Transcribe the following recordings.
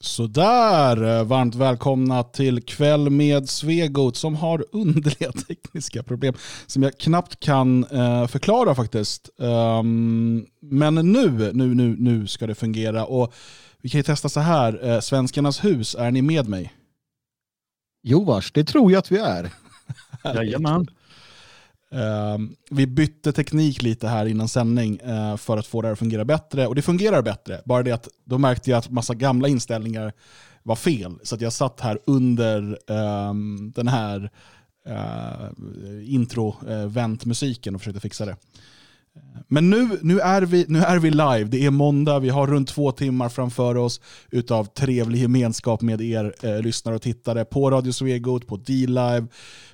Sådär, varmt välkomna till kväll med Svegot som har underliga tekniska problem som jag knappt kan eh, förklara faktiskt. Um, men nu, nu, nu, nu ska det fungera och vi kan ju testa så här. Eh, Svenskarnas hus, är ni med mig? Jo vars, det tror jag att vi är. Jajamän. Uh, vi bytte teknik lite här innan sändning uh, för att få det här att fungera bättre. Och det fungerar bättre. Bara det att då märkte jag att massa gamla inställningar var fel. Så att jag satt här under ehm, den här eh, uh, intro-väntmusiken eh, och försökte fixa det. Men nu, nu, är vi, nu är vi live, det är måndag, vi har runt två timmar framför oss utav trevlig gemenskap med er eh, lyssnare och tittare på Radio Svegot, på D-Live,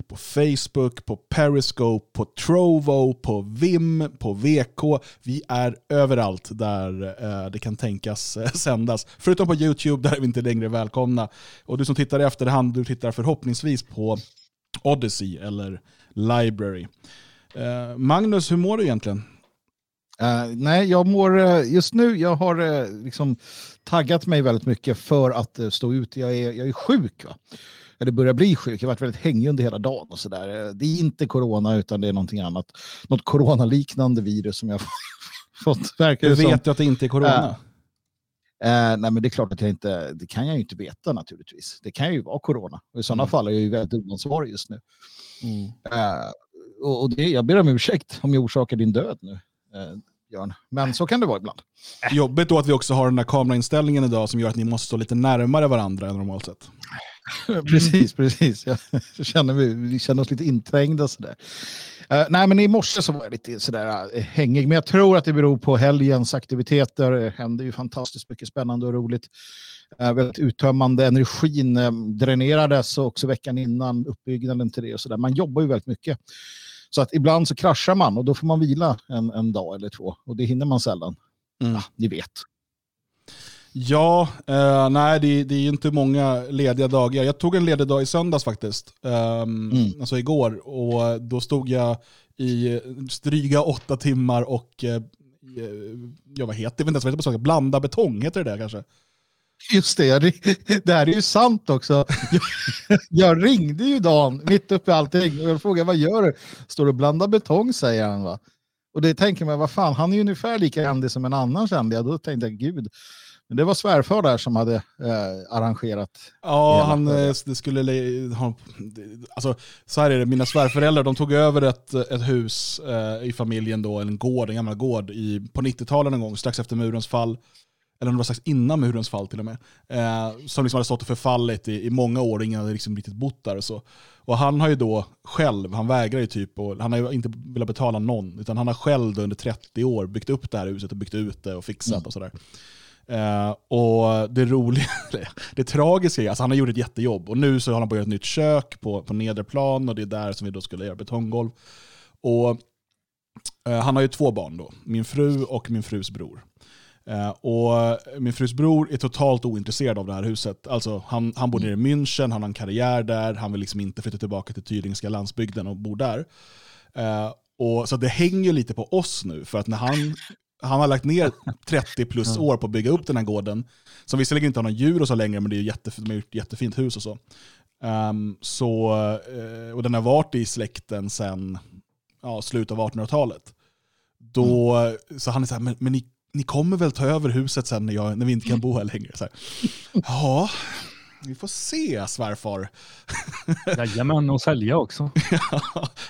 på Facebook, på Periscope, på Trovo, på Vim, på VK. Vi är överallt där eh, det kan tänkas eh, sändas. Förutom på YouTube, där är vi inte längre välkomna. Och du som tittar i efterhand, du tittar förhoppningsvis på Odyssey eller Library. Eh, Magnus, hur mår du egentligen? Uh, nej, jag mår uh, just nu, jag har uh, liksom taggat mig väldigt mycket för att stå ut. Jag är, jag är sjuk. Va? Eller börjar bli sjuk. Jag har varit väldigt hängig under hela dagen. och så där. Det är inte corona utan det är någonting annat. Något coronaliknande virus som jag fått. Verkar Hur vet du att det inte är corona? nej, men det är klart att jag inte, det kan jag ju inte veta naturligtvis. Det kan ju vara corona. Och I sådana mm. fall är jag ju väldigt oansvarig just nu. Mm. och, och det, jag ber om ursäkt om jag orsakar din död nu eh, Björn. Men så kan det vara ibland. Jobbigt då att vi också har den här kamerainställningen idag som gör att ni måste stå lite närmare varandra än normalt sett. precis, precis. Jag känner vi, vi känner oss lite inträngda sådär. Uh, nej, men i morse så var jag lite sådär uh, hängig. Men jag tror att det beror på helgens aktiviteter. Det händer ju fantastiskt mycket spännande och roligt. Uh, väldigt uttömmande. Energin um, dränerades också veckan innan uppbyggnaden till det och sådär. Man jobbar ju väldigt mycket. Så att ibland så kraschar man och då får man vila en, en dag eller två. Och det hinner man sällan. Mm. Ja, ni vet. Ja, eh, nej det, det, är ju inte många lediga dagar. Jag tog en ledig dag i söndags faktiskt. Um, mm. Alltså igår. Och då stod jag i dryga åtta timmar och eh, ja, vad heter det? Jag vet inte ens vad det Blanda betong, heter det där kanske? Just det, det här är ju sant också. Jag, ringde ju Dan mitt uppe i allting och jag frågade vad gör du? Står du och blandar betong säger han va. Och det tänker man, vad fan, han är ju ungefär lika händig som en annan kände jag. Då tänkte jag, gud. Men det var svärfar där som hade eh, arrangerat. Ja, han eh, det skulle ha, alltså, så här är det, mina svärföräldrar de tog över ett, ett hus eh, i familjen då, en gård, en gammal gård i, på 90-talet en gång, strax efter murens fall eller om det var strax innan murens fall till och med, eh, som liksom hade stått och förfallit i, i många år och ingen hade liksom riktigt bott där. Och, så. och han har ju då själv, han vägrar ju typ, och han har ju inte velat betala någon, utan han har själv under 30 år byggt upp det här huset och byggt ut det och fixat mm. och sådär. Eh, och det roliga, det tragiska är, alltså han har gjort ett jättejobb och nu så har han börjat ett nytt kök på, på nedre plan och det är där som vi då skulle göra betonggolv. Och eh, han har ju två barn då, min fru och min frus bror. Uh, och min frus bror är totalt ointresserad av det här huset. Alltså, han, han bor nere i München, han har en karriär där, han vill liksom inte flytta tillbaka till Tyringska landsbygden och bo där. Uh, och, så det hänger lite på oss nu, för att när han, han har lagt ner 30 plus år på att bygga upp den här gården, som visserligen inte har några djur och så längre, men det är jättef ett jättefint hus och så. Um, så uh, och den har varit i släkten sedan ja, slutet av 1800-talet. Då, mm. Så han är så här, men, men ni ni kommer väl ta över huset sen när, jag, när vi inte kan bo här längre? Så här. Ja, vi får se svärfar. Jajamän, och sälja också.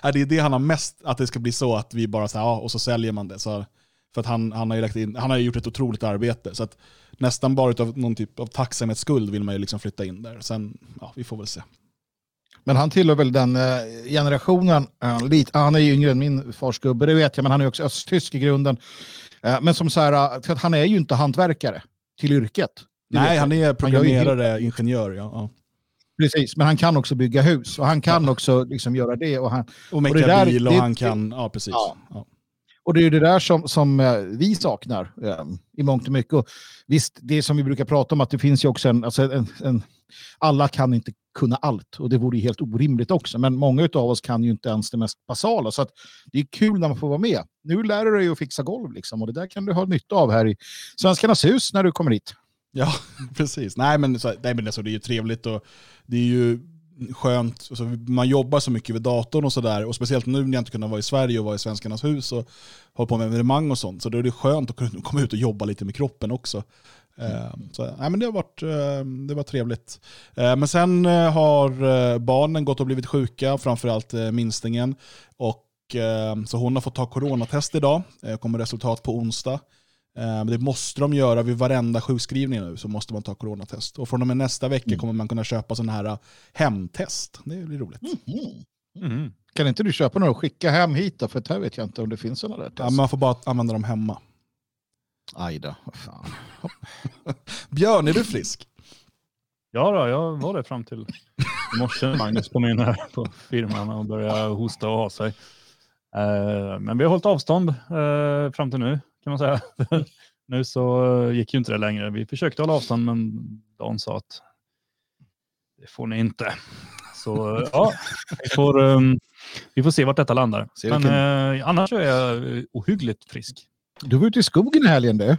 ja, det är det han har mest, att det ska bli så att vi bara så här, ja, och så säljer man det. Så, för att han, han, har ju lagt in, han har gjort ett otroligt arbete. Så att nästan bara av någon typ av tacksamhetsskuld vill man ju liksom flytta in där. Sen, ja, vi får väl se. Men han tillhör väl den eh, generationen, lite, han är ju yngre än min fars gubbe, det vet jag, men han är också östtysk i grunden. Eh, men som så här, eh, han är ju inte hantverkare till yrket. Nej, han är programmerare, han ingenjör. Ja. ja. Precis, men han kan också bygga hus och han kan ja. också liksom göra det. Och, han, och mecka och där, bil och det, han kan, ja precis. Ja. Och det är det där som, som eh, vi saknar ehm, i mångt och mycket. Och visst, det som vi brukar prata om, att det finns ju också en, alltså en, en alla kan inte kunna allt och det vore helt orimligt också. Men många av oss kan ju inte ens det mest basala. Så att det är kul när man får vara med. Nu lär du dig att fixa golv liksom, och det där kan du ha nytta av här i Svenskarnas hus när du kommer hit. Ja, precis. Nej men, så, nej, men alltså, det är ju trevligt och det är ju skönt. Alltså, man jobbar så mycket vid datorn och sådär. Och speciellt nu när jag inte kunnat vara i Sverige och vara i Svenskarnas hus och hålla på med evenemang och sånt. Så då är det skönt att kunna komma ut och jobba lite med kroppen också. Mm. Så, nej, men det, har varit, eh, det var trevligt. Eh, men sen har barnen gått och blivit sjuka, framförallt minstingen. Och, så hon har fått ta coronatest idag. Kommer resultat på onsdag. Det måste de göra vid varenda sjukskrivning nu, så måste man ta coronatest. Och från och med nästa vecka mm. kommer man kunna köpa sådana här hemtest. Det blir roligt. Mm. Mm. Kan inte du köpa några och skicka hem hit då? För här vet jag inte om det finns sådana där test. Ja, man får bara använda dem hemma. Aj då, fan. Björn, är du frisk? Ja, då, jag var det fram till i morse. Magnus kom in här på firman och började hosta och ha sig. Eh, men vi har hållit avstånd eh, fram till nu kan man säga. nu så eh, gick ju inte det längre. Vi försökte hålla avstånd men Dan sa att det får ni inte. Så ja, vi får, um, vi får se vart detta landar. Men uh, annars är jag ohyggligt frisk. Du var ute i skogen i helgen du.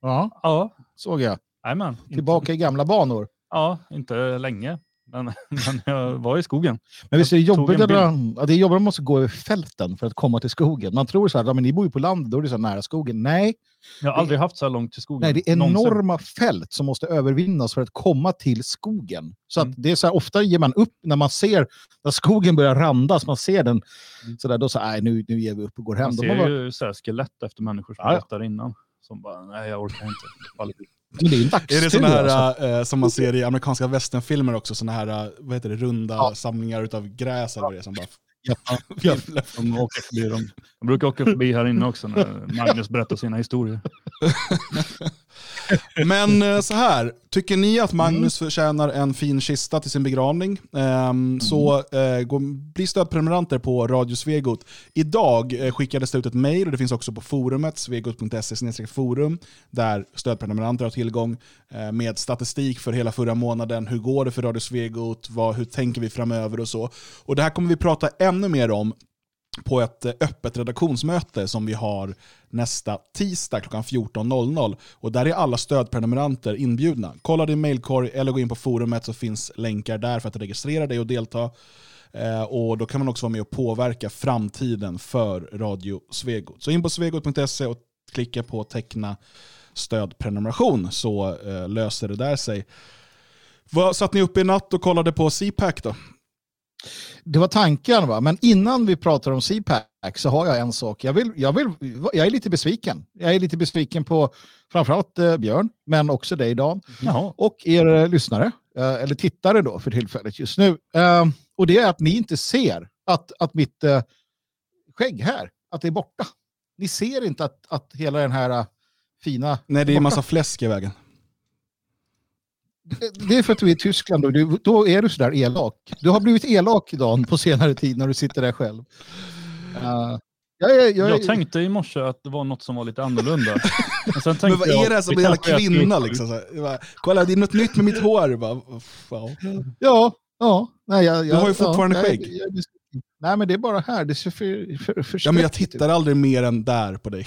Ja. ja. Såg jag. Amen, Tillbaka inte... i gamla banor. Ja, inte länge. Men, men jag var i skogen. Men visst är det jobbigt att, ja, det är jobbigt att man måste gå över fälten för att komma till skogen. Man tror så här, ja, men ni bor ju på landet, då är det så nära skogen. Nej. Jag har aldrig haft så här långt till skogen. Nej, det är enorma någonsin. fält som måste övervinnas för att komma till skogen. Så mm. att det är så här, ofta ger man upp när man ser när skogen börjar randas, man ser den mm. så där, då så nej nu, nu ger vi upp och går hem. Man ser bara... ju så här skelett efter människor som ja. där innan. Som bara, nej jag orkar inte. Men det är, är det sådana här alltså. äh, som man ser i amerikanska westernfilmer också, sådana här äh, vad heter det, runda ja. samlingar av gräs eller vad det är som bara Ja, ja. De, åker förbi, de, de brukar åka förbi här inne också när Magnus berättar sina historier. Men eh, så här, tycker ni att Magnus mm. förtjänar en fin kista till sin begravning? Um. Så uh, gå, bli stödprenumeranter på Radio Svegot. Idag uh, skickades det ut ett mejl, och det finns också på forumet, svegot.se forum, där stödprenumeranter har tillgång uh, med statistik för hela förra månaden. Hur går det för Radio Svegot? Vad, hur tänker vi framöver och så. Och Det här kommer vi prata ännu mer om på ett eh, öppet redaktionsmöte som vi har nästa tisdag klockan 14.00. Och där är alla stödprenumeranter inbjudna. Kolla din mailkorg eller gå in på forumet så finns länkar där för att registrera dig och delta. Eh, och Då kan man också vara med och påverka framtiden för Radio Svegot. Så in på svegot.se och klicka på teckna stödprenumeration så eh, löser det där sig. Vad satt ni uppe i natt och kollade på CPAC då? Det var tanken, va? men innan vi pratar om CPAC så har jag en sak. Jag, vill, jag, vill, jag är lite besviken. Jag är lite besviken på framförallt eh, Björn, men också dig Dan. Jaha. Och er eh, lyssnare, eh, eller tittare då för tillfället just nu. Eh, och det är att ni inte ser att, att mitt eh, skägg här, att det är borta. Ni ser inte att, att hela den här eh, fina... Nej, det är en massa fläsk i vägen det är för att du är i Tyskland och du, då är du sådär elak. Du har blivit elak idag på senare tid när du sitter där själv. Uh, jag, jag, jag, jag, tänkte i morse att det var något som var lite annorlunda. Men, Men vad är det här som en jävla kvinna? Liksom, bara, Kolla, det är något nytt med mitt hår. Bara, wow. Ja, ja. Nej, jag, du har ju fortfarande ja, skägg. nej, men det är bara här. Det ser för, för, för ja, men jag tittar aldrig mer än där på dig.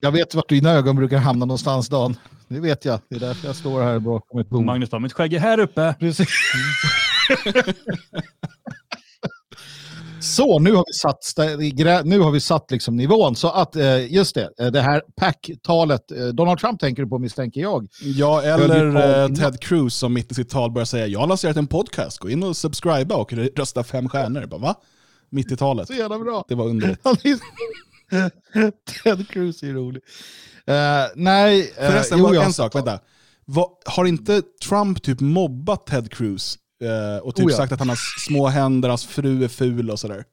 jag vet vart dina ögon brukar hamna någonstans, Dan. Det vet jag. Det är därför jag står här bakom ett bord. Magnus bara, mitt skägg är här uppe. Precis. Så, nu har vi satt, nu har vi satt liksom nivån. Så att, eh, just det, eh, det här pack-talet, eh, Donald Trump tänker du på misstänker jag. Ja, eller Ted Cruz som mitt i sitt tal börjar säga jag har lanserat en podcast, gå in och subscriba och rösta fem stjärnor. Bara, va? Mitt i talet. Så jävla bra. Det var underligt. Ted Cruz är rolig. Uh, nej, uh, Förresten, jo, en sak, vänta. Vad, har inte Trump typ mobbat Ted Cruz uh, och typ oh, ja. sagt att han har små händer, hans fru är ful och sådär?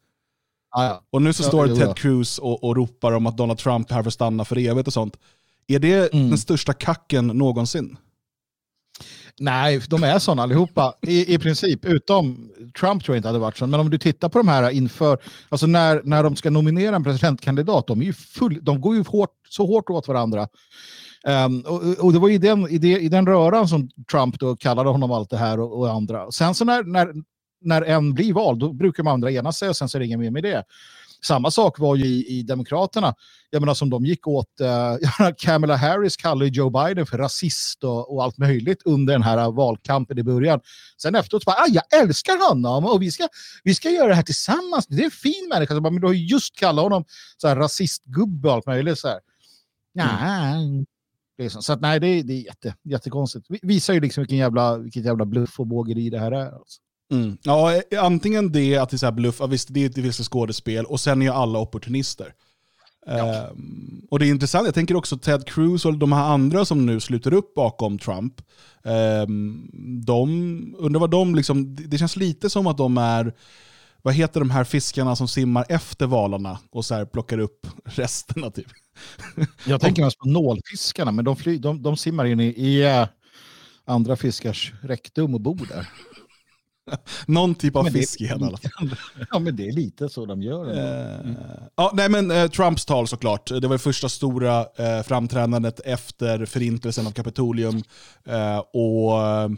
Ah, ja. Och nu så ja, står jo, Ted Cruz och, och ropar om att Donald Trump är här för att stanna för evigt och sånt. Är det mm. den största kacken någonsin? Nej, de är sådana allihopa i, i princip. Utom Trump tror jag inte hade varit sån. Men om du tittar på de här inför, alltså när, när de ska nominera en presidentkandidat, de, är ju full, de går ju hårt, så hårt åt varandra. Um, och, och, det var i den, i, det, i den röran som Trump då kallade honom allt det här och, och andra. Sen så när, när, när en blir vald, då brukar de andra ena sig och sen så är det inget mer med det. Samma sak var ju i, i Demokraterna. Jag menar som de gick åt, eh, Kamala Harris kallade Joe Biden för rasist och, och, allt möjligt under den här valkampen i början. Sen efteråt bara, ah, jag älskar honom och vi ska, vi ska göra det här tillsammans. Det är en fin människa. Så bara, men du har just kallat honom så här, rasistgubbe och allt möjligt. Så här. Mm. Liksom. Så att, nej, det, det är jätte, jättekonstigt. Visar ju liksom vilken jävla, vilket jävla bluff och bågeri det här är. Alltså. Mm. Ja, eh, antingen det, att det är så här bluff, visst det är ett visst skådespel, och sen är ju alla opportunister. Ja. Um, och det är intressant, jag tänker också Ted Cruz och de här andra som nu sluter upp bakom Trump. Um, de, undrar vad de liksom, det känns lite som att de är, vad heter de här fiskarna som simmar efter valarna och så här plockar upp resterna typ. Jag tänker mest på nålfiskarna, men de, fly, de, de simmar in i, i uh, andra fiskars rektum och bor där. Någon typ av fisk i alla fall. Ja, men det är lite så de gör. Mm. ja, nej, men uh, Trumps tal såklart. Det var det första stora uh, framträdandet efter förintelsen av Kapitolium. Uh, och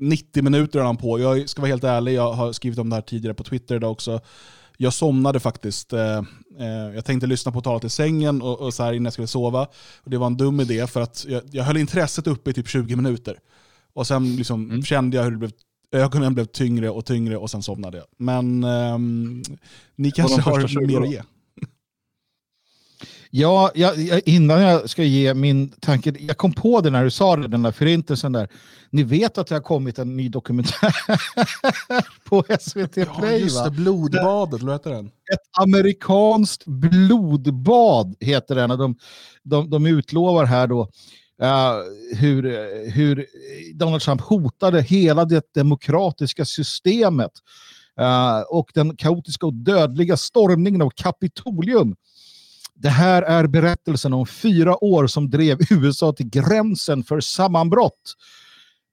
90 minuter har han på. Jag ska vara helt ärlig, jag har skrivit om det här tidigare på Twitter idag också. Jag somnade faktiskt. jag tänkte lyssna på talet i sängen och, och så här innan jag skulle sova. Och det var en dum idé för att jag, jag höll intresset uppe i typ 20 minuter. Och sen liksom mm. kände jag hur det blev ögonen blev tyngre och tyngre och sen somnade jag. Men um, ni kanske har mer att ge. Ja, jag, innan jag ska ge min tanke, jag kom på det när du sa det, den där förintelsen där. Ni vet att det har kommit en ny dokumentär på SVT Play? Ja, just det, Blodbadet, vad heter den? Ett amerikanskt blodbad heter den. De, de, de utlovar här då Uh, hur, eh, hur Donald Trump hotade hela det demokratiska systemet uh, och den kaotiska och dödliga stormningen av Kapitolium. Det här är berättelsen om fyra år som drev USA till gränsen för sammanbrott.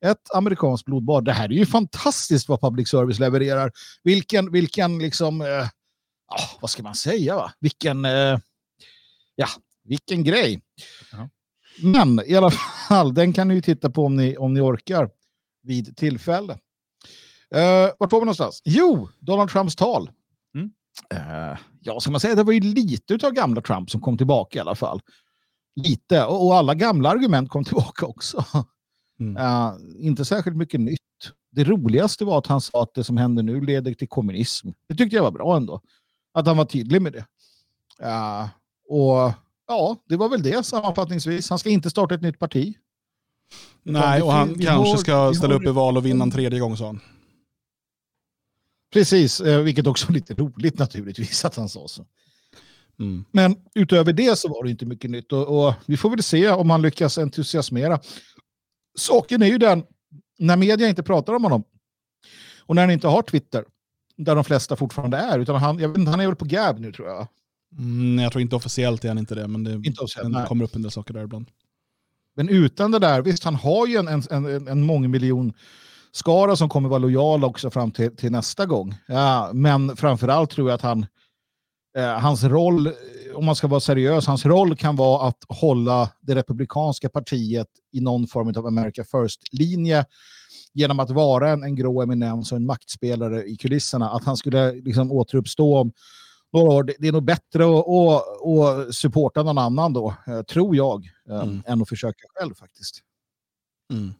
Ett amerikanskt blodbad. Det här är ju fantastiskt vad public service levererar. Vilken, vilken liksom, uh, vad ska man säga? Va? Vilken, ja, vilken grej. Men i alla fall, den kan ni ju titta på om ni, om ni orkar vid tillfälle. Uh, vart var vi någonstans? Jo, Donald Trumps tal. Mm. Uh, ja, ska man säga, det var ju lite av gamla Trump som kom tillbaka i alla fall. Lite, och, och alla gamla argument kom tillbaka också. Mm. Uh, inte särskilt mycket nytt. Det roligaste var att han sa att det som händer nu leder till kommunism. Det tyckte jag var bra ändå. Att han var tydlig med det. Uh, och ja, det var väl det sammanfattningsvis. Han ska inte starta ett nytt parti. Nej, och han kanske ska ställa upp i val och vinna en tredje gång, sa han. Precis, eh, vilket också är lite roligt naturligtvis att han sa så. Mm. Men utöver det så var det inte mycket nytt och, och, vi får väl se om han lyckas entusiasmera. Saken är ju den, när media inte pratar om honom och när han inte har Twitter, där de flesta fortfarande är, utan han, jag vet inte, han är väl på Gab nu tror jag. Mm, jag tror inte officiellt är han inte det, men det inte officiellt, kommer upp en del saker där ibland. Men utan det där, visst han har ju en, en, en, en mångmiljon skara som kommer vara lojala också fram till, till nästa gång. Ja, men framförallt tror jag att han, eh, hans roll, om man ska vara seriös, hans roll kan vara att hålla det republikanska partiet i någon form av America First-linje genom att vara en, en grå eminens och en maktspelare i kulisserna. Att han skulle liksom återuppstå om några år. Det är nog bättre att, att, att supporta någon annan då, eh, tror jag, eh, mm. än att försöka själv faktiskt. Mm.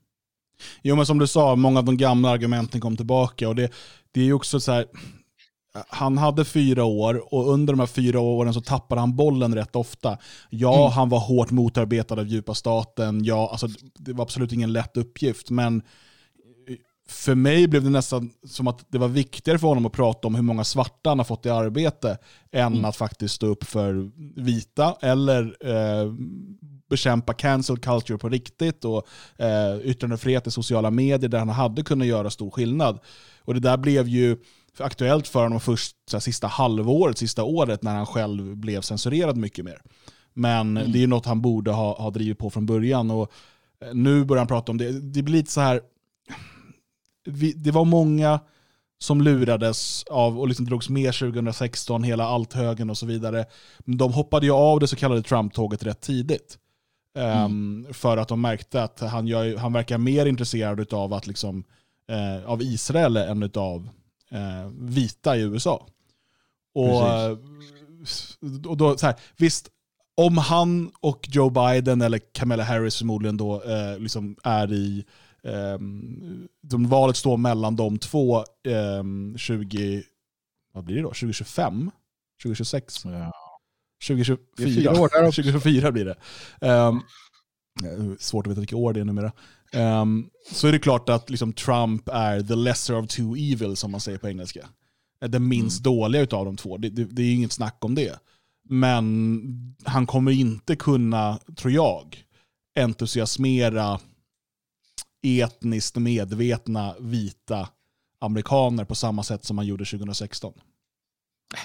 Jo men som du sa, många av de gamla argumenten kom tillbaka och det, det är ju också så här, han hade fyra år och under de här fyra åren så tappade han bollen rätt ofta. Ja, mm. han var hårt motarbetad av djupa staten. Ja, alltså, det var absolut ingen lätt uppgift, men för mig blev det nästan som att det var viktigare för honom att prata om hur många svarta han har fått i arbete än mm. att faktiskt stå upp för vita eller eh, bekämpa cancel culture på riktigt och eh, yttrandefrihet i sociala medier där han hade kunnat göra stor skillnad. Och det där blev ju aktuellt för honom först så här, sista halvåret, sista året när han själv blev censurerad mycket mer. Men mm. det är ju något han borde ha, ha drivit på från början. Och eh, nu börjar han prata om det. Det blir lite så här vi, det var många som lurades av och liksom drogs med 2016, hela althögen och så vidare. De hoppade ju av det så kallade Trump-tåget rätt tidigt. Mm. Um, för att de märkte att han, gör, han verkar mer intresserad av, att liksom, uh, av Israel än av uh, vita i USA. Och uh, och då, så här, visst, om han och Joe Biden eller Kamala Harris förmodligen då eh, liksom är i de valet står mellan de två eh, 20, vad blir det då? 2025? 2026? Ja. 2024, år där också. 2024 blir det. Um, svårt att veta vilka år det är numera. Um, så är det klart att liksom, Trump är the lesser of two evils, som man säger på engelska. Den minst dåliga av de två. Det, det, det är inget snack om det. Men han kommer inte kunna, tror jag, entusiasmera etniskt medvetna vita amerikaner på samma sätt som man gjorde 2016.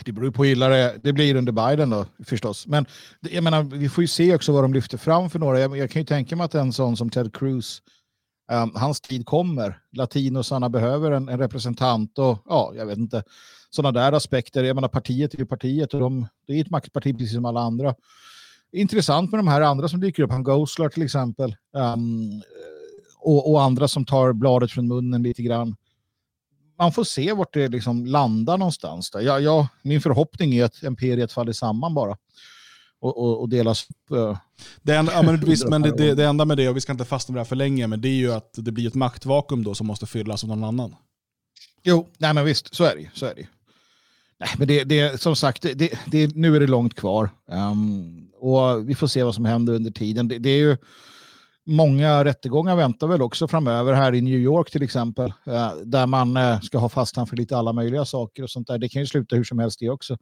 Det beror på hur illa det, det blir under Biden då förstås. Men jag menar, vi får ju se också vad de lyfter fram för några. Jag, jag kan ju tänka mig att en sån som Ted Cruz, um, hans tid kommer. Latinosarna behöver en, en representant och ja, jag vet inte, sådana där aspekter. Jag menar, partiet är ju partiet och de, det är ett maktparti precis som alla andra. Intressant med de här andra som dyker upp, han Goslar till exempel. Um, och, och andra som tar bladet från munnen lite grann man får se vart det liksom landar någonstans. Där. Jag, jag, min förhoppning är att imperiet faller samman bara och, och, och delas upp. eh. Det enda, ja, men, visst, men det, det, det enda med det, och vi ska inte fastna med det här för länge, men det är ju att det blir ett maktvakuum då som måste fyllas av någon annan. Jo, nej men visst, så är det. Så är det. Nej, men det, det, som sagt, det, det, nu är det långt kvar. Ehm, och vi får se vad som händer under tiden. Det, det är ju många rättegångar väntar väl också framöver här i New York till exempel. Eh, där man eh, ska ha fast han för lite alla möjliga saker och sånt där. Det kan ju sluta hur som helst det också.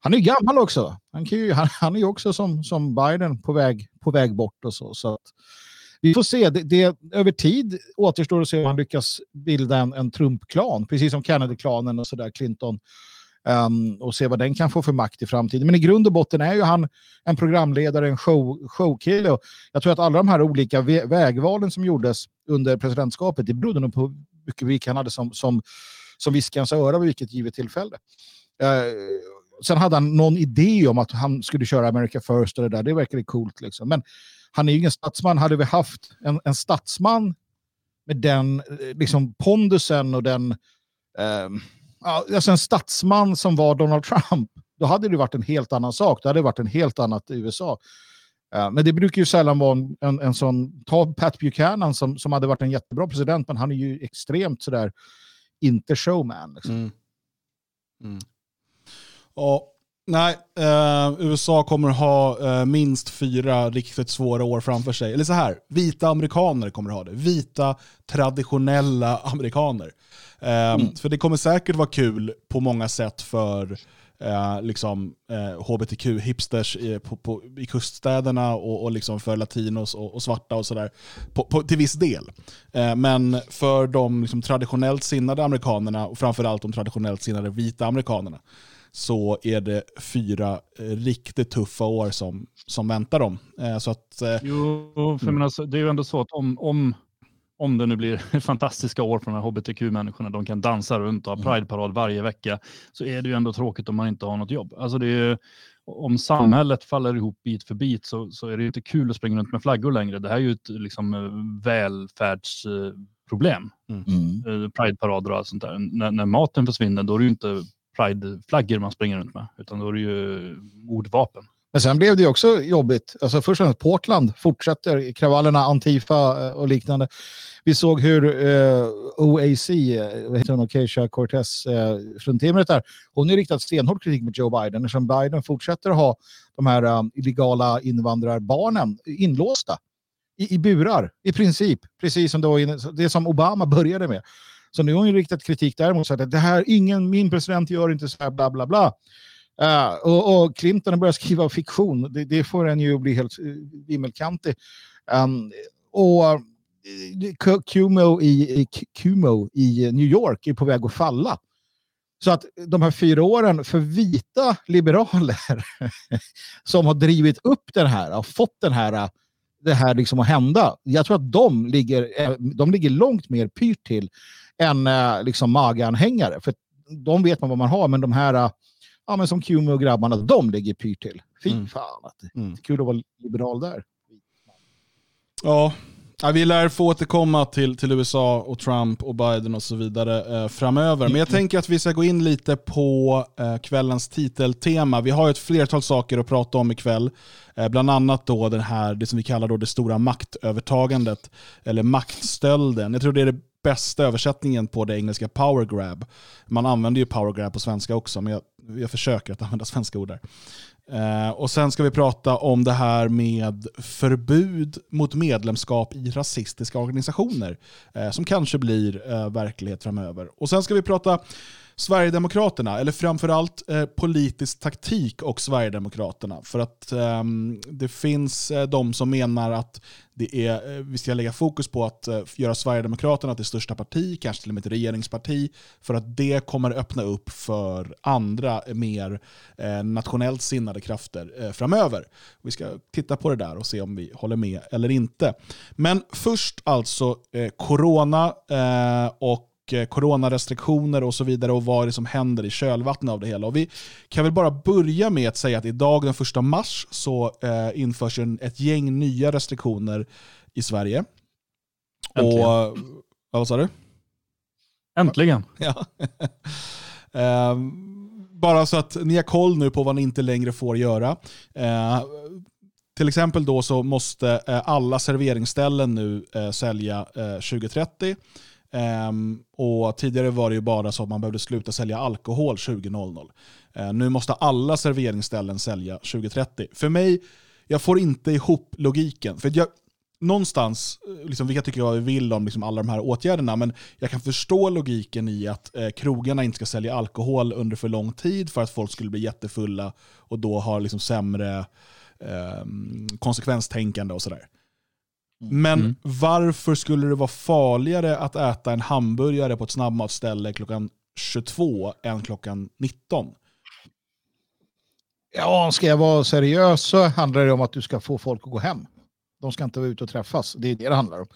Han är ju gammal också. Han, kan ju, han, han är ju också som, som Biden på väg, på väg bort och så. så att, vi får se. Det, det, över tid återstår att se om han lyckas bilda en, en Trump-klan, precis som Kennedy-klanen och sådär, Clinton. Um, och se vad den kan få för makt i framtiden. Men i grund och botten är ju han en programledare, en show, showkille. Och jag tror att alla de här olika vägvalen som gjordes under presidentskapet, det berodde nog på hur mycket vik han hade som, som, som viskans öra vid vilket givet tillfälle. Uh, sen hade han någon idé om att han skulle köra America first och det där. Det verkade coolt liksom. Men han är ju ingen statsman. Hade vi haft en, en statsman med den eh, liksom pondusen och den ehm, alltså en statsman som var Donald Trump, då hade det varit en helt annan sak. Det hade varit en helt annat USA. Eh, men det brukar ju sällan vara en, en, en sån, ta Pat Buchanan som, som hade varit en jättebra president, men han är ju extremt sådär, inte showman. Liksom. Mm. Mm. Ja, nej, eh, USA kommer ha eh, minst fyra riktigt svåra år framför sig. Eller så här, vita amerikaner kommer ha det. Vita traditionella amerikaner. Eh, För det kommer säkert vara kul på många sätt för eh, liksom, eh, hbtq-hipsters i, på, på, i kuststäderna och, och liksom för latinos och, och svarta och sådär. Till viss del. Eh, men för de liksom, traditionellt sinnade amerikanerna och framförallt de traditionellt sinnade vita amerikanerna så är det fyra eh, riktigt tuffa år som, som väntar dem. Eh, så att, eh, Jo, för jag menar, så- det är ju ändå så att om, om, om det nu blir fantastiska år för de här hbtq-människorna, de kan dansa runt och ha prideparad varje vecka, så är det ju ändå tråkigt om man inte har något jobb. Alltså det är, ju- om samhället faller ihop bit för bit så, så är det ju inte kul att springa runt med flaggor längre. Det här är ju ett liksom, välfärdsproblem. Mm. eh, prideparader och allt sånt där. När, när maten försvinner då är det ju inte prideflaggor man springer runt med, utan då är det ju mordvapen. Men sen blev det ju också jobbigt. Alltså först och främst Portland fortsätter kravallerna, Antifa eh, och liknande. Vi såg hur eh, OAC, eh, vad heter hon, Ocasio Cortez, eh, fruntimret där, hon har riktat stenhård kritik mot Joe Biden eftersom Biden fortsätter att ha de här um, illegala invandrarbarnen inlåsta i, i burar, i princip. Precis som det, var in, det som Obama började med. Så nu har hon ju riktat kritik däremot och sagt att det här, ingen, min president gör inte så här, bla bla bla. Uh, och, och Clinton har börjat skriva fiktion. Det, det får en ju bli helt eh, uh, vimmelkantig. Um, ehm, och eh, uh, Cuomo i, Cuomo i New York är på väg att falla. Så att de här fyra åren för vita liberaler som har drivit upp den här, har fått den här, det här liksom att hända. Jag tror att de ligger, de ligger långt mer pyrt till än eh, liksom maganhängare. För de vet man vad man har, men de här eh, ja, men som Cuomo och grabbarna, de ligger pyrt till. Fy Mm. fan, att mm. kul att vara liberal där. ja, Ja, vi lär få återkomma till, till USA och Trump och Biden och så vidare eh, framöver. Men jag tänker att vi ska gå in lite på eh, kvällens titeltema. Vi har ett flertal saker att prata om ikväll. Eh, bland annat då den här, det som vi kallar då det stora maktövertagandet, eller maktstölden. Jag tror det är det bästa översättningen på det engelska power grab. Man använder ju power grab på svenska också, men jag, jag försöker att använda svenska ord där. Eh, och sen ska vi prata om det här med förbud mot medlemskap i rasistiska organisationer, eh, som kanske blir eh, verklighet framöver. Och sen ska vi prata Sverigedemokraterna, eller framförallt eh, politisk taktik och Sverigedemokraterna. För att eh, det finns eh, de som menar att det är, eh, vi ska lägga fokus på att eh, göra Sverigedemokraterna till största parti, kanske till och med ett regeringsparti, för att det kommer öppna upp för andra eh, mer eh, nationellt sinnade krafter eh, framöver. Vi ska titta på det där och se om vi håller med eller inte. Men först alltså eh, corona och Eh, coronarestriktioner och så vidare och vad det är som händer i kölvattnet av det hela. Och vi kan väl bara börja med att säga att idag den 1 mars så eh, införs en, ett gäng nya restriktioner i Sverige. Äntligen. Och, vad sa du? Äntligen. Ja. eh, bara så att ni har koll nu på vad ni inte längre får göra. Eh, till exempel då så måste eh, alla serveringsställen nu eh, sälja 2030. Um, och Tidigare var det ju bara så att man behövde sluta sälja alkohol 20.00. Uh, eh, nu måste alla serveringsställen sälja 2030. För mig, jag får inte ihop logiken. För jag, någonstans, eh, liksom, vilka tycker jag vill om liksom, alla de här åtgärderna, men jag kan förstå logiken i att eh, krogarna inte ska sälja alkohol under för lång tid för att folk skulle bli jättefulla och då har liksom, sämre eh, konsekvenstänkande och sådär. Men mm. varför skulle det vara farligare att äta en hamburgare på ett snabbmatsställe klockan 22 än klockan 19? Ja, ska jag vara seriös så handlar det om att du ska få folk att gå hem. De ska inte vara ute och träffas. Det är det det handlar om.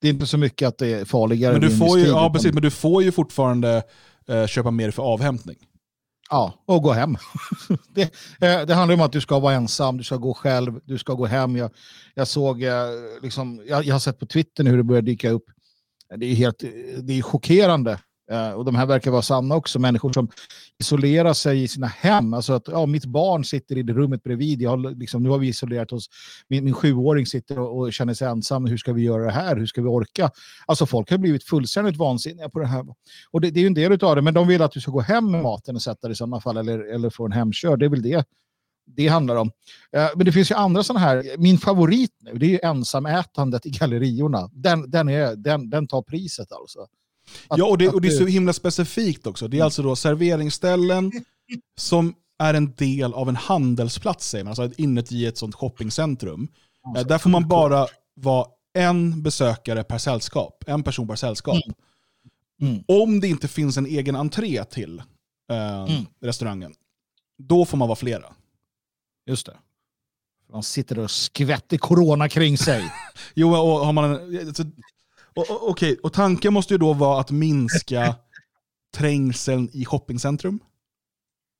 Det är inte så mycket att det är farligare. Men du får ju, ja, precis, men du får ju fortfarande eh, köpa mer för avhämtning. Ja, och gå hem. det, eh, det, handlar om att du ska vara ensam, du ska gå själv, du ska gå hem. Jag, jag såg, eh, liksom, jag, jag har sett på Twitter hur det börjar dyka upp. Det är, helt, eh, det är chockerande Eh, och de här verkar vara sanna också, människor som isolerar sig i sina hem. Alltså att ja, mitt barn sitter i det rummet bredvid. Jag har, liksom, nu har vi isolerat oss. Min, min sjuåring sitter och, och, känner sig ensam. Hur ska vi göra det här? Hur ska vi orka? Alltså folk har blivit fullständigt vansinniga på det här. Och det, det är ju en del av det, men de vill att du ska gå hem med maten och sätta dig i sådana fall, eller, eller få en hemkörd. Det är väl det det handlar om. Uh, men det finns ju andra sådana här. Min favorit nu, det är ju ensamätandet i galleriorna. Den, den, är, den, den tar priset alltså. Att, ja, och det, och det är så himla specifikt också. Det är alltså då serveringsställen som är en del av en handelsplats, säger man. Alltså inuti ett sånt shoppingcentrum. Alltså, där får man bara vara en besökare per sällskap. En person per sällskap. Mm. Mm. Om det inte finns en egen entré till eh, mm. restaurangen, då får man vara flera. Just det. Man sitter och skvätter corona kring sig. jo, och har man en, alltså, Okej, okay, och tanken måste ju då vara att minska trängseln i shoppingcentrum.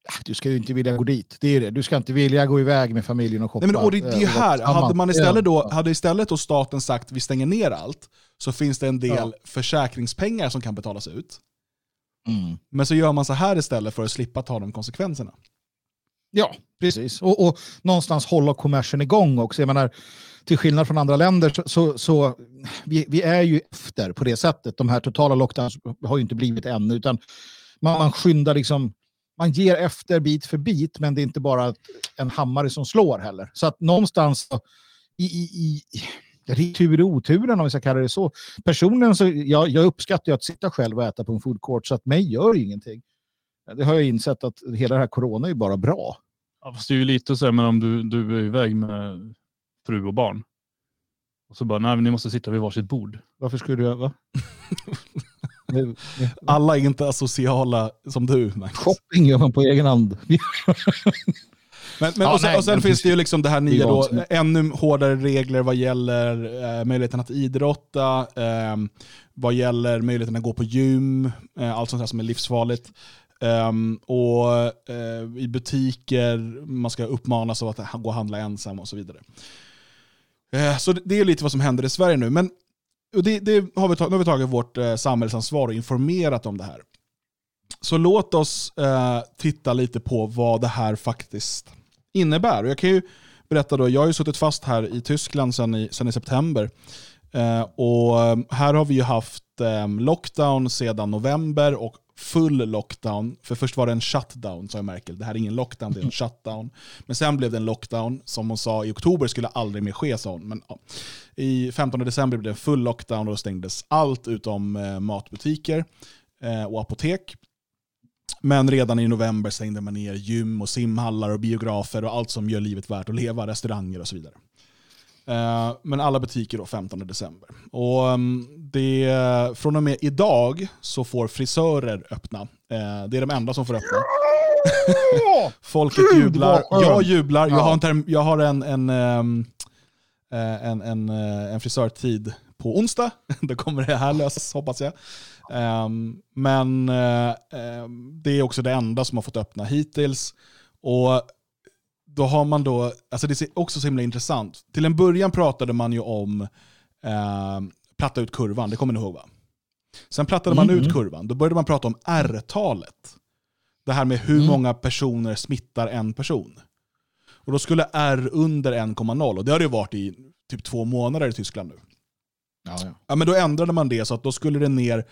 Ah, du ska ju inte vilja gå dit. Det är det. Du ska inte vilja gå iväg med familjen och shoppa. Nej, men, och det, det är här, hade, man istället då, hade istället då staten sagt vi stänger ner allt, så finns det en del ja. försäkringspengar som kan betalas ut. Mm. Men så gör man så här istället för att slippa ta de konsekvenserna. Ja, precis. Och, och någonstans hålla kommersen igång också. Jag menar, till skillnad från andra länder så, så, så vi, vi, är ju efter på det sättet. De här totala lockdowns har ju inte blivit ännu. utan man, man skyndar liksom, man ger efter bit för bit, men det är inte bara en hammare som slår heller. Så att någonstans i, i, i tur och oturen om vi ska kalla det så. Personligen så jag, jag uppskattar att sitta själv och äta på en food court så att mig gör ingenting. Det har jag insett att hela det här corona är bara bra. Ja, fast det är ju lite så här, men om du, du är iväg med fru och barn. Och så bara, nej ni måste sitta vid varsitt bord. Varför skulle du göra? Alla är inte asociala som du. Max. Shopping gör man på egen hand. Men, men, ja, och sen, nej, och sen finns det ju liksom det här nya då, ännu hårdare regler vad gäller eh, möjligheten att idrotta, eh, vad gäller möjligheten att gå på gym, eh, allt sånt här som är livsfarligt. Um, och uh, i butiker, man ska uppmanas att gå och handla ensam och så vidare. Eh, så det, är lite vad som händer i Sverige nu. Men det, det har vi, nu har vi tagit vårt eh, samhällsansvar och informerat om det här. Så låt oss eh, titta lite på vad det här faktiskt innebär. Och jag kan ju berätta då, jag har ju suttit fast här i Tyskland sedan i, sedan i september. Eh, och eh, här har vi ju haft eh, lockdown sedan november och full lockdown. För först var det en shutdown, sa Merkel. Det här är ingen lockdown, det är en shutdown. Men sen blev det en lockdown. Som hon sa i oktober skulle aldrig mer ske, sa hon. Men, ja. I 15 december blev det en full lockdown och då stängdes allt utom eh, matbutiker eh, och apotek. Men redan i november stängde man ner gym och simhallar och biografer och allt som gör livet värt att leva, restauranger och så vidare. Eh, men alla butiker då 15 december. Och mm, det, från och med idag så får frisörer öppna. Eh, det är de enda som får öppna. Folket Gud, jublar. Jag jublar. Jag Ja. har en, term- jag har en, en, ehm, eh, en, en, en frisörtid på onsdag. Då kommer det här lösas hoppas jag. Ehm, men ehm, det är också det enda som har fått öppna hittills. Och då har man då, alltså det är också så himla intressant. Till en början pratade man ju om eh, platta ut kurvan, det kommer ni ihåg va? Sen plattade man Mm, ut mm. kurvan, då började man prata om R-talet. Det här med hur Mm. många personer smittar en person. Och då skulle R under 1,0, och det har det ju varit i typ två månader i Tyskland nu. Ja, ja. Ja, men då ändrade man det så att då skulle det ner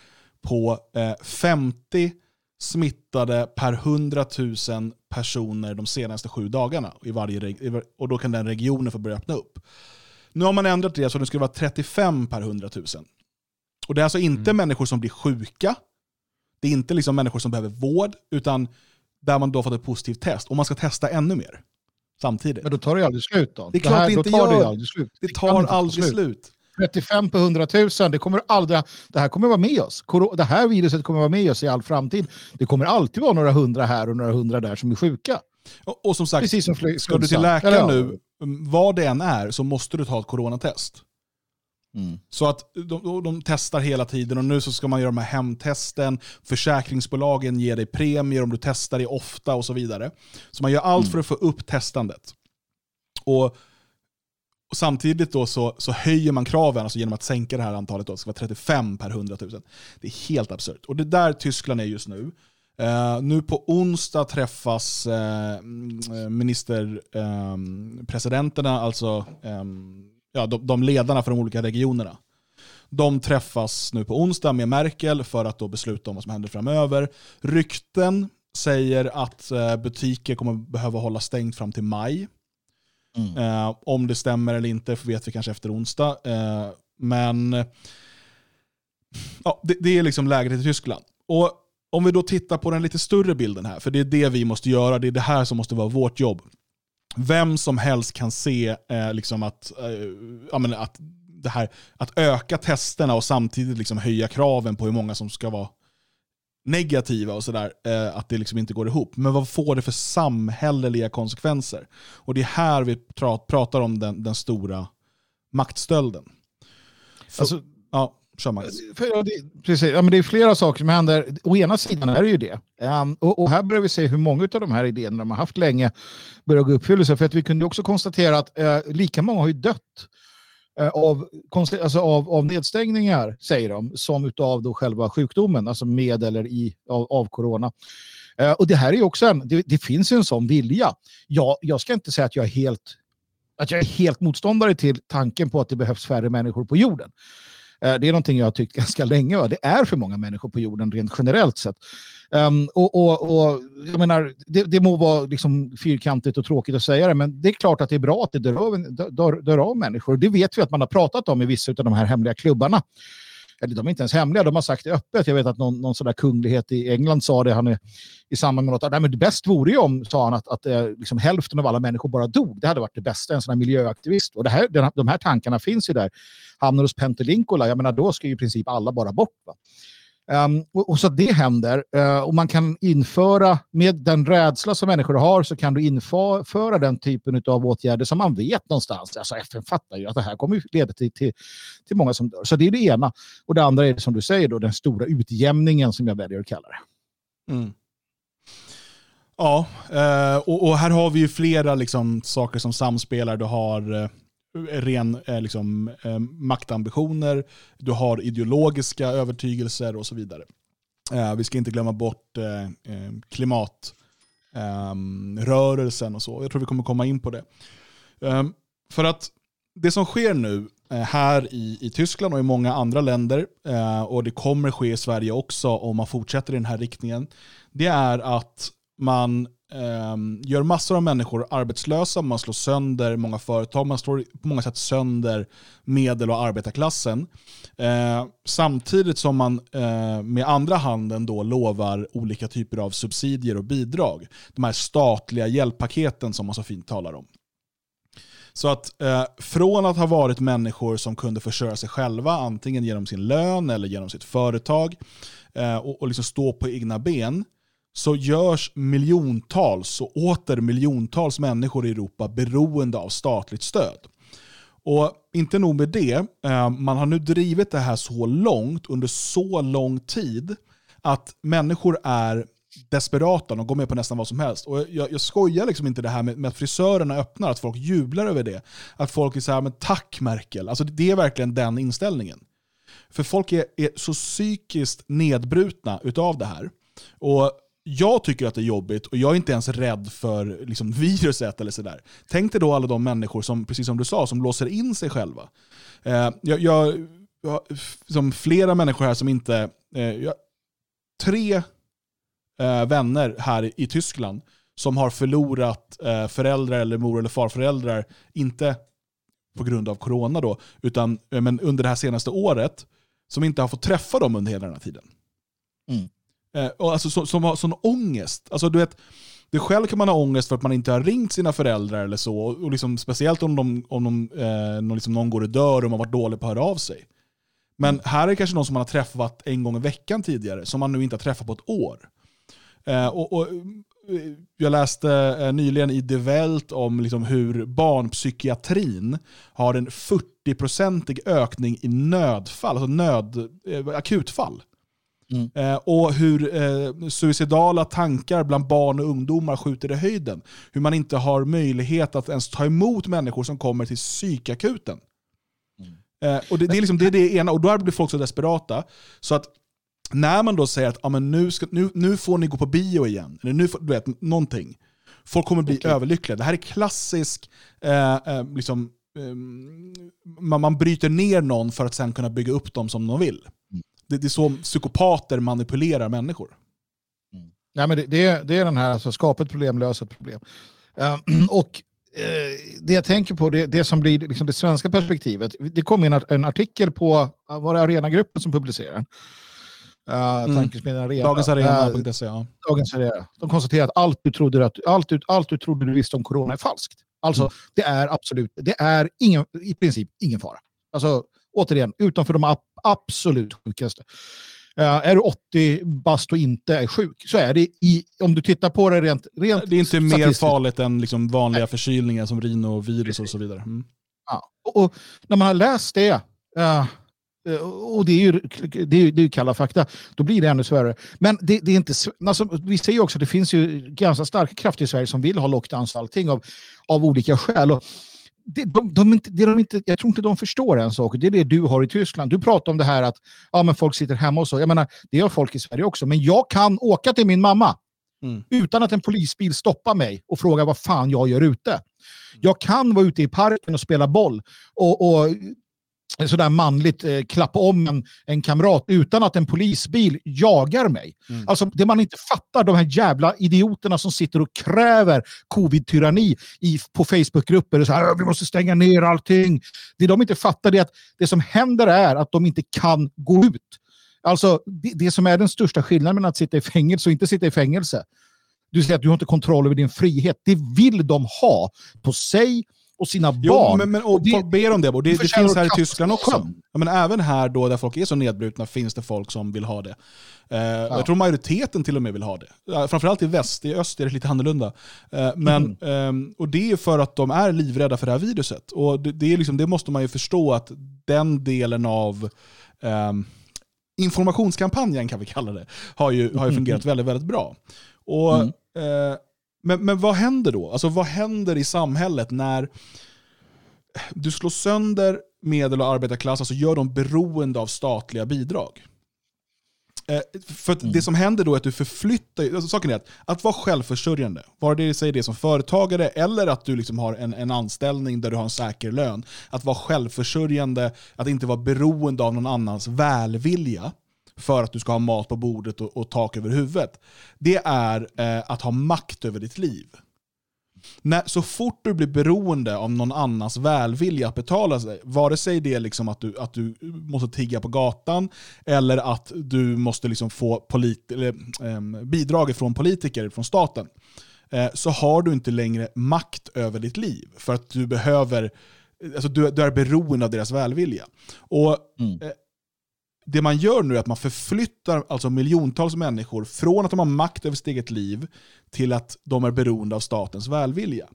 på eh, 50 smittade per 100 000 personer de senaste sju dagarna. I varje och då kan den regionen få börja öppna upp. Nu har man ändrat det så det skulle vara 35 per 100 000. Och det är alltså inte människor som blir sjuka. Det är inte liksom människor som behöver vård, utan där man då fått ett positivt test. Och man ska testa ännu mer samtidigt. Men då tar det ju aldrig slut då. Det är klart här, det inte gör. det. Det tar aldrig slut. 35 på 100 000, det kommer aldrig, det här kommer vara med oss. Det här viruset kommer vara med oss i all framtid. Det kommer alltid vara några hundra här och några hundra där som är sjuka. Och, och som sagt, Precis som Ska du till läkaren ja. nu, mm, vad det än är, så måste du ta ett coronatest. Mm. Så att de, de, de testar hela tiden och nu så ska man göra de här hemtesten. Försäkringsbolagen ger dig premier om du testar dig ofta och så vidare. Så man gör allt Mm. för att få upp testandet. Och, och samtidigt då så, så höjer man kraven alltså genom att sänka det här antalet. Då. Det ska vara 35 per 100 000. Det är helt absurt. Och det är där Tyskland är just nu. Uh, nu på onsdag träffas eh, mm, uh, ministerpresidenterna, eh, alltså um, ja, de, de ledarna för de olika regionerna. De träffas nu på onsdag med Merkel för att då besluta om vad som händer framöver. Rykten säger att butiker kommer behöva hålla stängt fram till maj. Mm. Eh, om det stämmer eller inte vet vi kanske efter onsdag. Eh, men ja, det, det är liksom läget i Tyskland. Och om vi då tittar på den lite större bilden här, för det är det vi måste göra, det är det här som måste vara vårt jobb. Vem som helst kan se eh, liksom att, eh, ja, men att, det här, att öka testerna och samtidigt liksom höja kraven på hur många som ska vara negativa och sådär, eh, att det liksom inte går ihop. Men vad får det för samhälleliga konsekvenser? Och det är här vi pra- pratar om den, den stora maktstölden. För, Alltså, ja, kör ja, det, precis, ja, men det är flera saker som händer. Å ena sidan är det ju det. Ehm, och, och här börjar vi se hur många av de här idéerna de har haft länge börjar gå i uppfyllelse. För att vi kunde också konstatera att eh, lika många har ju dött Eh, av, alltså av, av nedstängningar, säger de, som utav då själva sjukdomen, alltså med eller i, av, av corona. Eh, och det här är ju också en, det, det finns ju en sån vilja. Jag, jag ska inte säga att jag är helt att jag är helt motståndare till tanken på att det behövs färre människor på jorden. Eh, det är någonting jag har tyckt ganska länge. Va? Det är för många människor på jorden rent generellt sett. Um, och, och, och, jag menar, det, det må vara liksom fyrkantigt och tråkigt att säga det, men det är klart att det är bra att det dör av, dör, dör av människor. Det vet vi att man har pratat om i vissa av de här hemliga klubbarna. Eller de är inte ens hemliga, de har sagt det öppet. Jag vet att någon, någon sån där kunglighet i England sa det han är, i samband med något. Nej, men det bäst vore ju om, sa han, att, att eh, liksom hälften av alla människor bara dog. Det hade varit det bästa, en sån här miljöaktivist. Och det här, den, de här tankarna finns ju där. Hamnar hos Pentelinkola, jag menar då ska ju i princip alla bara bort. Va? Um, och, och så att det händer. Uh, och man kan införa, med den rädsla som människor har, så kan du införa den typen av åtgärder som man vet någonstans. Alltså FN fattar ju att det här kommer leda till, till, till många som dör. Så det är det ena. Och det andra är det som du säger då, den stora utjämningen som jag väljer att kalla det. Mm. Ja, eh, och, och här har vi ju flera liksom, saker som samspelar. Du har eh, Eh, ren eh, liksom, eh, maktambitioner, du har ideologiska övertygelser och så vidare. Eh, vi ska inte glömma bort eh, eh, klimatrörelsen eh, och så. Jag tror vi kommer komma in på det. Eh, för att det som sker nu eh, här i, i Tyskland och i många andra länder, eh, och det kommer ske i Sverige också om man fortsätter i den här riktningen, det är att man Ehm, gör massor av människor arbetslösa, man slår sönder många företag, man slår på många sätt sönder medel och arbetarklassen. Eh, samtidigt som man eh, med andra handen då lovar olika typer av subsidier och bidrag. De här statliga hjälppaketen som man så fint talar om. Så att eh, från att ha varit människor som kunde försörja sig själva, antingen genom sin lön eller genom sitt företag, eh, och, och liksom stå på egna ben, så görs miljontals och åter miljontals människor i Europa beroende av statligt stöd. Och inte nog med det, eh, man har nu drivit det här så långt under så lång tid att människor är desperata, de går med på nästan vad som helst. Och jag, jag skojar liksom inte det här med, med, att frisörerna öppnar, att folk jublar över det. Att folk är så här, men tack Merkel. Alltså det är verkligen den inställningen. För folk är, är så psykiskt nedbrutna utav det här. Och jag tycker att det är jobbigt och jag är inte ens rädd för liksom, viruset eller sådär. Tänk dig då alla de människor som, precis som du sa, som låser in sig själva. Eh, jag, jag, jag, som flera människor här som inte... Eh, jag, tre eh, vänner här i Tyskland som har förlorat eh, föräldrar eller mor eller farföräldrar, inte på grund av corona då, utan eh, men under det här senaste året, som inte har fått träffa dem under hela den här tiden. Mm. Eh, och alltså, som, som har sån ångest. Alltså, du vet, det själv kan man ha ångest för att man inte har ringt sina föräldrar eller så. Och liksom, speciellt om, de, om de, eh, liksom någon går och dör och man har varit dålig på att höra av sig. Men mm. här är det kanske någon som man har träffat en gång i veckan tidigare, som man nu inte har träffat på ett år. Eh, och, och, eh, jag läste eh, nyligen i The Welt om liksom hur barnpsykiatrin har en 40-procentig ökning i nödfall, alltså nöd, akutfall. Mm. Eh, och hur eh, suicidala tankar bland barn och ungdomar skjuter i höjden. Hur man inte har möjlighet att ens ta emot människor som kommer till psykakuten. Mm. Eh, och det, det, är liksom, det är det ena, och då blir folk så desperata. Så att när man då säger att ah, men nu, ska, nu, nu får ni gå på bio igen, eller nu får, du vet, någonting. Folk kommer bli okay. överlyckliga. Det här är klassisk, eh, eh, liksom, eh, man, man bryter ner någon för att sen kunna bygga upp dem som de vill. Mm. Det, det, är så psykopater manipulerar människor. Mm. Nej, men det, det, är, det är den här, alltså, skapa ett problem, lösa ett problem. Uh, och uh, det jag tänker på, det, det som blir liksom det svenska perspektivet, det kom en, en artikel på, var det Arenagruppen som publicerade Uh, mm. Arena. Dagens Arena.se. Uh, ja. Dagens Arena. De konstaterar att allt du, trodde att, allt, du, allt du trodde du visste om corona är falskt. Alltså, mm. det är absolut, det är ingen, i princip ingen fara. Alltså, återigen, utanför de absolut sjukaste. Uh, är du 80 bast och inte är sjuk så är det, i, om du tittar på det rent, rent Det är inte mer farligt än liksom vanliga Nej. förkylningar som rinovirus och så vidare. Mm. Ja, och, och, när man har läst det, uh, och det är ju det är, det är kalla fakta. Då blir det ännu svårare. Men det, det är inte, alltså, vi ju också att det finns ju ganska starka krafter i Sverige som vill ha lockdowns och allting av, av olika skäl. Och det, de, de, det de inte, jag tror inte de förstår en sak. Det är det du har i Tyskland. Du pratar om det här att ja, men folk sitter hemma och så. Jag menar, det har folk i Sverige också. Men jag kan åka till min mamma mm. utan att en polisbil stoppar mig och frågar vad fan jag gör ute. Jag kan vara ute i parken och spela boll och, och sådär manligt eh, klappa om en, en kamrat utan att en polisbil jagar mig. Mm. Alltså det man inte fattar, de här jävla idioterna som sitter och kräver covid-tyranni på Facebookgrupper. Så här, vi måste stänga ner allting. Det de inte fattar är att det som händer är att de inte kan gå ut. Alltså det, det som är den största skillnaden mellan att sitta i fängelse och inte sitta i fängelse. Du säger att du har inte kontroll över din frihet. Det vill de ha på sig och sina jo, barn. Men, men, och, och det, folk ber om det. Och det, det finns här i Tyskland också. Ja, men även här då, där folk är så nedbrutna finns det folk som vill ha det. Eh, ja. Jag tror majoriteten till och med vill ha det. Framförallt i väst, i öst är det lite annorlunda. Eh, men, mm. eh, och det är för att de är livrädda för det här viruset. Och det, det, är liksom, det måste man ju förstå att den delen av ehm, informationskampanjen kan vi kalla det, har ju, har ju fungerat väldigt, väldigt bra. Och mm. Eh, men, men vad händer då? Alltså vad händer i samhället när du slår sönder medel och arbetarklass, alltså gör dem beroende av statliga bidrag. Eh, för Mm. det som händer då är att du förflyttar, alltså saken är att, att vara självförsörjande, vare det sig det som företagare eller att du liksom har en, en anställning där du har en säker lön, att vara självförsörjande, att inte vara beroende av någon annans välvilja för att du ska ha mat på bordet och, och tak över huvudet, det är eh, att ha makt över ditt liv. När, så fort du blir beroende av någon annans välvilja att betala sig, vare sig det är liksom att, du, att du måste tigga på gatan eller att du måste liksom få polit, eller, ehm, bidrag från politiker, från staten, eh, så har du inte längre makt över ditt liv. För att du behöver, alltså du, du är beroende av deras välvilja. Och Mm. eh, det man gör nu är att man förflyttar alltså miljontals människor från att de har makt över sitt eget liv till att de är beroende av statens välvilja.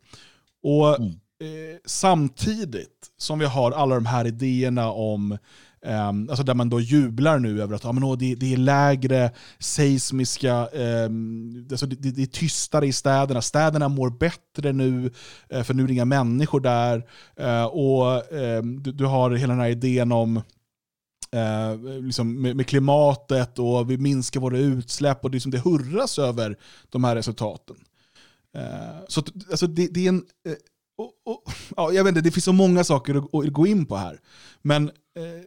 Och Mm. eh, Samtidigt som vi har alla de här idéerna om ehm, alltså där man då jublar nu över att ja, men, åh, det, det är lägre seismiska, ehm, alltså det, det, är tystare i städerna. Städerna mår bättre nu, eh, för nu är det inga människor där. Eh, och ehm, du, du har hela den här idén om eh, liksom med, med klimatet och vi minskar våra utsläpp och det, liksom det hurras över de här resultaten. Eh, så att, alltså det, det är en... Eh, och, och, ja, jag vet inte, det finns så många saker att, att gå in på här. Men eh,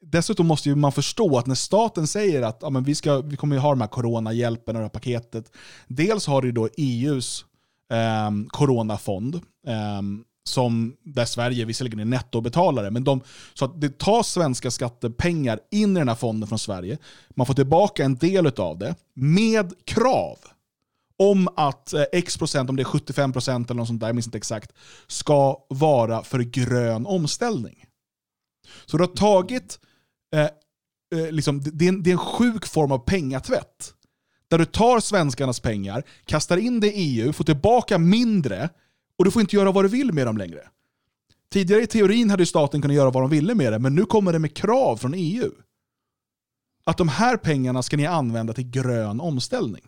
dessutom måste ju man förstå att när staten säger att ja, men vi, ska, vi kommer ju ha de här coronahjälpen och det här paketet. Dels har du då EUs eh, coronafond. Eh, som där Sverige visserligen är nettobetalare, men de, så att det tas svenska skattepengar in i den här fonden från Sverige. Man får tillbaka en del av det med krav om att eh, x procent, om det är 75 procent eller något sånt där, jag minns inte exakt, ska vara för grön omställning. Så du har tagit, eh, eh, liksom, det, är en, det är en sjuk form av pengatvätt. Där du tar svenskarnas pengar, kastar in det i EU, får tillbaka mindre och du får inte göra vad du vill med dem längre. Tidigare i teorin hade staten kunnat göra vad de ville med det, men nu kommer det med krav från EU. Att de här pengarna ska ni använda till grön omställning.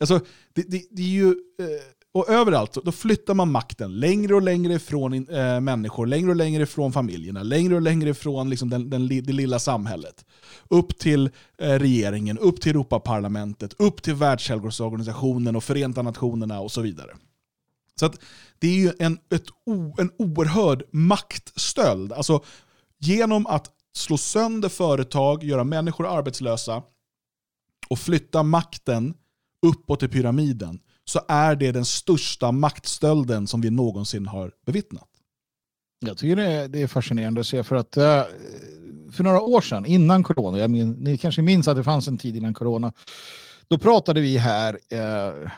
Alltså, det, det, det är ju... Eh, och överallt då flyttar man makten längre och längre ifrån eh, människor, längre och längre ifrån familjerna, längre och längre ifrån liksom den, den, det lilla samhället. Upp till eh, regeringen, upp till Europaparlamentet, upp till Världshälsoorganisationen och Förenta Nationerna och så vidare. Så att det är ju en, ett, o, en oerhörd maktstöld. Alltså, genom att slå sönder företag, göra människor arbetslösa och flytta makten uppåt i pyramiden så är det den största maktstölden som vi någonsin har bevittnat. Jag tycker det är, det är fascinerande att se för att eh, för några år sedan, innan corona, jag min, ni kanske minns att det fanns en tid innan corona, då pratade vi här eh,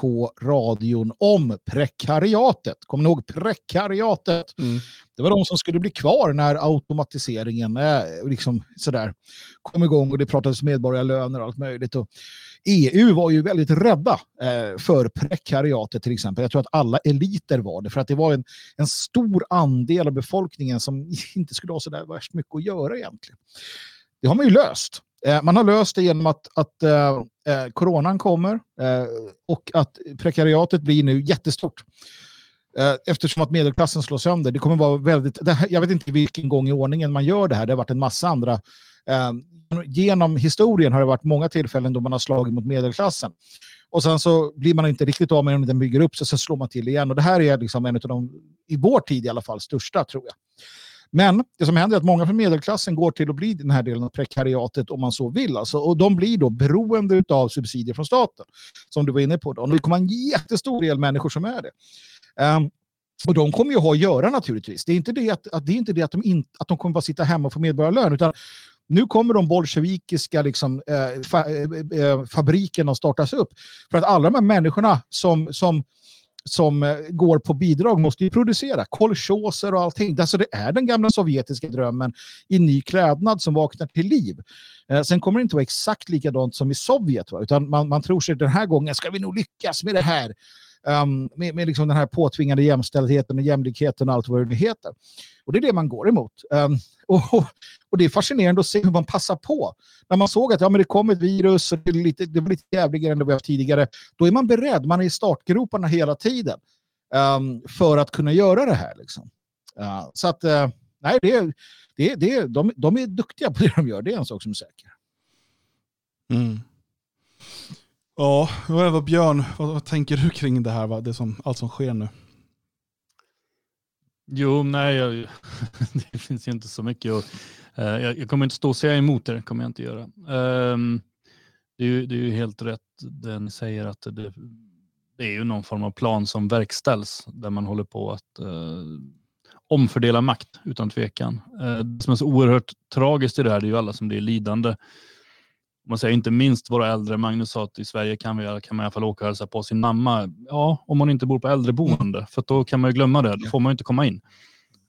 på radion om prekariatet. Kommer ni ihåg prekariatet? Mm. Det var de som skulle bli kvar när automatiseringen eh, liksom sådär, kom igång och det pratades medborgarlöner och allt möjligt. Och EU var ju väldigt rädda eh, för prekariatet till exempel. Jag tror att alla eliter var det för att det var en, en stor andel av befolkningen som inte skulle ha sådär värst mycket att göra egentligen. Det har man ju löst. Eh, man har löst det genom att, att eh, eh, coronan kommer eh, och att prekariatet blir nu jättestort eh, eftersom att medelklassen slår sönder. Det kommer vara väldigt, här, jag vet inte vilken gång i ordningen man gör det här. Det har varit en massa andra. Eh, genom historien har det varit många tillfällen då man har slagit mot medelklassen. Och sen så blir man inte riktigt av med den, den bygger upp sig, så slår man till igen. Och det här är liksom en av de, i vår tid i alla fall, största tror jag. Men det som händer är att många från medelklassen går till att bli den här delen av prekariatet om man så vill. Alltså, och de blir då beroende av subsidier från staten. Som du var inne på. Då. Och det kommer en jättestor del människor som är det. Um, och de kommer ju ha att göra naturligtvis. Det är inte det att, att, det är inte det att, de, in, att de kommer bara sitta hemma och få medborgarlön. Utan nu kommer de bolsjevikiska liksom, eh, fa, eh, eh, eh fabrikerna att startas upp. För att alla de här människorna som, som som eh, går på bidrag måste ju producera kolchoser och allting. Alltså det är den gamla sovjetiska drömmen i ny klädnad som vaknar till liv. Eh, sen kommer det inte vara exakt likadant som i Sovjet, va? utan man, man tror sig den här gången ska vi nog lyckas med det här. Um, med med liksom den här påtvingade jämställdheten och jämlikheten och allt vad det heter. Och det är det man går emot. Um, och, och det är fascinerande att se hur man passar på. När man såg att ja, men det kom ett virus och det, är lite, det var lite jävligare än det vi haft tidigare, då är man beredd. Man är i startgroparna hela tiden um, för att kunna göra det här. Liksom. Uh, så att, uh, nej, det, det, det, de, de är duktiga på det de gör, det är en sak som är säker. Mm. Ja, vad Björn, vad, vad, tänker du kring det här, va? Det som, allt som sker nu? Jo, nej, jag, det finns ju inte så mycket. Och, eh, uh, jag, jag, kommer inte stå och säga emot det, kommer jag inte göra. Um, det, är ju, det är ju helt rätt det ni säger att det, det är ju någon form av plan som verkställs där man håller på att uh, omfördela makt utan tvekan. Uh, det som är så oerhört tragiskt i det här det är ju alla som blir lidande man säger inte minst våra äldre. Magnus sa att i Sverige kan, vi, kan man i alla fall åka och hälsa på sin mamma. Ja, om man inte bor på äldreboende, för då kan man ju glömma det. Då får man inte komma in.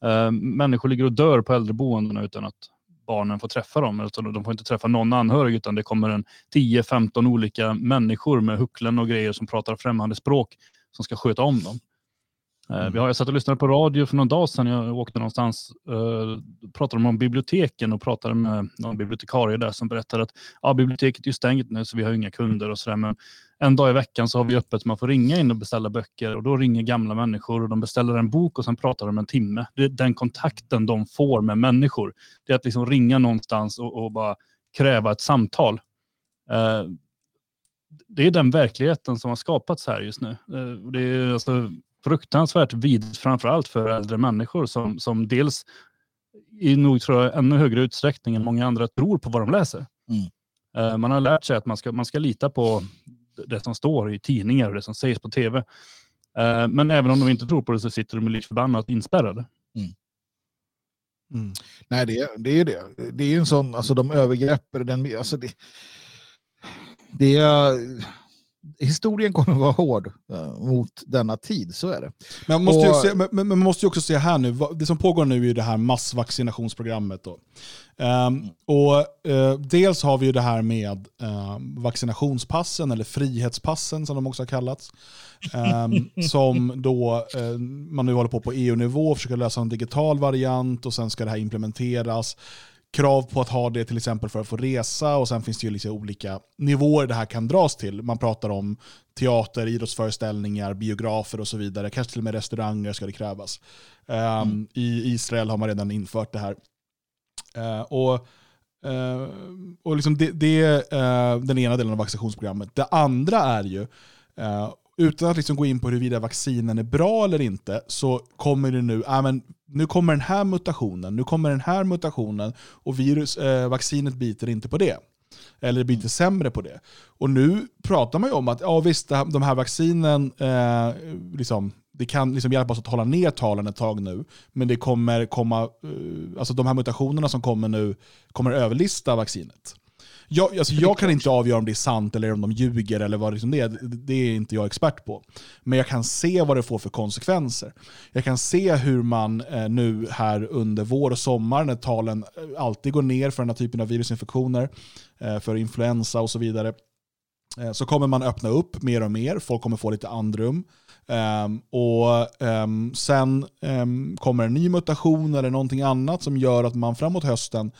Uh, människor ligger och dör på äldreboendena utan att barnen får träffa dem. Alltså, de får inte träffa någon anhörig utan det kommer en 10-15 olika människor med hucklen och grejer som pratar främmande språk som ska sköta om dem. Eh, mm. Vi har, jag satt och lyssnade på radio för någon dag sedan. Jag åkte någonstans. Uh, pratade om biblioteken och pratade med någon bibliotekarie där som berättade att ja, biblioteket är stängt nu så vi har inga kunder och sådär. Men en dag i veckan så har vi öppet. Man får ringa in och beställa böcker och då ringer gamla människor och de beställer en bok och sen pratar de en timme. Det är den kontakten de får med människor. Det är att liksom ringa någonstans och, och bara kräva ett samtal. Uh, det är den verkligheten som har skapats här just nu. Uh, det är alltså fruktansvärt vidrigt, framförallt för äldre människor som, som dels i nog tror jag ännu högre utsträckning än många andra tror på vad de läser. Mm. Uh, man har lärt sig att man ska, man ska lita på det som står i tidningar och det som sägs på tv. Uh, men även om de inte tror på det så sitter de lik förbannat inspärrade. Mm. Mm. Nej, det, det är ju det. Det är ju en sån, alltså de övergrepp, den, alltså det, det är historien kommer att vara hård uh, mot denna tid, så är det. Men man måste, och, se, men, men man måste ju också se här nu, det som pågår nu är det här massvaccinationsprogrammet. Då. Um, och uh, Dels har vi ju det här med uh, vaccinationspassen, eller frihetspassen som de också har kallats. Um, som då uh, man nu håller på på EU-nivå, försöker lösa en digital variant och sen ska det här implementeras krav på att ha det till exempel för att få resa och sen finns det ju liksom olika nivåer det här kan dras till. Man pratar om teater, idrottsföreställningar, biografer och så vidare. Kanske till och med restauranger ska det krävas. Um, mm. I Israel har man redan infört det här. Uh, och uh, och liksom det, det är uh, den ena delen av vaccinationsprogrammet. Det andra är ju, utan att liksom gå in på huruvida vaccinen är bra eller inte, så kommer det nu, äh, men nu kommer den här mutationen, nu kommer den här mutationen och virus, eh, vaccinet biter inte på det. Eller biter mm. sämre på det. Och nu pratar man ju om att ja, visst, de här vaccinen eh, liksom, det kan liksom hjälpa oss att hålla ner talen ett tag nu, men det kommer komma, eh, alltså de här mutationerna som kommer nu kommer överlista vaccinet. Jag, alltså jag kan inte avgöra om det är sant eller om de ljuger eller vad liksom det är. Det är inte jag expert på. Men jag kan se vad det får för konsekvenser. Jag kan se hur man eh, nu här under vår och sommar, när talen eh, alltid går ner för den här typen av virusinfektioner, eh, för influensa och så vidare, eh, så kommer man öppna upp mer och mer. Folk kommer få lite andrum. Um, och um, Sen um, kommer en ny mutation eller någonting annat som gör att man framåt hösten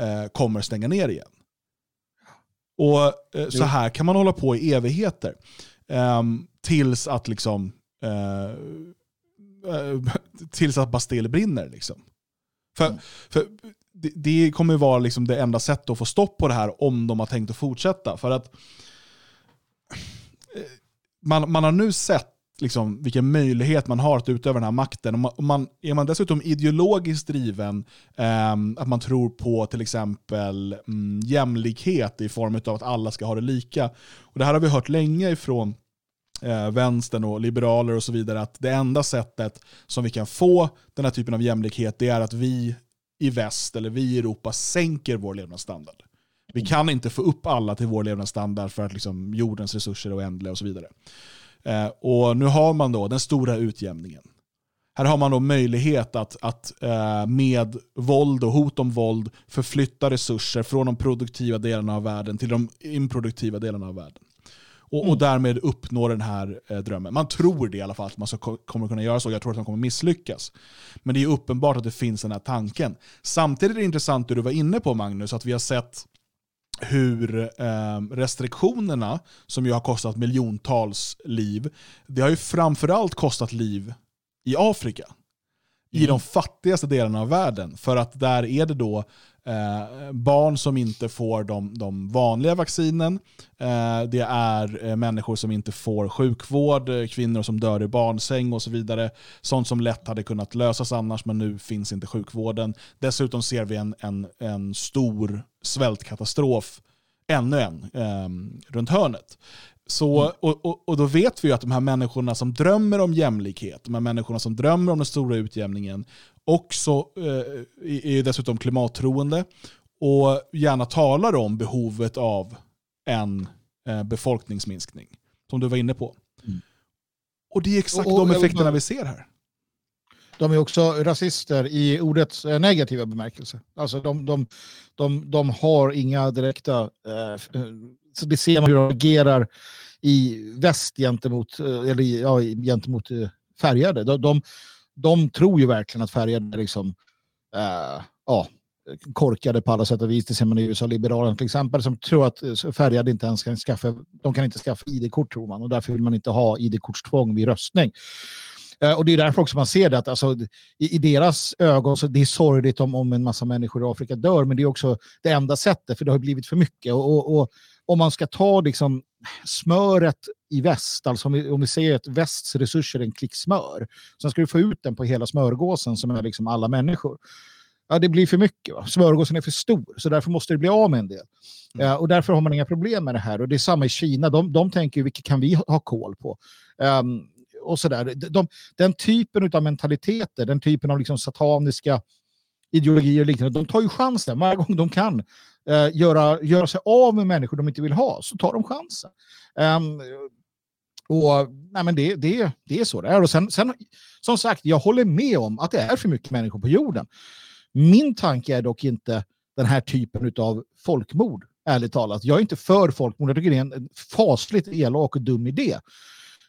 uh, kommer stänga ner igen. Och eh, Så här kan man hålla på i evigheter. Um, tills att liksom uh, uh, tills att Bastille brinner. Liksom. För, mm. för det, det, kommer vara liksom det enda sättet att få stopp på det här om de har tänkt att fortsätta. För att man, man har nu sett liksom, vilken möjlighet man har att utöva den här makten. Om man, om man, är man dessutom ideologiskt driven, eh, att man tror på till exempel mm, jämlikhet i form av att alla ska ha det lika. Och det här har vi hört länge ifrån eh, vänstern och liberaler och så vidare, att det enda sättet som vi kan få den här typen av jämlikhet det är att vi i väst eller vi i Europa sänker vår levnadsstandard. Vi kan inte få upp alla till vår levnadsstandard för att liksom jordens resurser är oändliga och så vidare. Eh, och nu har man då den stora utjämningen. Här har man då möjlighet att, att eh, med våld och hot om våld förflytta resurser från de produktiva delarna av världen till de improduktiva delarna av världen. Och, mm. och därmed uppnå den här eh, drömmen. Man tror det i alla fall, att man ska, kommer kunna göra så. Jag tror att man kommer misslyckas. Men det är uppenbart att det finns den här tanken. Samtidigt är det intressant det du var inne på Magnus, att vi har sett hur eh, restriktionerna, som ju har kostat miljontals liv, det har ju framförallt kostat liv i Afrika. i de fattigaste delarna av världen. För att där är det då eh, barn som inte får de, de vanliga vaccinen. Eh, det är eh, människor som inte får sjukvård, eh, kvinnor som dör i barnsäng och så vidare. Sånt som lätt hade kunnat lösas annars, men nu finns inte sjukvården. Dessutom ser vi en, en, en stor svältkatastrof, ännu en, eh, runt hörnet. Så, mm. och, och, och, då vet vi ju att de här människorna som drömmer om jämlikhet, de här människorna som drömmer om den stora utjämningen, också eh, är dessutom klimattroende och gärna talar om behovet av en eh, befolkningsminskning, som du var inne på. Mm. Och det är exakt och, och, de effekterna vi ser här. De är också rasister i ordets eh, negativa bemärkelse. Alltså de, de, de, de har inga direkta... Eh, så det eh, ser man hur de agerar i väst gentemot, eh, eller, ja, gentemot färgade. De, de, de tror ju verkligen att färgade är liksom, eh, ja, korkade på alla sätt och vis. Det ser man i USA, Liberalerna till exempel, som tror att färgade inte ens kan skaffa, de kan inte skaffa ID-kort tror man och därför vill man inte ha ID-kortstvång vid röstning. Uh, och det är därför också man ser det att alltså, i, i, deras ögon så det är sorgligt om, om en massa människor i Afrika dör, men det är också det enda sättet, för det har blivit för mycket. Och, och, och om man ska ta liksom, smöret i väst, alltså om vi, om vi säger att västs resurser är en klick smör, sen ska du få ut den på hela smörgåsen som är liksom alla människor. Ja, det blir för mycket. Va? Smörgåsen är för stor, så därför måste det bli av med en del. Mm. Uh, och därför har man inga problem med det här. Och det är samma i Kina. De, de tänker vilket kan vi ha koll på? Um, och så där. De, den typen av mentaliteter, den typen av liksom sataniska ideologier och liknande, de tar ju chansen varje gång de kan Eh, göra, göra sig av med människor de inte vill ha, så tar de chansen. Um, och nej, men det, det, det är så det är. Och sen, sen, som sagt, jag håller med om att det är för mycket människor på jorden. Min tanke är dock inte den här typen av folkmord, ärligt talat. Jag är inte för folkmord. Jag tycker det är en fasligt elak och dum idé.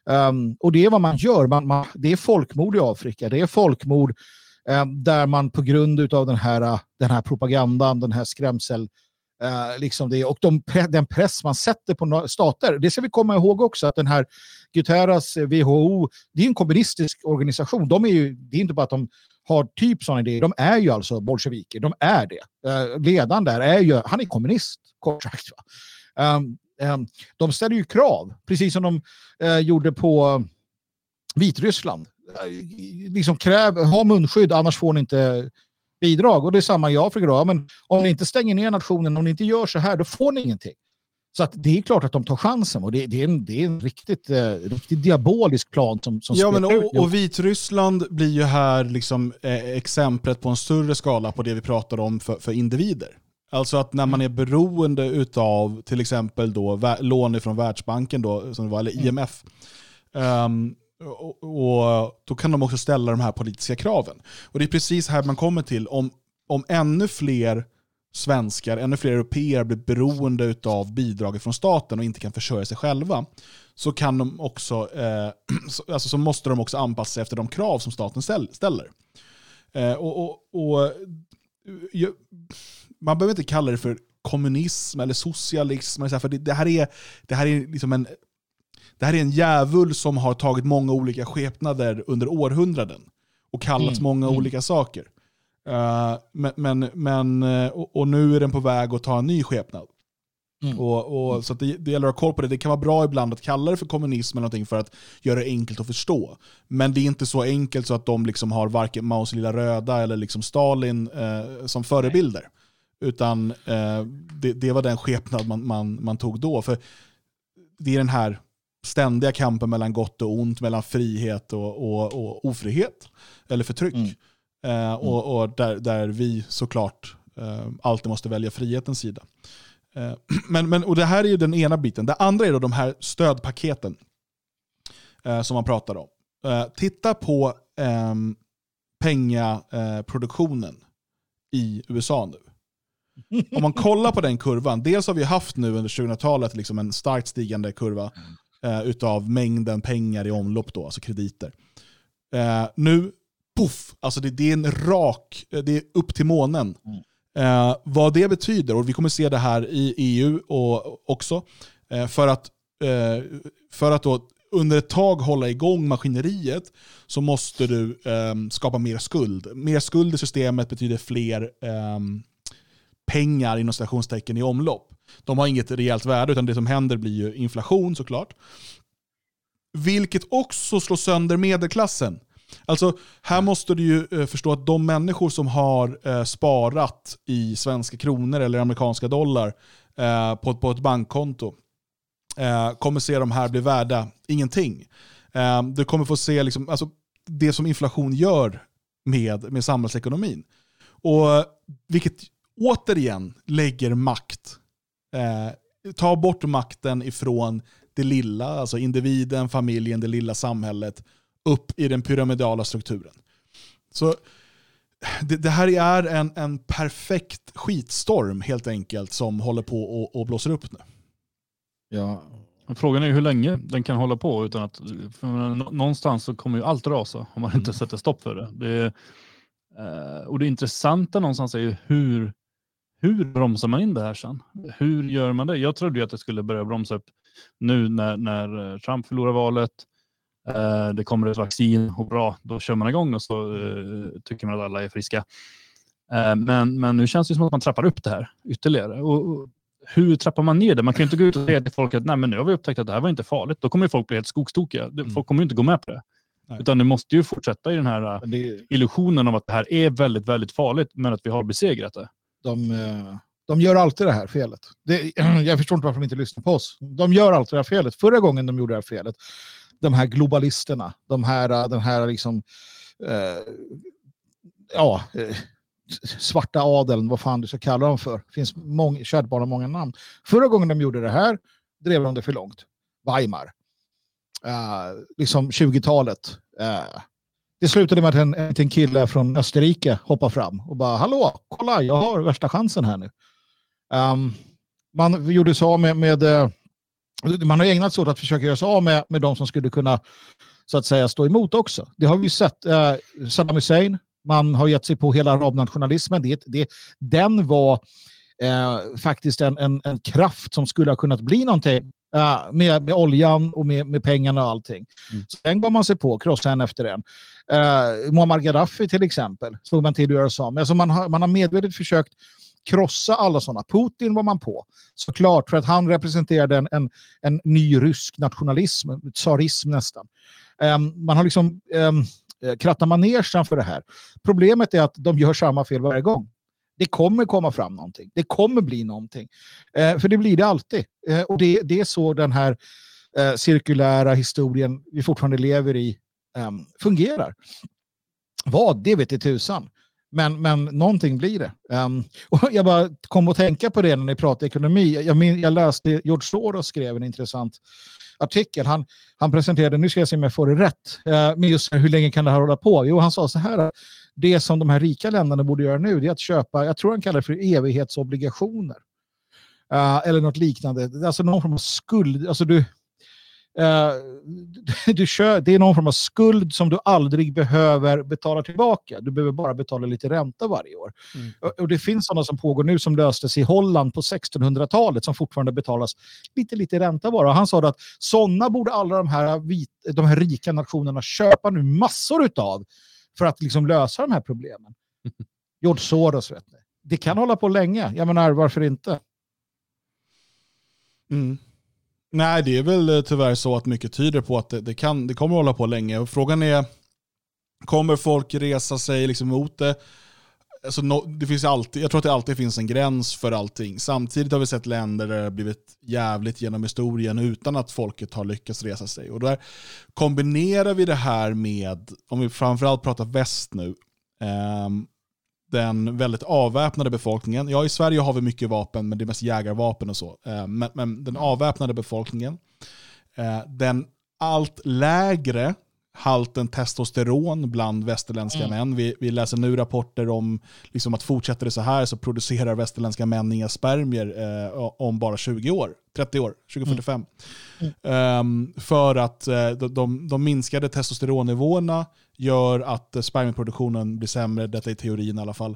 Um, och det är vad man gör. Man, man, det är folkmord i Afrika. Det är folkmord um, där man på grund av den här, den här propagandan, den här skrämsel Uh, liksom det, och de, den press man sätter på stater. Det ska vi komma ihåg också, att den här Guterras, WHO, eh, det är en kommunistisk organisation. De är ju, det är inte bara att de har typ sådana idéer, de är ju alltså bolsjeviker. De är det. Uh, ledaren där är ju, han är kommunist, kort sagt. Um, de ställer ju krav, precis som de uh, gjorde på Vitryssland. liksom kräv, ha munskydd, annars får ni inte bidrag. Och det är samma i Afrika. Då. Men om ni inte stänger ner nationen, om ni inte gör så här, då får ni ingenting. Så att det är klart att de tar chansen och det, det är, en, det är en riktigt, eh, riktigt diabolisk plan som, som ja, men och, och Vitryssland blir ju här liksom, eh, exemplet på en större skala på det vi pratar om för, för individer. Alltså att när man är beroende av till exempel då, lån från Världsbanken, då, som det var, eller mm. IMF, um, ehm, och, och, då kan de också ställa de här politiska kraven. Och det är precis här man kommer till, om, om ännu fler svenskar, ännu fler europeer blir beroende av bidraget från staten och inte kan försörja sig själva, så, kan de också, eh, så, alltså, så måste de också anpassa sig efter de krav som staten ställer. Eh, och, och, och jag, man behöver inte kalla det för kommunism eller socialism, för det, det här är, det här är liksom en det här är en djävul som har tagit många olika skepnader under århundraden och kallats mm. många mm. olika saker. Uh, men, men, men uh, och, och, nu är den på väg att ta en ny skepnad. Mm. Och, och, så det, det gäller att ha koll på det. Det kan vara bra ibland att kalla det för kommunism eller någonting för att göra det enkelt att förstå. Men det är inte så enkelt så att de liksom har varken Maos lilla röda eller liksom Stalin eh, som förebilder. Utan eh, det, det, var den skepnad man, man, man tog då. För det är den här ständiga kampen mellan gott och ont, mellan frihet och, och, och ofrihet, eller förtryck. Mm. Eh, och, mm. och där, där vi såklart eh, alltid måste välja frihetens sida. Eh, men, men, och det här är ju den ena biten. Det andra är då de här stödpaketen eh, som man pratar om. Eh, titta på ehm, pengaproduktionen i USA nu. Om man kollar på den kurvan, dels har vi haft nu under 2000-talet liksom en starkt stigande kurva eh, utav mängden pengar i omlopp, då, alltså krediter. Eh, nu, poff, alltså det, det, är en rak, eh, det är upp till månen. Mm. Eh, vad det betyder, och vi kommer se det här i EU och, också, eh, för att, eh, för att då under ett tag hålla igång maskineriet så måste du eh, skapa mer skuld. Mer skuld i systemet betyder fler eh, pengar inom stationstecken i omlopp. De har inget rejält värde utan det som händer blir ju inflation såklart. Vilket också slår sönder medelklassen. Alltså, här måste du ju eh, förstå att de människor som har eh, sparat i svenska kronor eller amerikanska dollar eh, på, på ett bankkonto kommer se de här bli värda ingenting. Du kommer få se liksom, alltså, det som inflation gör med, med samhällsekonomin. Och, vilket återigen lägger makt. Eh, ta bort makten ifrån det lilla, alltså individen, familjen, det lilla samhället, upp i den pyramidala strukturen. Så det, det här är en, en perfekt skitstorm helt enkelt som håller på och, och blåser upp nu. Ja. Frågan är hur länge den kan hålla på utan att någonstans så kommer ju allt rasa om man inte mm. sätter stopp för det. det eh, och det intressanta någonstans är ju hur, hur bromsar man in det här sen? Hur gör man det? Jag trodde ju att det skulle börja bromsa upp nu när, när eh, Trump förlorar valet. Eh, det kommer ett vaccin och bra, då kör man igång och så eh, tycker man att alla är friska. Eh, men, men nu känns det som att man trappar upp det här ytterligare. Och, och hur trappar man ner det? Man kan ju inte gå ut och säga till folk att Nej, men nu har vi upptäckt att det här var inte farligt. Då kommer folk bli helt skogstokiga. Mm. Folk kommer inte gå med på det. Nej. Utan det måste ju fortsätta i den här det... illusionen av att det här är väldigt, väldigt farligt, men att vi har besegrat det. De, eh, de gör alltid det här felet. Det, jag förstår inte varför de inte lyssnar på oss. De gör alltid det här felet. Förra gången de gjorde det här felet, de här globalisterna, de här, eh, den här liksom, eh, ja, eh, svarta adeln, vad fan du ska kalla dem för. Det finns många, bara många namn. Förra gången de gjorde det här drev de det för långt. Weimar. Uh, liksom 20-talet. Uh, eh, det slutade med att en, en kille från Österrike hoppade fram och bara hallå, kolla, jag har värsta chansen här nu. Um, man gjorde så av med, med eh, man har ägnat sig åt att försöka göra sig av med, med de som skulle kunna så att säga stå emot också. Det har vi sett. Eh, Saddam Hussein, man har gett sig på hela arabnationalismen. Det, det, den var eh, faktiskt en, en, en, kraft som skulle ha kunnat bli någonting med, med oljan och med, med pengarna och allting. Mm. Så den gav man sig på, krossa en efter en. Eh, Muammar Gaddafi till exempel, slog man till att göra så. Men alltså man, har, man har medvetet försökt krossa alla sådana. Putin var man på, såklart, för att han representerade en, en, en ny rysk nationalism, tsarism nästan. Um, man har liksom um, krattat manegen för det här. Problemet är att de gör samma fel varje gång. Det kommer komma fram någonting. Det kommer bli någonting. Eh, för det blir det alltid. Eh, och det, det är så den här eh, cirkulära historien vi fortfarande lever i ehm, fungerar. Vad? Det vet i tusan. Men, men någonting blir det. Um, och jag bara kom att tänka på det när ni pratade ekonomi. Jag, min, jag läste George Soros skrev en intressant artikel. Han, han presenterade, nu ska jag se om jag får det rätt, eh, uh, med just hur länge kan det här hålla på? Jo, han sa så här, det som de här rika länderna borde göra nu är att köpa, jag tror han kallar det för evighetsobligationer. Uh, eller något liknande. Alltså någon form av skuld. Alltså du, Uh, du kör, det är någon form av skuld som du aldrig behöver betala tillbaka. Du behöver bara betala lite ränta varje år. Mm. Och, och, det finns sådana som pågår nu som löstes i Holland på 1600-talet som fortfarande betalas lite, lite ränta bara. Och han sa att sådana borde alla de här, vit, de här rika nationerna köpa nu massor utav för att liksom lösa de här problemen. George Soros, vet ni. Det kan hålla på länge. Jag menar, varför inte? Mm. Nej, det är väl eh, tyvärr så att mycket tyder på att det, det, kan, det kommer hålla på länge. frågan är, kommer folk resa sig liksom mot det? Alltså, no, det finns alltid, jag tror att det alltid finns en gräns för allting. Samtidigt har vi sett länder där det har blivit jävligt genom historien utan att folket har lyckats resa sig. Och där kombinerar vi det här med, om vi framförallt pratar väst nu, eh, den väldigt avväpnade befolkningen. Ja, i Sverige har vi mycket vapen, men det är mest jägarvapen och så. Eh, men, men den avväpnade befolkningen, eh, den allt lägre halten testosteron bland västerländska mm. män. Vi, vi, läser nu rapporter om liksom att fortsätter det så här så producerar västerländska män inga spermier eh, om bara 20 år, 30 år, 2045. Mm. Mm. Um, för att eh, de, de, de minskade testosteronnivåerna gör att eh, spermieproduktionen blir sämre, detta är teorin i alla fall.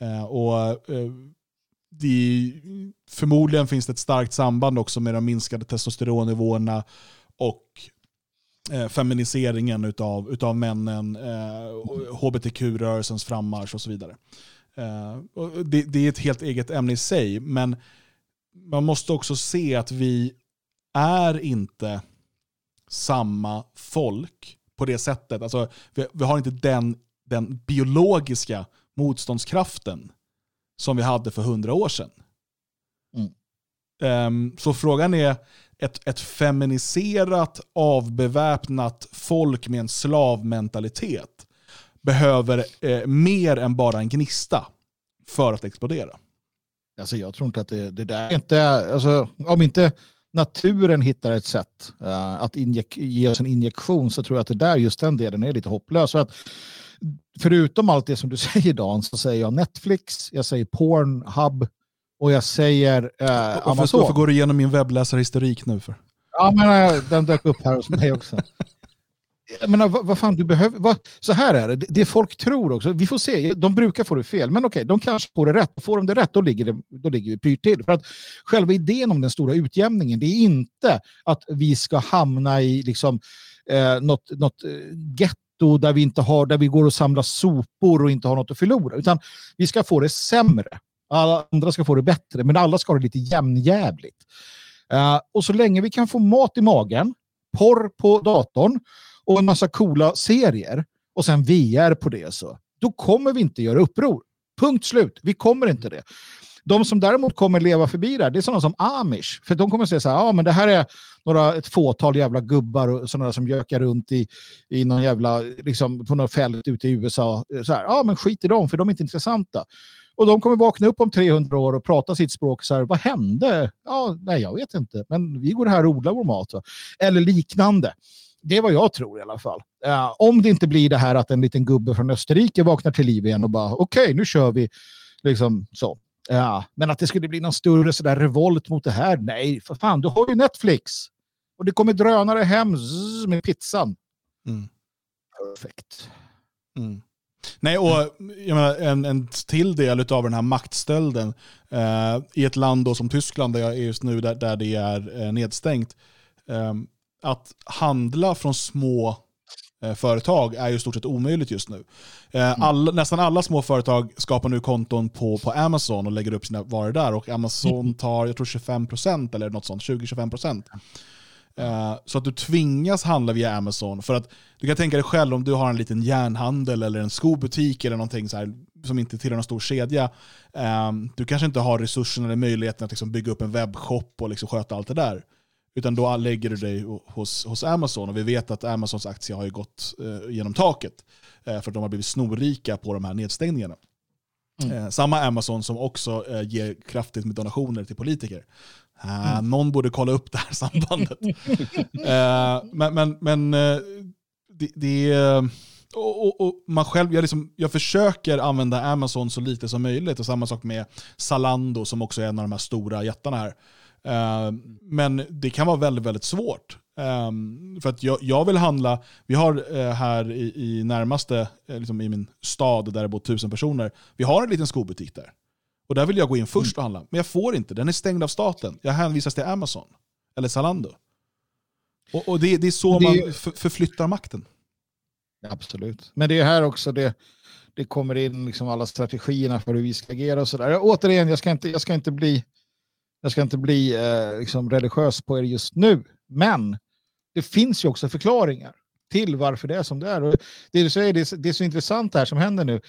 Eh, och eh, det, förmodligen finns det ett starkt samband också med de minskade testosteronnivåerna och eh, feminiseringen utav, utav männen, eh, hbtq-rörelsens frammarsch och så vidare. Eh, och det, det är ett helt eget ämne i sig, men man måste också se att vi är inte samma folk på det sättet. Alltså, vi, vi har inte den, den biologiska motståndskraften som vi hade för hundra år sedan. Mm. Um, så frågan är, ett, ett feminiserat, avbeväpnat folk med en slavmentalitet behöver eh, mer än bara en gnista för att explodera. Alltså jag tror inte att det, det där inte, alltså, om inte naturen hittar ett sätt uh, att ge oss en injektion så tror jag att det där, just den delen är lite hopplös. För att, förutom allt det som du säger Dan så säger jag Netflix, jag säger Pornhub och jag säger uh, Amazon. Varför går du igenom min webbläsarhistorik nu för? Ja, men uh, den dök upp här hos mig också. Jag menar, vad, vad fan du behöver... Vad, så här är det, det folk tror också. Vi får se, de brukar få det fel. Men okej, de kanske får det rätt. Får de det rätt, då ligger, det, då ligger vi pyrt till. För att själva idén om den stora utjämningen, det är inte att vi ska hamna i liksom, eh, något, något eh, getto där vi, inte har, där vi går och samlar sopor och inte har något att förlora. Utan vi ska få det sämre. Alla andra ska få det bättre, men alla ska ha det lite jämnjävligt. Uh, och så länge vi kan få mat i magen, porr på datorn och en massa coola serier och sen VR på det så, då kommer vi inte göra uppror. Punkt slut. Vi kommer inte det. De som däremot kommer leva förbi där, det är sådana som Amish. För de kommer säga så här, ja men det här är några, ett fåtal jävla gubbar och sådana som gökar runt i, i någon jävla, liksom på något fält ute i USA. Så här, ja men skit i dem för de är inte intressanta. Och de kommer vakna upp om 300 år och prata sitt språk. Så här, vad hände? Ja, nej, jag vet inte. Men vi går här och odlar vår mat. Va? Eller liknande. Det är vad jag tror i alla fall. Uh, om det inte blir det här att en liten gubbe från Österrike vaknar till liv igen och bara okej, okay, nu kör vi. Liksom så. Ja, men att det skulle bli någon större sådär revolt mot det här, nej, för fan, du har ju Netflix. Och det kommer drönare hem zzz, med pizzan. Mm. Perfekt. Mm. Nej, och jag menar, en, en till del av den här maktstölden eh, i ett land då som Tyskland, där jag är just nu, där, där det är eh, nedstängt. Eh, att handla från små eh, företag är ju stort sett omöjligt just nu. Eh, mm. All, nästan alla små företag skapar nu konton på, på Amazon och lägger upp sina varor där. Och Amazon tar, jag tror 25% eller något sånt, 20-25%. Uh, så att du tvingas handla via Amazon. För att du kan tänka dig själv om du har en liten järnhandel eller en skobutik eller någonting så här, som inte tillhör någon stor kedja. Um, du kanske inte har resurserna eller möjligheten att liksom bygga upp en webbshop och liksom sköta allt det där. Utan då lägger du dig hos, hos Amazon och vi vet att Amazons aktie har gått uh, genom taket. Uh, för att de har blivit snorrika på de här nedstängningarna. Mm. samma Amazon som också ger kraftigt med donationer till politiker. Uh, mm. Någon borde kolla upp det här sambandet. uh, men men, men eh, det, det och, och, och, man själv, jag, liksom, jag försöker använda Amazon så lite som möjligt. Och samma sak med Zalando som också är en av de här stora jättarna här. men det kan vara väldigt, väldigt svårt. Um, för att jag, jag, vill handla, vi har uh, här i, i närmaste, uh, liksom i min stad där det bor tusen personer, vi har en liten skobutik där. Och där vill jag gå in först och handla. Men jag får inte, den är stängd av staten. Jag hänvisas till Amazon eller Zalando. Och, och det, det, är så det, man förflyttar makten. Absolut. Men det är här också det, det kommer in liksom alla strategierna för hur vi ska agera och sådär. Återigen, jag ska inte, jag ska inte bli, jag ska inte bli eh, liksom religiös på er just nu. Men det finns ju också förklaringar till varför det är som det är. Och det, du säger, det, det är så intressant det här som händer nu.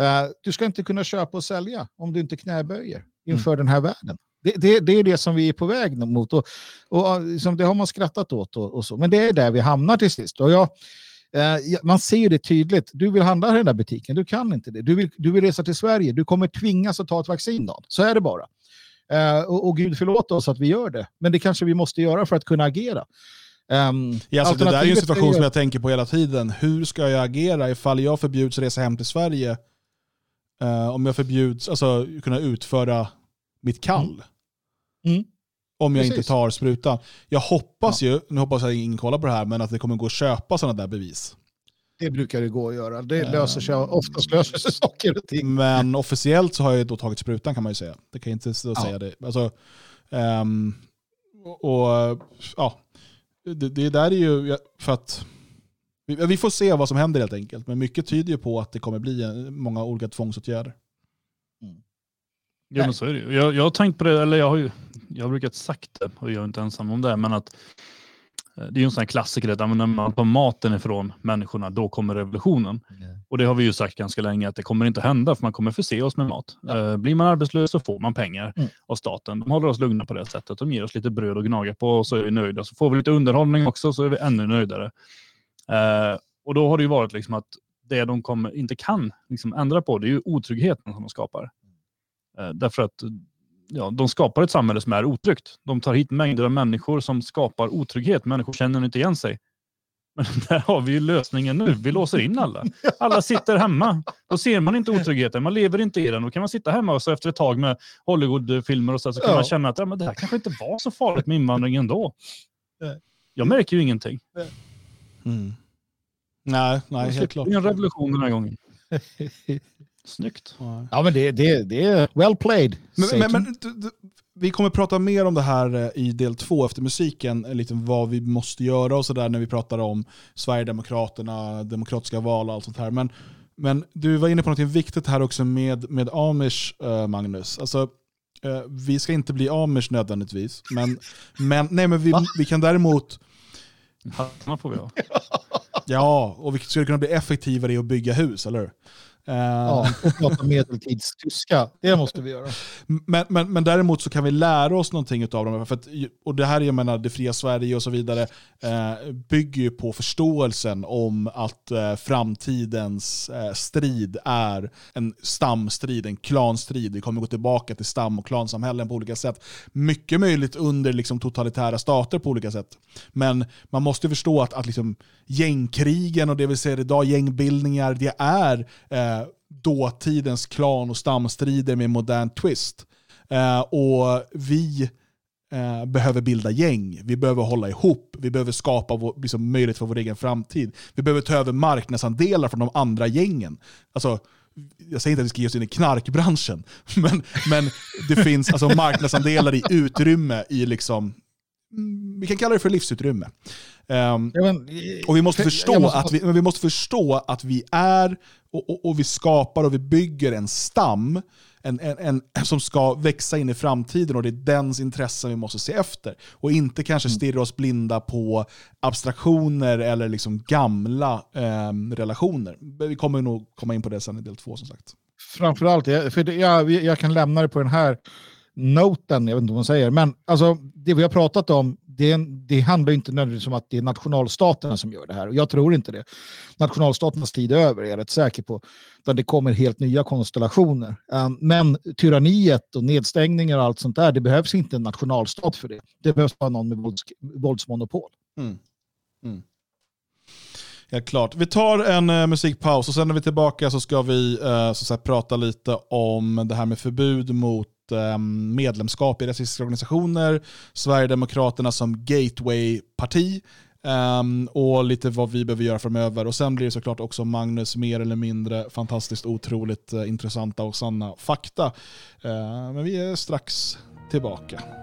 Uh, du ska inte kunna köpa och sälja om du inte knäböjer inför mm. den här världen. Det, det, det, är det som vi är på väg mot. Och, och liksom, det har man skrattat åt. Och, och, så. Men det är där vi hamnar till sist. Och jag, eh, man ser det tydligt. Du vill handla i den där butiken, du kan inte det. Du vill, du vill resa till Sverige, du kommer tvingas att ta ett vaccin. Då. Så är det bara. Eh, och, och Gud förlåt oss att vi gör det. Men det kanske vi måste göra för att kunna agera. Um, ja, alltså det där är en situation som jag tänker på hela tiden. Hur ska jag agera ifall jag förbjuds resa hem till Sverige Uh, om jag förbjuds, alltså kunna utföra mitt kall. Mm. Mm. Om jag Precis. inte tar sprutan. Jag hoppas ja. ju, nu hoppas jag att ingen kollar på det här, men att det kommer gå att köpa sådana där bevis. Det brukar det gå att göra. Det löser sig, oftast löser sig saker och ting. Men officiellt så har jag då tagit sprutan kan man ju säga. Det kan jag inte ja. säga det. Alltså, um, och, ja, det, det där är ju för att vi, vi får se vad som händer helt enkelt. Men mycket tyder ju på att det kommer bli många olika tvångsåtgärder. Ja, men så är det. Jag, jag har tänkt på det, eller jag har ju jag har brukat sagt det och jag är inte ensam om det, men att eh, det är ju en sån här klassiker att ja, när man tar maten ifrån människorna, då kommer revolutionen. Och det har vi ju sagt ganska länge att det kommer inte hända för man kommer förse oss med mat. Eh, blir man arbetslös så får man pengar Mm. av staten. De håller oss lugna på det sättet. De ger oss lite bröd att gnaga på och så är vi nöjda. Så får vi lite underhållning också så är vi ännu nöjdare. Eh, och då har det ju varit liksom att det de kommer, inte kan liksom ändra på det är ju otryggheten som de skapar. Eh, därför att ja, de skapar ett samhälle som är otryggt. De tar hit mängder av människor som skapar otrygghet. Människor känner inte igen sig. Men där har vi ju lösningen nu. Vi låser in alla. Alla sitter hemma. Då ser man inte otryggheten. Man lever inte i den. Då kan man sitta hemma och så efter ett tag med Hollywoodfilmer och så, så kan Ja. man känna att ja, men det här kanske inte var så farligt med invandring ändå. Nej. Jag märker ju ingenting. Mm. Nej, nej, helt klart. Det är en revolution den här gången. Snyggt. Ja, men det, det, det är well played. Men, men, men, du- du- vi kommer prata mer om det här eh, i del två efter musiken, eh, lite vad vi måste göra och sådär när vi pratar om Sverigedemokraterna, demokratiska val och allt sånt här. Men, men du var inne på något viktigt här också med, med Amish, eh, Magnus. Alltså, vi ska inte bli Amish nödvändigtvis, men, men, nej, men vi, Va? vi kan däremot, Hattarna får vi ha. ja, och vi skulle kunna bli effektivare i att bygga hus, eller hur? Eh, Ja, och prata medeltidstyska. Det måste vi göra. Men, men, men däremot så kan vi lära oss någonting av dem. För att, och det här, jag menar, det fria Sverige och så vidare, eh, bygger ju på förståelsen om att eh, framtidens eh, strid är en stamstrid, en klanstrid. Vi kommer gå tillbaka till stam och klansamhällen på olika sätt. Mycket möjligt under liksom, totalitära stater på olika sätt. Men man måste förstå att, att liksom, gängkrigen och det vi ser idag, gängbildningar, det är eh, dåtidens klan och stamstrider med modern twist. Eh, och vi eh, behöver bilda gäng, vi behöver hålla ihop, vi behöver skapa vår, liksom, möjlighet för vår egen framtid. Vi behöver ta över marknadsandelar från de andra gängen. Alltså, jag säger inte att vi ska ge oss in i knarkbranschen, men, men det finns alltså marknadsandelar i utrymme, i liksom, vi kan kalla det för livsutrymme. Men, och vi måste förstå, måste- att, vi, men vi måste förstå att vi är och, och, och vi skapar och vi bygger en stam en, en, en, som ska växa in i framtiden och det är dens intressen vi måste se efter. Och inte kanske stirra oss blinda på abstraktioner eller liksom gamla ehm, relationer. Vi kommer nog komma in på det sen i del två som sagt. framförallt, för det, jag, jag kan lämna det på den här noten, jag vet inte vad man säger, men alltså, det vi har pratat om, det, det handlar inte nödvändigtvis om att det är nationalstaterna som gör det här. Och jag tror inte det. Nationalstaternas tid är över, är jag rätt säker på. Utan det kommer helt nya konstellationer. Eh, men tyranniet och nedstängningar och allt sånt där, det behövs inte en nationalstat för det. Det behövs bara någon med vålds, våldsmonopol. Mm. Mm. Helt klart. Vi tar en uh, musikpaus och sen när vi är tillbaka så ska vi uh, så att säga, prata lite om det här med förbud mot eh, medlemskap i rasistiska organisationer, Sverigedemokraterna som gateway-parti ehm, och lite vad vi behöver göra framöver. Och Sen blir det såklart också Magnus mer eller mindre fantastiskt otroligt eh, intressanta och sanna fakta. Eh, men vi är strax tillbaka.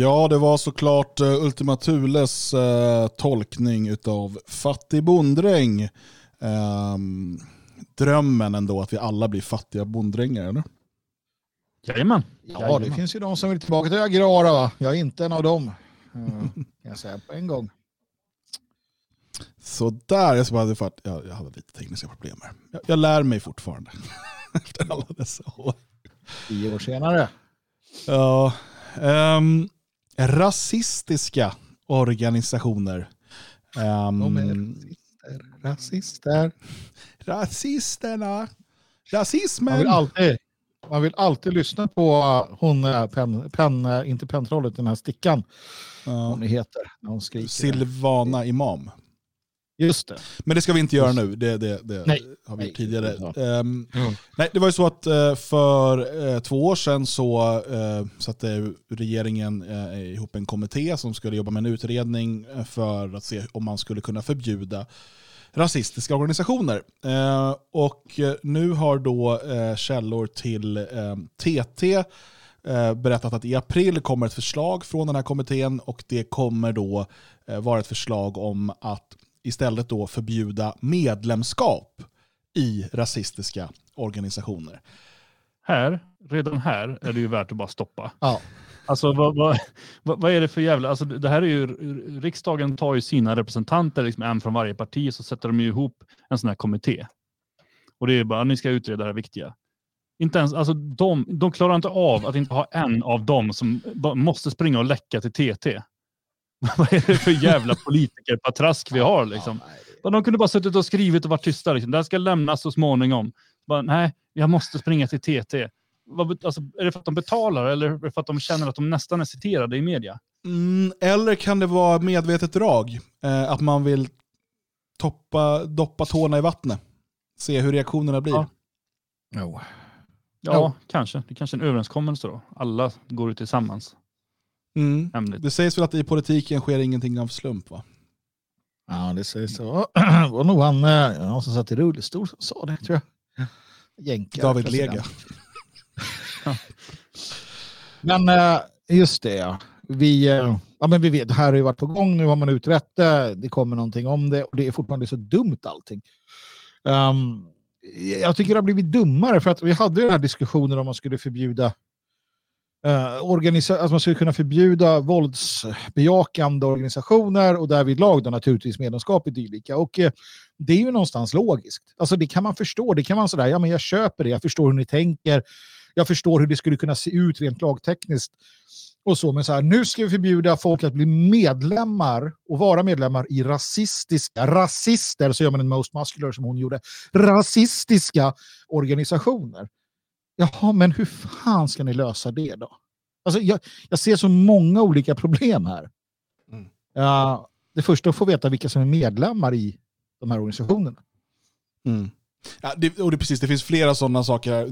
Ja, det var såklart uh, Ultima Thules eh, tolkning utav Fattig bonddräng. Ehm, drömmen ändå att vi alla blir fattiga bonddrängar, eller? Jajamän. Ja, det finns ju de som vill tillbaka till agrara. Va? Jag är inte en av dem. Eh, kan jag säga på en gång. Så där, jag, ska bara, för att jag, jag hade lite tekniska problem här. Jag, jag lär mig fortfarande. Efter alla dessa år. Tio år senare. Ja, ehm, rasistiska organisationer. Ehm, De är rasister. rasister. rasisterna. Man Rasismen. vill alltid, man vill alltid lyssna på uh, hon, uh, pen, pen, uh, inte pentrollet, den här stickan. Ja. Hon heter hon skriker. Silvana Imam. Just det. Men det ska vi inte göra nu, det, det, det Nej. har vi gjort tidigare. Ja. Ehm, Mm. nej, det var ju så att eh, för eh, två år sedan så uh, satte regeringen uh, ihop en kommitté som skulle jobba med en utredning eh, för att se om man skulle kunna förbjuda rasistiska organisationer. Eh, och eh, nu har då eh, källor till eh, TT eh, berättat att i april kommer ett förslag från den här kommittén och det kommer då eh, vara ett förslag om att istället då förbjuda medlemskap i rasistiska organisationer. Här, redan här är det ju värt att bara stoppa. Ja. Alltså vad, vad, vad, är det för jävla... Alltså, det här är ju, riksdagen tar ju sina representanter, liksom en från varje parti, så sätter de ju ihop en sån här kommitté. Och det är bara, ni ska utreda det här viktiga. Inte ens, alltså, de, de klarar inte av att inte ha en av dem som måste springa och läcka till TT. Vad är det för jävla politikerpatrask vi har liksom? De kunde bara suttit och skrivit och varit tysta. Liksom. Det här ska lämnas så småningom. Bara, nej, jag måste springa till TT. Alltså, är det för att de betalar eller är det för att de känner att de nästan är citerade i media? Mm, eller kan det vara medvetet drag? Eh, att man vill toppa, doppa tårna i vattnet. Se hur reaktionerna blir. Ja. Jo. Ja, kanske. Det är kanske är en överenskommelse då. Alla går ut tillsammans. Mm. Hemligt. Det sägs väl att i politiken sker ingenting av slump va? Ja, det sägs så. Det var nog han, eh, han som satt i rullstol som sa det, tror jag. Jänkare, David. Lega. Men eh, just det, ja. Vi, eh, ja, men vi vet, det här har ju varit på gång, nu har man utrett det, det kommer någonting om det och det är fortfarande så dumt allting. Ehm, jag tycker det har blivit dummare för att vi hade ju den här diskussionen om man skulle förbjuda Eh, organisa- att man skulle kunna förbjuda våldsbejakande organisationer och därvid lag då naturligtvis medlemskap i dylika. Och eh, det är ju någonstans logiskt. Alltså det kan man förstå, det kan man sådär, ja men jag köper det, jag förstår hur ni tänker, jag förstår hur det skulle kunna se ut rent lagtekniskt och så, men så här, nu ska vi förbjuda folk att bli medlemmar och vara medlemmar i rasistiska, rasister, så gör man en most muscular som hon gjorde, rasistiska organisationer. Jaha, men hur fan ska ni lösa det då? Alltså, jag, jag ser så många olika problem här. Mm. Ja, det första att få veta vilka som är medlemmar i de här organisationerna. Mm. Ja, det, och det, precis, det finns flera sådana saker. här.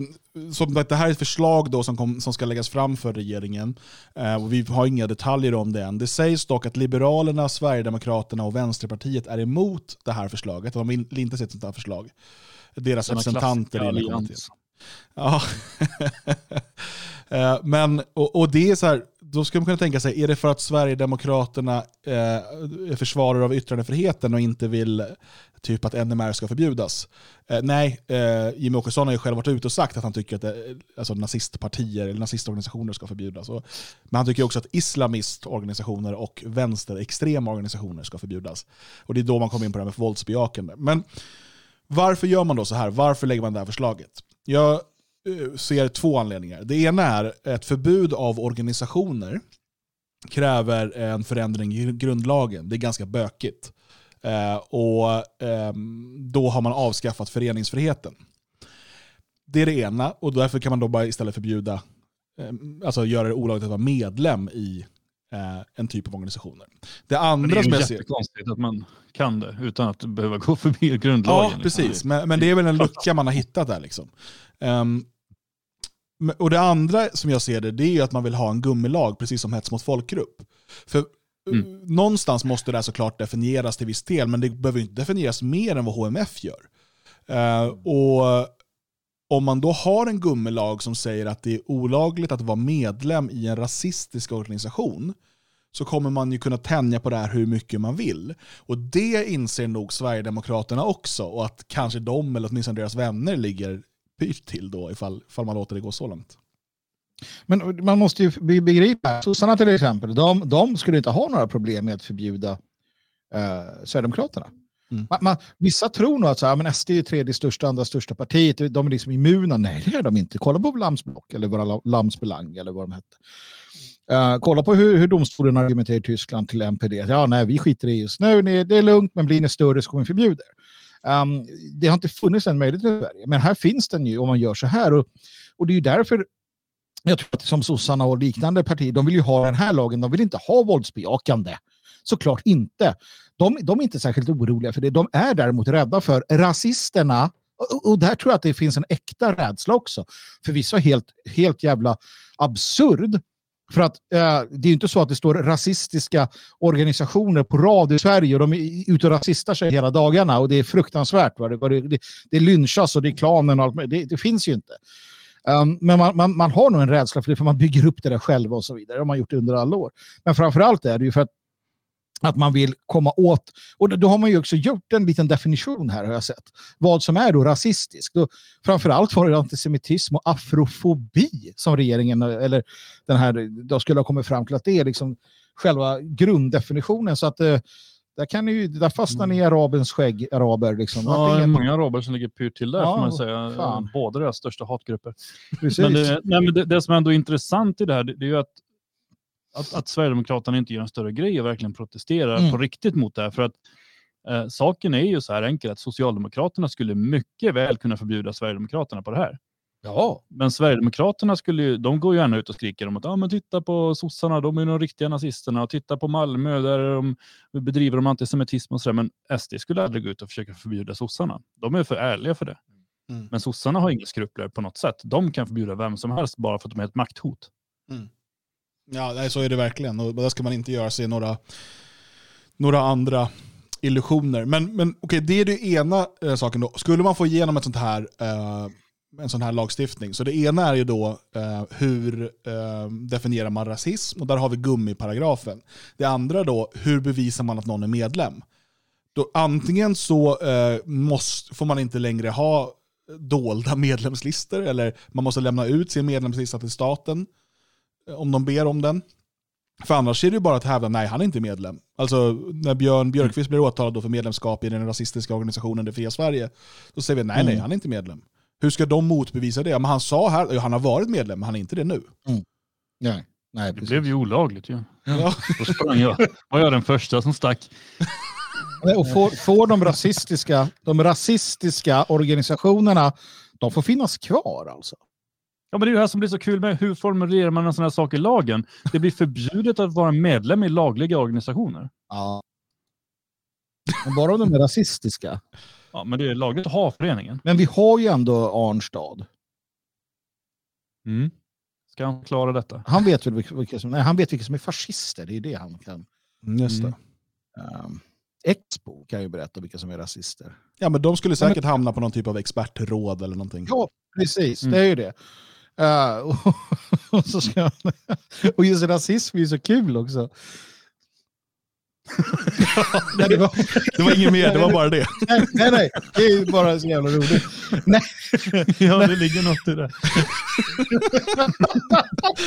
Som att det här är ett förslag då som, kom, som ska läggas fram för regeringen. Eh, och vi har inga detaljer om det än. Det sägs dock att Liberalerna, Sverigedemokraterna och Vänsterpartiet är emot det här förslaget. De vill inte se ett sånt här förslag. Deras representanter i allians. Ja. Eh, men, och, och det är så här, då ska man kunna tänka sig, är det för att Sverigedemokraterna eh, är försvarare av yttrandefriheten och inte vill typ att NMR ska förbjudas? Eh, nej, eh, Jimmie Åkesson har ju själv varit ute och sagt att han tycker att eh, alltså nazistpartier eller nazistorganisationer ska förbjudas. Och, men han tycker också att islamistorganisationer och vänsterextrema organisationer ska förbjudas. Och det är då man kommer in på det här med våldsbejakande. Men varför gör man då så här? Varför lägger man det här förslaget? Jag eh, ser två anledningar. Det ena är ett förbud av organisationer kräver en förändring i grundlagen. Det är ganska bökigt. Eh, och eh, Då har man avskaffat föreningsfriheten. Det är det ena och därför kan man då bara istället förbjuda, eh, alltså göra det olagligt att vara medlem i eh, en typ av organisationer. Det Men det andra är som jag ser... att man kan det utan att behöva gå förbi Ja, grundlagen. precis. Men, men det är väl en lucka man har hittat där. Liksom. Men- och det andra som jag ser det, det är att man vill ha en gummilag, precis som hets mot folkgrupp. För Mm. uh, någonstans måste det här såklart definieras till viss del, men det behöver inte definieras mer än vad HMF gör. Eh, och om man då har en gummilag som säger att det är olagligt att vara medlem i en rasistisk organisation, så kommer man ju kunna tänja på det här hur mycket man vill. Och det inser nog Sverigedemokraterna också, och att kanske de, eller åtminstone deras vänner, ligger pyrt till då, ifall, ifall man låter det gå så långt. Men man måste ju begripa, sossarna till exempel, de, de skulle inte ha några problem med att förbjuda eh, Sverigedemokraterna. Mm. Man, man, vissa tror nog att så här, men SD är tredje största, andra största partiet, de är liksom immuna. Nej, det är de inte. Kolla på Lamsblock eller våra Lamsbelang eller vad de hette. Uh, kolla på hur, hur domstolen argumenterar i Tyskland till MPD. Ja, nej, vi skiter i just nu. Ni, det är lugnt, men blir ni större så kommer vi förbjuda er. Um, det har inte funnits en möjlighet i Sverige, men här finns den ju om man gör så här. Och, och det är ju därför jag tror att som sossarna och liknande partier, de vill ju ha den här lagen, de vill inte ha våldsbejakande. Såklart inte. De, de är inte särskilt oroliga för det. De är däremot rädda för rasisterna. Och, och där tror jag att det finns en äkta rädsla också. Förvisso helt, helt jävla absurd. För att eh, det är ju inte så att det står rasistiska organisationer på rad i Sverige och de är ute och rasistar sig hela dagarna och det är fruktansvärt. Va? Det, det, det lynchas och det är klanen och allt möjligt. det, det finns ju inte. Um, men man, man, man har nog en rädsla för det, för man bygger upp det där själva och så vidare. Det har man gjort under alla år. Men framförallt är det ju för att, att man vill komma åt, och då, har man ju också gjort en liten definition här har jag sett, vad som är då rasistiskt. Då, framförallt var det antisemitism och afrofobi som regeringen, eller den här, då skulle ha kommit fram till att det är liksom själva grunddefinitionen. Så att eh, där, kan ni där fastnar ni i arabens skägg, araber. Liksom. Ja, det är många araber som ligger pyrt till där Ja, får man säga. fan. Båda deras största hatgrupper. Precis. Men, det, nej, men det, det som är ändå intressant i det här, det, det är ju att, att, att Sverigedemokraterna inte gör en större grej och verkligen protesterar Mm. på riktigt mot det här. För att eh, saken är ju så här enkel att Socialdemokraterna skulle mycket väl kunna förbjuda Sverigedemokraterna på det här. ja. Men Sverigedemokraterna skulle ju, de går ju gärna ut och skriker om att ah, men titta på sossarna, de är de riktiga nazisterna. Och titta på Malmö, där de bedriver de antisemitism och sådär. Men SD skulle aldrig gå ut och försöka förbjuda sossarna. De är för ärliga för det. Mm. Men sossarna har inga skrupler på något sätt. De kan förbjuda vem som helst bara för att de är ett makthot. Ja, nej, så är det verkligen. Och där ska man inte göra sig några, några andra illusioner. Men, men okej, det är det ena eh, saken då. Skulle man få igenom ett sånt här, eh, en sån här lagstiftning, så det ena är ju då eh, hur eh, definierar man rasism? Och där har vi gummiparagrafen. Det andra då, hur bevisar man att någon är medlem? Då, antingen så eh, måste, får man inte längre ha dolda medlemslistor, eller man måste lämna ut sin medlemslista till staten eh, om de ber om den. För annars är det ju bara att hävda nej, han är inte medlem. Alltså när Björn Björkqvist blir åtalad då för medlemskap i den rasistiska organisationen Det Fria Sverige, då säger vi nej, nej, Mm. han är inte medlem. Hur ska de motbevisa det? Men han sa här, han har varit medlem, men han är inte det nu. Nej, nej Det blev ju olagligt ju. Ja. Då sprang jag. Var jag den första som stack? Och får, får de, rasistiska, de rasistiska organisationerna, de får finnas kvar alltså. Ja, men det är det här som blir så kul med hur formulerar man en sån här sak i lagen? Det blir förbjudet att vara medlem i lagliga organisationer. Ja. Men bara om de är rasistiska. Ja, men det är lagligt att ha föreningen. Men vi har ju ändå Arnstad. Mm. Ska han klara detta? Han vet väl vilka, vilka, som, nej, han vet vilka som är fascister, det är det han kan. Just det. Mm. Um, Expo kan ju berätta vilka som är rasister. Ja, men de skulle säkert hamna på någon typ av expertråd eller någonting. Ja, precis. Mm. Det är ju det. Uh, och, och, så ska, och just rasism är ju så kul också. nej, det var, Det var inget mer, det var bara det. nej, nej, nej, det är ju bara så jävla roligt. Nej, ja, det ligger något i det.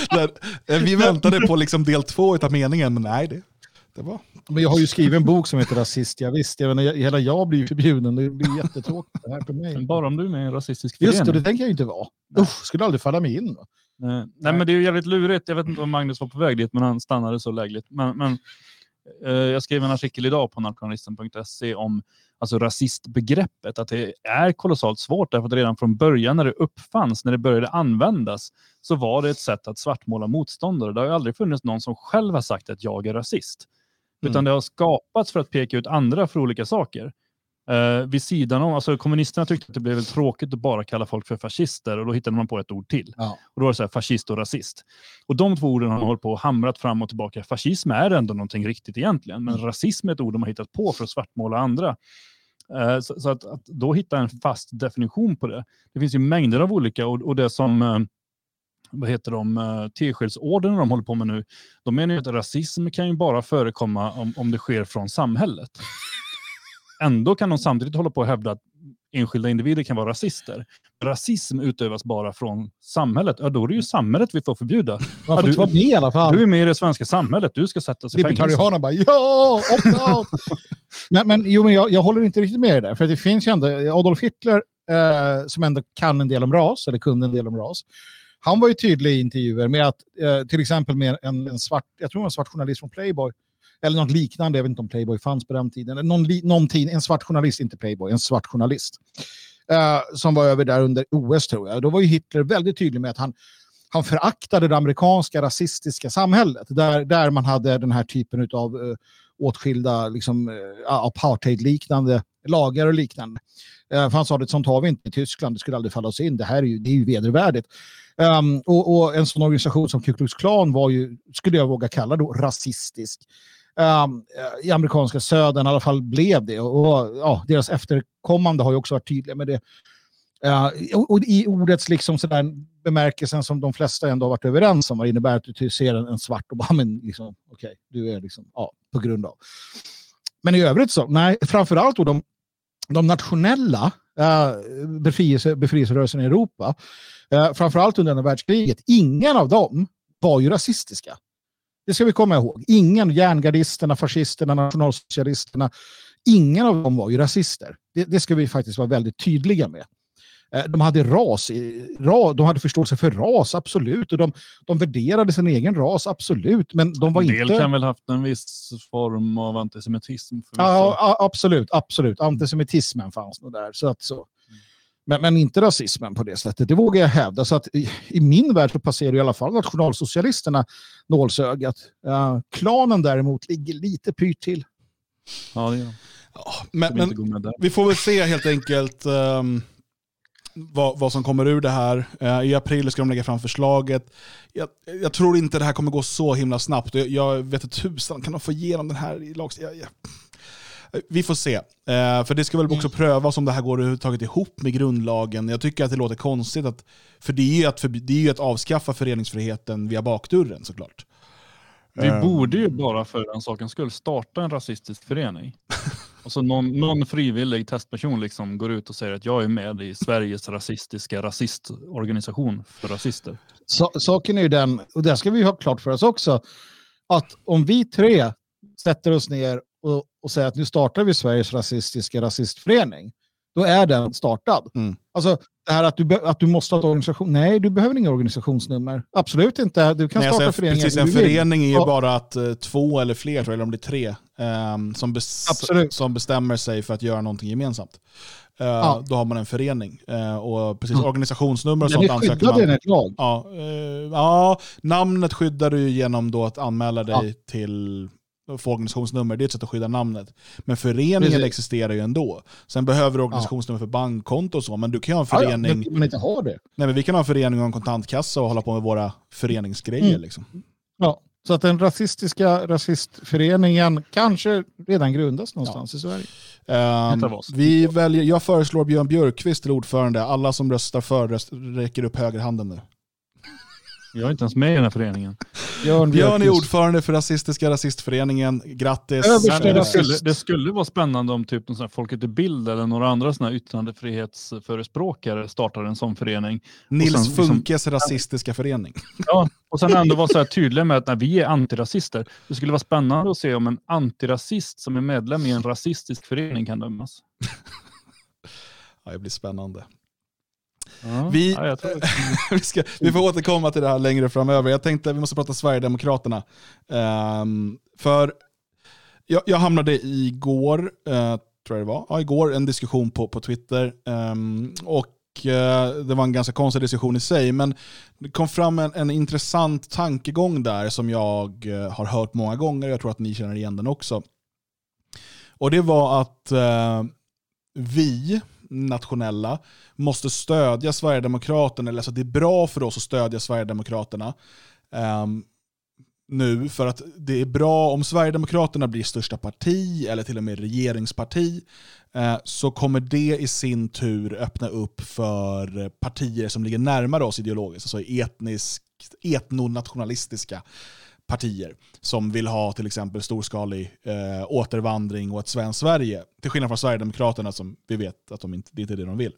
Där, eh, Vi väntade på liksom del två av meningen, men nej, det, det var... men jag har ju skrivit en bok som heter Rasist, jag visst. Jag menar, hela jag blir ju förbjuden, det blir jättetråkigt det här för mig. Men bara om du är med i en rasistisk Just det, förening. det tänker jag ju inte vara. Usch, skulle aldrig falla mig in. Nej, nej, men det är ju jävligt lurigt. Jag vet inte om Magnus var på väg dit, men han stannade så lägligt. Men, men eh, jag skrev en artikel idag på nationalisten.se om alltså rasistbegreppet, att det är kolossalt svårt därför att redan från början när det uppfanns, när det började användas, så var det ett sätt att svartmåla motståndare. Det har ju aldrig funnits någon som själv har sagt att jag är rasist. Utan Mm. det har skapats för att peka ut andra för olika saker. Eh, vid sidan om, alltså kommunisterna tyckte att det blev väl tråkigt att bara kalla folk för fascister och då hittade man på ett ord till. Ja. Och då var det så här, fascist och rasist. Och de två orden har man hållit på och hamrat fram och tillbaka. Fascism är ändå någonting riktigt egentligen, men rasism är ett ord de har hittat på för att svartmåla andra. Eh, Så, så att, att då hitta en fast definition på det. Det finns ju mängder av olika och, och det som eh, vad heter de, eh, Teskedsorden de håller på med nu, de menar ju att rasism kan ju bara förekomma om, om det sker från samhället. Ändå kan de samtidigt hålla på och hävda att enskilda individer kan vara rasister. Rasism utövas bara från samhället. Ja, då är det ju samhället vi får förbjuda. Man Ja, du- vara med i alla fall. Du är med i det svenska samhället, du ska sättas i fängelse. Hana bara ja, opt-out. men, men, jo, men jag, jag håller inte riktigt med dig där. För det finns ju ändå, Adolf Hitler eh, som ändå kan en del om ras, eller kunde en del om ras. Han var ju tydlig i intervjuer med att eh, till exempel med en, en svart, jag tror var en svart journalist från Playboy, eller något liknande, jag vet inte om Playboy fanns på den tiden, eller någon, någon tid, en svart journalist, inte Playboy, en svart journalist. Eh, som var över där under OS tror jag. Då var ju Hitler väldigt tydlig med att han, han föraktade det amerikanska rasistiska samhället, där, där man hade den här typen av eh, åtskilda liksom, eh, apartheid-liknande lagar och liknande. Eh, för han sa att sånt har vi inte i Tyskland, det skulle aldrig falla oss in, det här är ju, det är ju vedervärdigt. Um, och, och en sån organisation som Ku Klux Klan var ju, skulle jag våga kalla då, rasistisk. Um, I amerikanska södern i alla fall blev det. Och, och ja, deras efterkommande har ju också varit tydliga med det. Uh, och, och i ordets liksom sådär bemärkelsen som de flesta ändå har varit överens om, vad det innebär att du ser en, en svart och bara, men liksom, okej, du är liksom, ja, på grund av. Men i övrigt så, nej, framförallt då de, de nationella uh, befrielse, befrielserörelserna i Europa, uh, framförallt under andra världskriget, ingen av dem var ju rasistiska. Det ska vi komma ihåg. Ingen, järngardisterna, fascisterna, nationalsocialisterna, ingen av dem var ju rasister. Det, det ska vi faktiskt vara väldigt tydliga med. Eh, De hade ras, de hade förståelse för ras, absolut. Och de, de värderade sin egen ras, absolut. Men de var En del inte... kan väl haft en viss form av antisemitism. För Ja, ja, absolut, absolut. Antisemitismen fanns nog där. Så att så. Men, men inte rasismen på det sättet. Det vågar jag hävda. Så att i, i min värld så passerar i alla fall nationalsocialisterna nålsögat. Uh, klanen däremot ligger lite pyrt till. ja, det är de. Ja, men, men vi får väl se helt enkelt. ehm, vad, vad som kommer ur det här. Eh, I april ska de lägga fram förslaget. Jag, jag tror inte det här kommer gå så himla snabbt. Jag, jag vet inte tusan, kan de få igenom den här i lagstiftningen? Vi får se. Eh, för det ska väl också Mm. prövas om det här går överhuvudtaget ihop med grundlagen. Jag tycker att det låter konstigt, att, för det är ju att, det är ju att avskaffa föreningsfriheten via bakdörren såklart. Vi Eh, borde ju bara för den sakens skull starta en rasistisk förening. Alltså någon, någon frivillig testperson liksom går ut och säger att jag är med i Sveriges rasistiska rasistorganisation för rasister. Sa- saken är ju den, och det ska vi ha klart för oss också, att om vi tre sätter oss ner och, och säger att nu startar vi Sveriges rasistiska rasistförening, då är den startad. Mm. Alltså det här att du, att du måste ha ett organisation, nej du behöver inga organisationsnummer. Absolut inte, du kan Nej, starta alltså, föreningar precis, en förening är ju Ja. bara att eh, två eller fler, tror jag, eller om det är tre, ehm, som, bes- som bestämmer sig för att göra någonting gemensamt. Eh, Ja. Då har man en förening. Eh, och precis, Mm. organisationsnummer och Den sånt är ansöker man. enligt lag. Ja, ja, namnet skyddar du genom då att anmäla dig till få organisationsnummer. Det är ett sätt att skydda namnet. Men föreningen Precis. existerar ju ändå. Sen behöver du organisationsnummer för bankkonto och så, men du kan ju ha en Ja, ja, förening. men inte har det. Nej, men vi kan ha en förening och en kontantkassa och hålla på med våra föreningsgrejer. Mm. Liksom. Ja. Så att den rasistiska rasistföreningen kanske redan grundas någonstans i Sverige. Oss. vi väljer, jag föreslår Björn Björkqvist till ordförande. Alla som röstar för röst, räcker upp högerhanden nu. Jag är inte ens med i den här föreningen. Björn, Björn är ordförande för Rasistiska rasistföreningen. Grattis! Det, skulle, det skulle vara spännande om typ någon Folket i bild eller några andra såna här yttrandefrihetsförespråkare startade en sån förening. Nils sen liksom- Funkes rasistiska förening. Ja, och sen ändå vara så här tydliga med att nej, vi är antirasister. Det skulle vara spännande att se om en antirasist som är medlem i en rasistisk förening kan dömas. Ja, det blir spännande. Ja, Vi- ja, vi, ska, vi får återkomma till det här längre framöver. Jag tänkte att vi måste prata Sverigedemokraterna. Ehm, för jag, jag hamnade igår, uh, tror jag det var, ja, igår en diskussion på, på Twitter. Ehm, och eh, det var en ganska konstig diskussion i sig, men det kom fram en, en intressant tankegång där som jag eh, har hört många gånger. Jag tror att ni känner igen den också. Och det var att eh, vi, nationella, måste stödja Sverigedemokraterna, eller alltså det är bra för oss att stödja Sverigedemokraterna um, nu, för att det är bra om Sverigedemokraterna blir största parti, eller till och med regeringsparti, uh, så kommer det i sin tur öppna upp för partier som ligger närmare oss ideologiskt, alltså etniskt, etnonationalistiska partier som vill ha till exempel storskalig eh, återvandring och ett svenskt Sverige. Till skillnad från Sverigedemokraterna som vi vet att de inte, det är det de vill.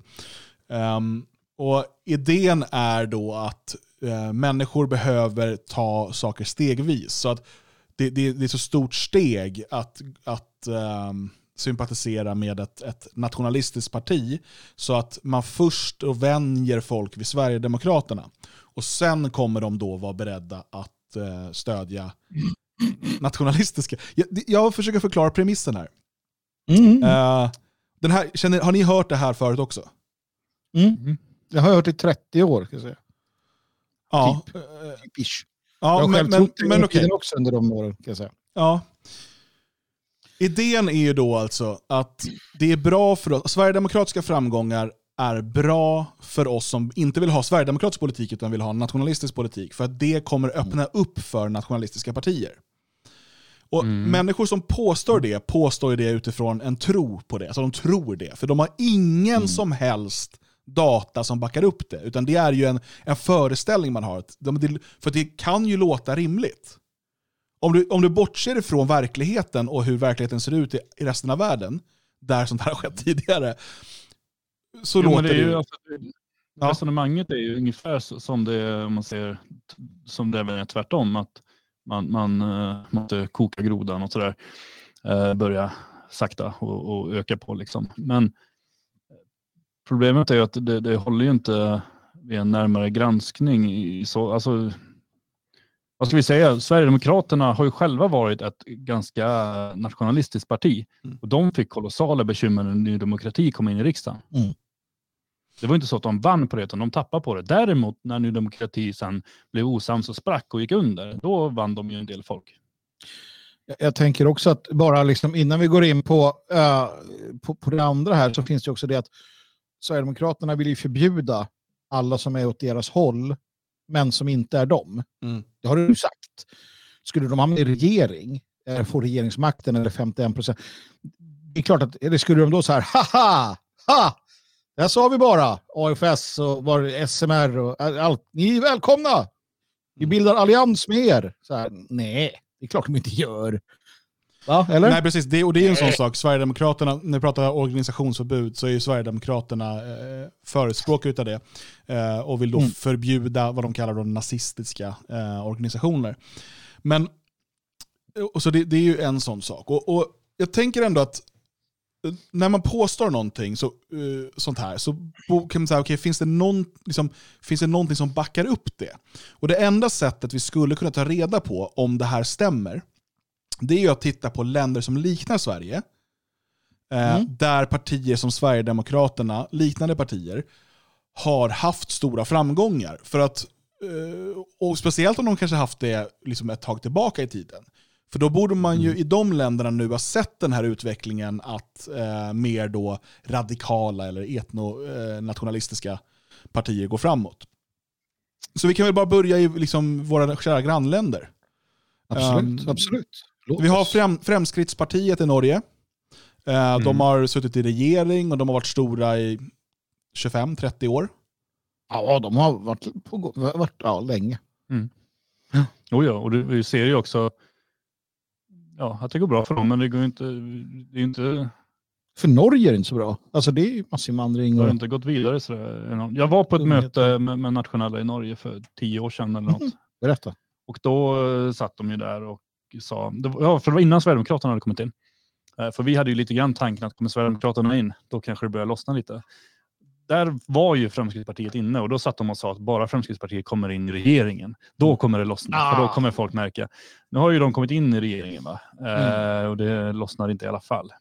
Um, och idén är då att eh, människor behöver ta saker stegvis. Så att det, det, det är så stort steg att, att um, sympatisera med ett, ett nationalistiskt parti. Så att man först och vänjer folk vid Sverigedemokraterna. Och sen kommer de då vara beredda att eh, stödja nationalistiska. Jag, jag försöker förklara premissen här. Mm. Eh, den här känner, har ni hört det här förut också? Mm. Jag har hört i 30 år. Kan jag säga. Ja. Typ. Ish. ja jag har men, själv men, trott det men men okej. också under de åren. Kan jag säga. Ja. Idén är ju då alltså att det är bra för oss, sverigedemokratiska framgångar är bra för oss som inte vill ha sverigedemokratisk politik utan vill ha nationalistisk politik. För att det kommer öppna upp för nationalistiska partier. Och Mm. Människor som påstår det, påstår det utifrån en tro på det. Alltså de tror det. För de har ingen som helst data som backar upp det. Utan det är ju en, en föreställning man har. För det kan ju låta rimligt. Om du, om du bortser ifrån verkligheten och hur verkligheten ser ut i, i resten av världen, där sånt här har skett tidigare, så Jo, låter det ju... alltså, Ja. Resonemanget är ju ungefär som det, man ser, som det är tvärtom. Att man, man eh, måste koka grodan och sådär. Uh, börja sakta och, och öka på liksom. Men problemet är ju att det, det håller ju inte vid en närmare granskning. I så, alltså, vad ska vi säga? Sverigedemokraterna har ju själva varit ett ganska nationalistiskt parti. Mm. Och de fick kolossala bekymmer när Ny Demokrati kom in i riksdagen. Mm. Det var inte så att de vann på det, utan de tappade på det. Däremot när Ny Demokrati sen blev osams och sprack och gick under, då vann de ju en del folk. Jag- tänker också att bara liksom innan vi går in på, eh, på, på det andra här så finns det också det att Sverigedemokraterna vill ju förbjuda alla som är åt deras håll, men som inte är dem. Mm. Det har du sagt. Skulle de hamna i regering, eh, få regeringsmakten eller 51 procent, det är klart att, eller skulle de då så här, haha, ha, där sa vi bara, AFS och var SMR och allt, ni är välkomna, vi bildar allians med er. Så här, nej, det är klart de inte gör. Va, eller? Nej, precis. Det, och det är en sån sak. Sverigedemokraterna, när vi pratar organisationsförbud så är ju Sverigedemokraterna eh, förespråkare utav det. Eh, och vill då Mm. förbjuda vad de kallar då nazistiska eh, organisationer. Men, och så det, det är ju en sån sak. Och, och jag tänker ändå att när man påstår någonting så, eh, sånt här så kan man säga, okay, finns, det någon, liksom, finns det någonting som backar upp det? Och det enda sättet vi skulle kunna ta reda på om det här stämmer, det är ju att titta på länder som liknar Sverige. Eh, Mm. Där partier som Sverigedemokraterna, liknande partier, har haft stora framgångar. För att, eh, och speciellt om de kanske haft det liksom ett tag tillbaka i tiden. För då borde man ju i de länderna nu ha sett den här utvecklingen att eh, mer då radikala eller etnonationalistiska partier går framåt. Så vi kan väl bara börja i liksom våra kära grannländer. absolut, Um, absolut. Låt Vi har. Frem, Fremskrittspartiet i Norge. Eh, De har suttit i regering och de har varit stora i 25-30 år. Ja, de har varit, på, varit ja, länge. Oh ja, och du, vi ser ju också ja, att det går bra för dem, men det går inte, det är inte, För Norge är det inte så bra. Alltså det är ju massinvandring. det har inte gått vidare. Så enormt. jag var på ett möte med, med nationella i Norge för tio år sedan eller något. Mhm. berätta. Och då eh, satt de ju där och sa, det var, ja, för det var innan Sverigedemokraterna hade kommit in. Eh, För vi hade ju lite grann tanken att kommer Sverigedemokraterna in, då kanske det börjar lossna lite. Där var ju Fremskrittspartiet inne och då satt de och sa att bara Fremskrittspartiet kommer in i regeringen, då kommer det lossna. För då Ah. kommer folk märka. Nu har ju de kommit in i regeringen va? Eh, och det lossnar inte i alla fall.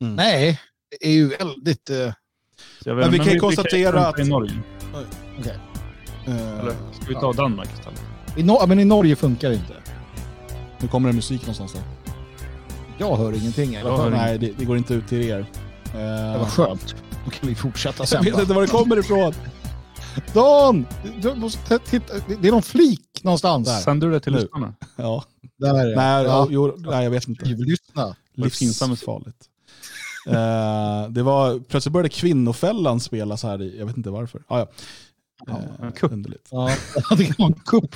Nej, det är ju väldigt... eh, jag vet- Men vi kan ju konstatera funka i att- Norge. Eh, Eller ska vi ta Danmark istället? i, ja, men I Norge funkar det inte. Nu kommer det musik någonstans där. Jag hör ingenting. Jag hör Nej, det, det går inte ut till er. Eh, Det var skönt. Då kan vi fortsätta jag sen. vet inte var det kommer ifrån. Dan! Du måste titta. Det är någon flik någonstans. Sänder du det till Nu. lyssnarna? Ja. Där är det. Nej, ja. jo, nej, jag vet inte. Lyssna. Livsfarligt. Eh, det var, plötsligt började Kvinnofällan spelas här i, jag vet inte varför. Ah, ja. Ja, Eh, en kupp. underligt. Ja, det kan vara en kupp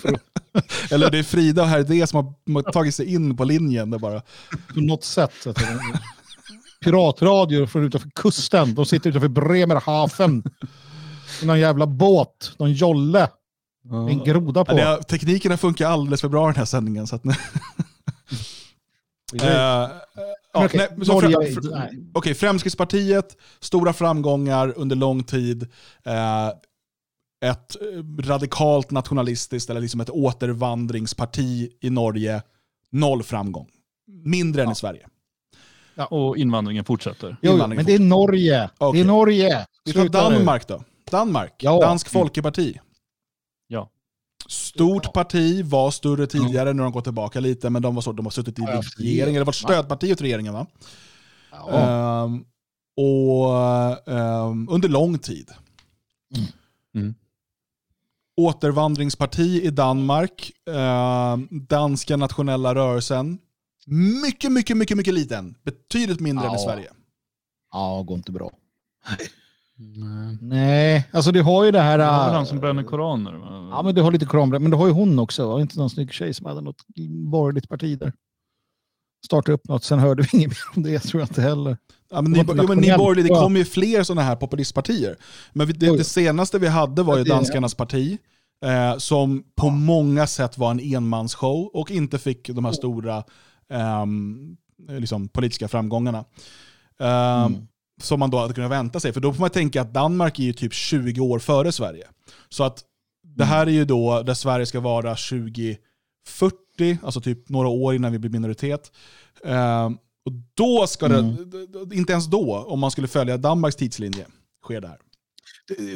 Eller det är Frida och Herr som har tagit sig in på linjen. Där bara. på något sätt. Piratradio från utanför kusten. De sitter utanför Bremerhaven. I någon jävla båt. Någon jolle. Med en groda på. Ja, teknikerna funkar alldeles för bra i den här sändningen. Så att, nu- Eh, eh, ja, okej, nej, så fr-. Okej, Fremskrittspartiet, stora framgångar under lång tid. Eh, ett eh, radikalt nationalistiskt, eller liksom ett återvandringsparti i Norge. Noll framgång. Mindre än i Sverige. Och invandringen fortsätter. Jo, jo, invandring men det är Norge. Okej. Det är Norge. Vi tar Sluta nu. Danmark då. Danmark, Ja. Dansk Folkeparti. Ja. Stort parti, var större tidigare, nu har de gått tillbaka lite, men de, var så, de har suttit i Ja, regeringen, eller varit stödparti åt regeringen va? Ja. Ehm, och ehm, under lång tid. Mm. Återvandringsparti i Danmark, ehm, danska nationella rörelsen. Mycket, mycket, mycket, mycket liten. Betydligt mindre än i Ja. Sverige. ja, går inte bra. Nej. Nej, alltså du har ju det här... Det var äh, han som brände koraner? va? Ja, men du har lite koranbränn. Men du har ju hon också. Var inte någon snygg tjej som hade något borgerligt parti där? Startade upp något, sen hörde vi inget mer om det. tror jag inte heller. Ja, men Det ni, jo, men ni borgerliga, det kommer ju fler sådana här populistpartier. Men vi- det, det senaste vi hade var ju Ja, Danskarnas parti, eh, som på många sätt var en enmansshow och inte fick de här stora liksom, politiska framgångarna. Ehm, Mm. Som man då hade kunnat vänta sig. För då får man tänka att Danmark är ju typ 20 år före Sverige. Så att det här är ju då där Sverige ska vara 2040, alltså typ några år innan vi blir minoritet. Ehm, och då ska det, Mm. inte ens då, om man skulle följa Danmarks tidslinje, sker det här.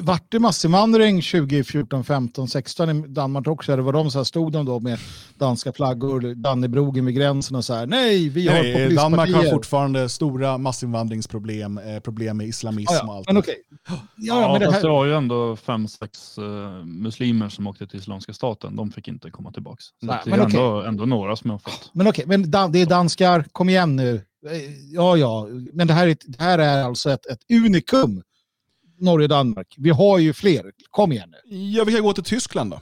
Vart det massinvandring 2014, 15, 16 i Danmark också? Eller var de så här, stod de då med danska flaggor, Dannebrogen vid gränsen och så här, nej, vi har Nej, Danmark har fortfarande stora massinvandringsproblem, eh, problem med islamism Ja, och allt. men okej. Ja, Ja, men det fast här, det var ju ändå fem, sex eh, muslimer som åkte till Islamiska staten. De fick inte komma tillbaka. Så Nej, det men är okej. ändå, ändå några som har fått. men okej, men dan- det är danskar, kom igen nu. Eh, Ja, ja, men det här är, det här är alltså ett, ett unikum. Norge och Danmark. Vi har ju fler. Kom igen nu. Ja, vi kan gå till Tyskland då.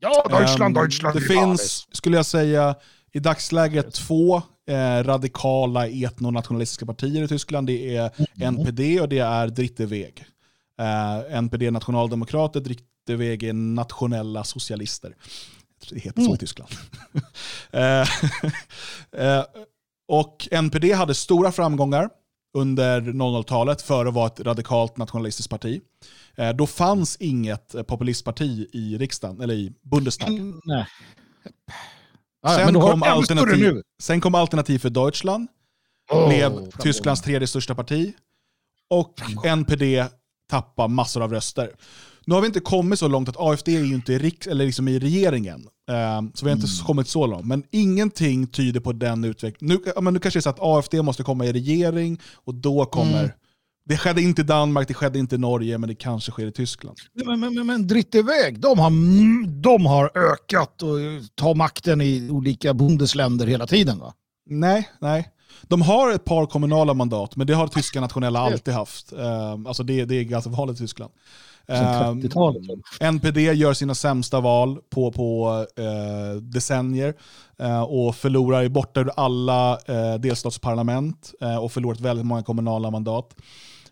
Ja, Ehm, Det finns, skulle jag säga, i dagsläget två eh, radikala etnonationalistiska partier i Tyskland. Det är NPD och det är Dritte Weg. Eh, NPD är nationaldemokrater, Dritte Weg är nationella socialister. Det heter så Mm. i Tyskland. eh, eh, och NPD hade stora framgångar under 00-talet för att vara ett radikalt nationalistiskt parti. Eh, då fanns inget eh, populistparti i riksdagen, eller i Bundestag. Mm, Nej. Ja, Sen kom, alternativ, sen kom Alternativ för Deutschland, Åh, blev. Tysklands tredje största parti. Och NPD tappar massor av röster. Nu har vi inte kommit så långt att AFD är ju inte i, riks, eller liksom i regeringen. Eh, så vi har inte Mm. kommit så långt. Men ingenting tyder på den utvecklingen. Nu, men nu kanske det är så att AFD måste komma i regering och då kommer... Mm. Det skedde inte i Danmark, det skedde inte i Norge, men det kanske sker i Tyskland. Men, men, men, men dritt iväg, de har, mm, de har ökat och tar makten i olika bundesländer hela tiden va? Nej, nej. De har ett par kommunala mandat, men det har tyska nationella alltid haft. Eh, alltså det, det är ganska vanligt i Tyskland. Eh, 30-talet. NPD gör sina sämsta val på, på eh, decennier eh, och förlorar, borta ur alla eh, delstatsparlament eh, och förlorat väldigt många kommunala mandat.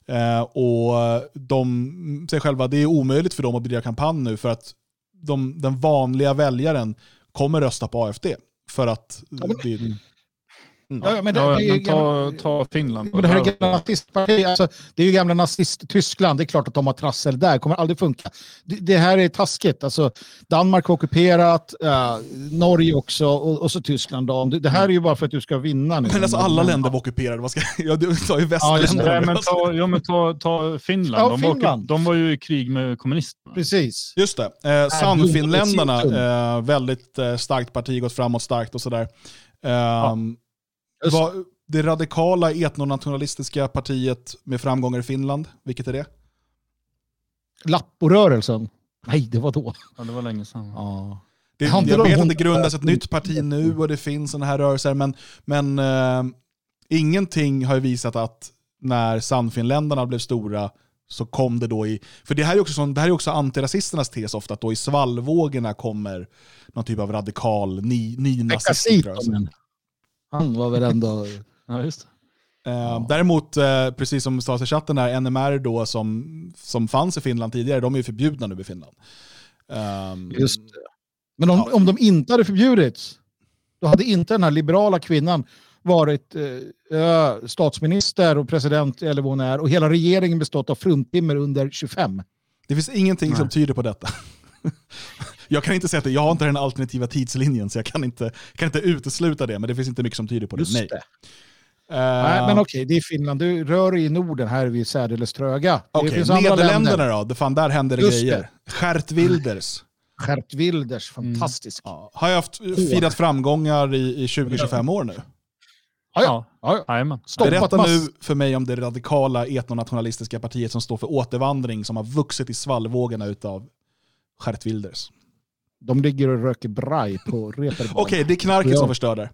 Eh, och de säger själva att det är omöjligt för dem att bedriva kampanj nu för att de, den vanliga väljaren kommer rösta på AFD. För att det, mm. Ja, ja, men det, Ja, det är ju men ta, ta Finland. men det här är gamla alltså, det är ju gamla nazist-Tyskland, det är klart att de har trassel där, kommer aldrig funka. Det, det här är taskigt, alltså Danmark har ockuperat, eh, Norge också och, och så Tyskland. Då. Det, det här är ju bara för att du ska vinna nu. Men alltså alla länder var ockuperade. Vad ska, ja, du sa ju västländer. Nej, men ta, ja, men ta, ta Finland. Ja, de, Var, Finland. de var ju i krig med kommunisterna. Precis. Just det. Eh, Sannfinländarna, Tum. eh, väldigt eh, starkt parti, gått framåt starkt och sådär. Eh, Vad, det radikala etnonationalistiska partiet med framgångar i Finland, vilket är det? Lapporörelsen. Nej, det var då. Ja, det var länge sedan. Ja. det jag vet att hon- det grundas ett nytt parti nu och det finns sådana här rörelser, men, men eh, ingenting har ju visat att när Sannfinländarna blev stora så kom det då i... För det här är också, sån, det här är också antirasisternas tes ofta, att då i svallvågorna kommer någon typ av radikal, ny, nynazistisk rörelse. Han var väl ändå... Ja, just. Eh, Däremot, eh, precis som sades i chatten, här, NMR då, som, som fanns i Finland tidigare, de är ju förbjudna nu i Finland. Ehm, Just det. Men om, Ja. om de inte hade förbjudits, då hade inte den här liberala kvinnan varit eh, statsminister och president eller vad hon är och hela regeringen bestått av fruntimmer under 25. Det finns ingenting som Nej. tyder på detta. jag kan inte säga att det, jag har inte den alternativa tidslinjen så jag kan inte, kan inte utesluta det, men det finns inte mycket som tyder på det. Just Nej. det. Eh, Nej, men okej, det är Finland. Du rör i Norden, här är vi särdeles tröga. Det Okej, finns andra Nederländerna länder. då? Det fan, där händer det Just grejer. Gert Wilders. Gert Wilders, Mm. fantastisk. Ja, har jag haft, firat framgångar i, i 20-25 år nu. Ja, ja. Berätta mass- nu för mig om det radikala etnonationalistiska partiet som står för återvandring som har vuxit i svallvågorna utav Gert Wilders. De ligger och röker braj på Reeperbahn. Okej, det är knarket Ja. som förstör där.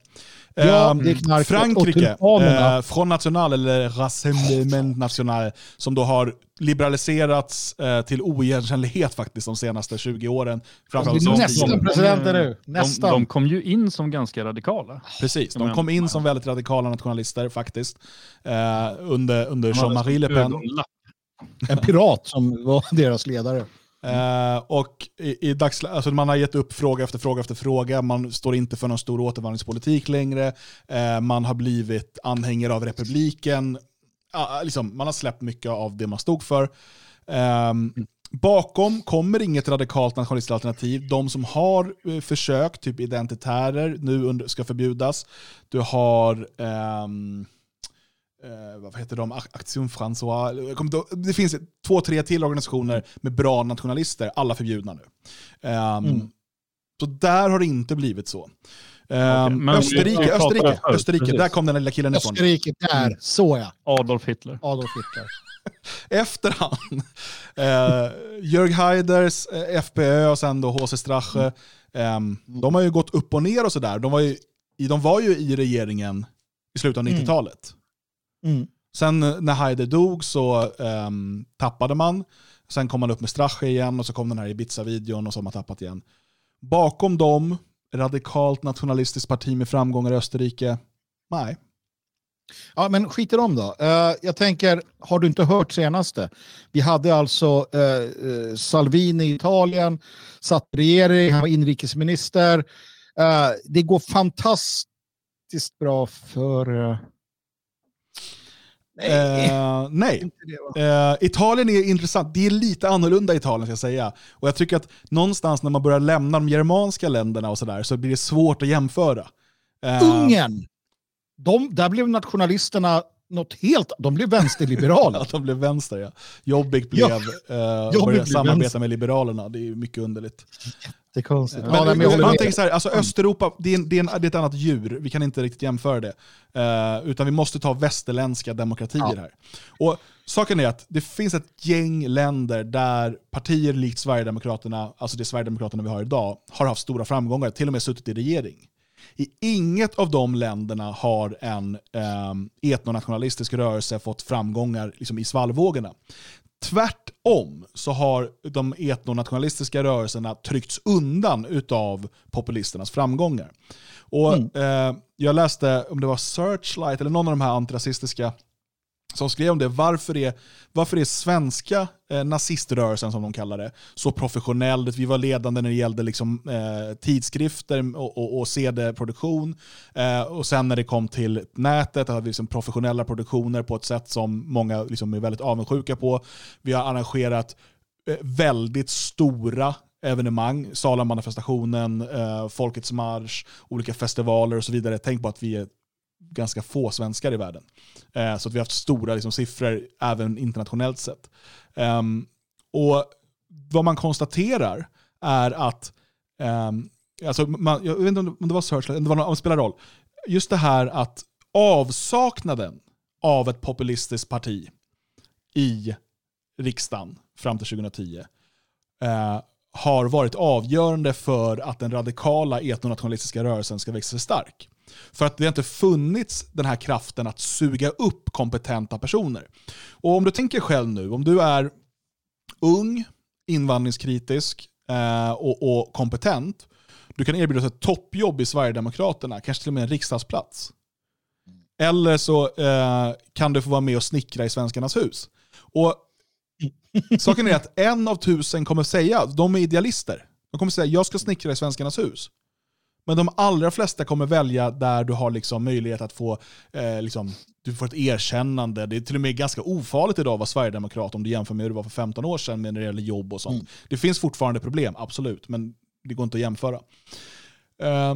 Ja, Ehm, det är knarket. Frankrike, eh, Front National eller Rassemblement National, som då har liberaliserats eh, till oigenkännlighet faktiskt de senaste 20 åren. Framförallt De blir de nästan tio. presidenter nu. De, Nästan. de kom ju in som ganska radikala. Precis, de kom in som väldigt radikala nationalister faktiskt. Eh, under under De Jean-Marie Le Pen. En pirat som var deras ledare. Eh, och i, i dags, alltså man har gett upp fråga efter fråga efter fråga, man står inte för någon stor återvandringspolitik längre, eh, man har blivit anhängare av republiken, Ah, liksom, man har släppt mycket av det man stod för. Ehm, bakom kommer inget radikalt nationalistiskt alternativ. De som har eh, försökt, typ identitärer, nu under, ska förbjudas. Du har ehm, eh, vad heter de, Action François. Ihåg- Det finns två, tre till organisationer med bra nationalister, alla förbjudna nu. Ehm, Mm. Så där har det inte blivit så. Ehm, men vi Österrike, Österrike, Österrike precis. där kom den lilla killen ifrån. Österrike, där, så ja. Adolf Hitler. Adolf Hitler. Efter han, eh, Jörg Haiders, eh, FPÖ och sen då HC Strache, ehm, de har ju gått upp och ner och sådär. De, var ju i- de var ju i regeringen i slutet av Mm. 90-talet. Mm. Sen eh, när Haider dog så ehm, tappade man. Sen kom man upp med Strache igen och så kom den här Ibiza-videon och så har man tappat igen. Bakom dem, radikalt nationalistiskt parti med framgångar i Österrike. Nej. Ja, men skit i dem då. Eh, jag tänker, har du inte hört senaste? Vi hade alltså eh, eh, Salvini i Italien, satt regering, han var inrikesminister. Det går fantastiskt bra för... nej, Eh, nej. Eh, Italien är intressant. Det är lite annorlunda Italien ska jag säga. Och jag tycker att någonstans när man börjar lämna de germanska länderna och sådär så blir det svårt att jämföra. Eh, Ungern! De, där blev nationalisterna något helt... De blev vänsterliberala. De blev vänster ja. Jobbik blev, Ja. eh, Jobbik började samarbeta vänster. med Liberalerna. Det är mycket underligt. Det är konstigt. Men, ja, men håller man tänker så här, alltså Östeuropa, det är, en, det, är en, det är ett annat djur. Vi kan inte riktigt jämföra det. Eh, utan vi måste ta västerländska demokratier Ja. här. Och Saken är att det finns ett gäng länder där partier likt Sverigedemokraterna, alltså det Sverigedemokraterna vi har idag, har haft stora framgångar, till och med suttit i regering. I inget av de länderna har en um, etnonationalistisk rörelse fått framgångar liksom, i svallvågorna. Tvärtom så har de etnonationalistiska rörelserna tryckts undan utav populisternas framgångar. Och, eh, jag läste, om det var Searchlight eller någon av de här antirasistiska som skrev om det. Varför är, varför är svenska eh, naziströrelsen, som de kallar det, så professionell? Vi var ledande när det gällde liksom, eh, tidskrifter och, och, och CD-produktion. Eh, och sen när det kom till nätet hade vi liksom professionella produktioner på ett sätt som många liksom är väldigt avundsjuka på. Vi har arrangerat eh, väldigt stora evenemang, Salamanifestationen, eh, Folkets marsch, olika festivaler och så vidare. Tänk på att vi är ganska få svenskar i världen. Eh, så att vi har haft stora liksom, siffror även internationellt sett. Um, och vad man konstaterar är att, um, alltså man, jag vet inte om det var Searchlight, det var någon, det spelar roll. Just det här att avsaknaden av ett populistiskt parti i riksdagen fram till 2010 eh, har varit avgörande för att den radikala etnonationalistiska rörelsen ska växa sig stark. För att det har inte funnits den här kraften att suga upp kompetenta personer. Och om du tänker själv nu, om du är ung, invandringskritisk eh, och, och kompetent, du kan erbjudas ett toppjobb i Sverigedemokraterna, kanske till och med en riksdagsplats. Eller så eh, kan du få vara med och snickra i Svenskarnas hus. Och Saken är att en av tusen kommer säga, de är idealister, de kommer säga jag ska snickra i Svenskarnas hus. Men de allra flesta kommer välja där du har liksom möjlighet att få eh, liksom, du får ett erkännande. Det är till och med ganska ofarligt idag att vara sverigedemokrat om du jämför med hur det var för 15 år sedan med när det gäller jobb och sånt. Mm. Det finns fortfarande problem, absolut, men det går inte att jämföra. Eh,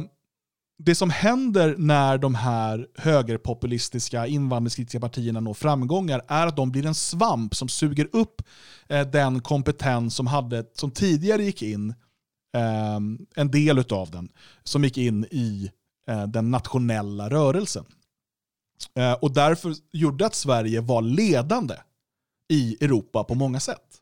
det som händer när de här högerpopulistiska invandringskritiska partierna når framgångar är att de blir en svamp som suger upp eh, den kompetens som, hade, som tidigare gick in, Ehm, en del av den, som gick in i eh, den nationella rörelsen. Eh, och därför gjorde att Sverige var ledande i Europa på många sätt.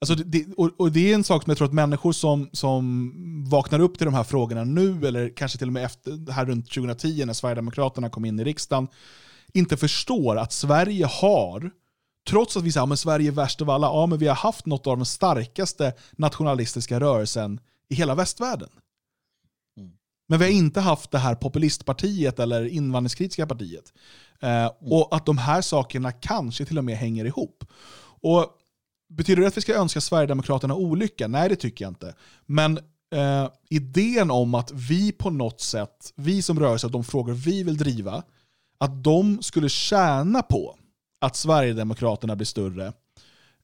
Alltså det, det, och, och det är en sak som jag tror att människor som, som vaknar upp till de här frågorna nu, eller kanske till och med efter, här runt 2010 när Sverigedemokraterna kom in i riksdagen, inte förstår att Sverige har, trots att vi säger att Sverige är värst av alla, ja men vi har haft något av den starkaste nationalistiska rörelsen i hela västvärlden. Men vi har inte haft det här populistpartiet eller invandringskritiska partiet. Eh, och att de här sakerna kanske till och med hänger ihop. Och Betyder det att vi ska önska Sverigedemokraterna olycka? Nej, det tycker jag inte. Men eh, idén om att vi på något sätt, vi som rörelse, de frågor vi vill driva, att de skulle tjäna på att Sverigedemokraterna blir större,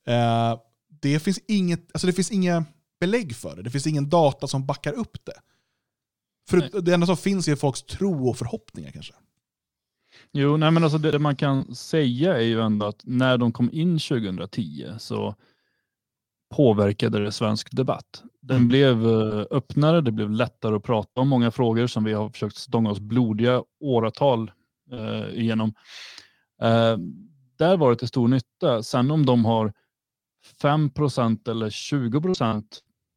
eh, det finns inget, alltså det finns inga belägg för det. Det finns ingen data som backar upp det. För det enda som finns är folks tro och förhoppningar kanske. Jo, nej, men alltså det, det man kan säga är ju ändå att när de kom in 2010 så påverkade det svensk debatt. Den Mm. blev eh, öppnare, det blev lättare att prata om många frågor som vi har försökt stånga oss blodiga åratal eh, igenom. Eh, där var det till stor nytta. Sen om de har 5% eller 20%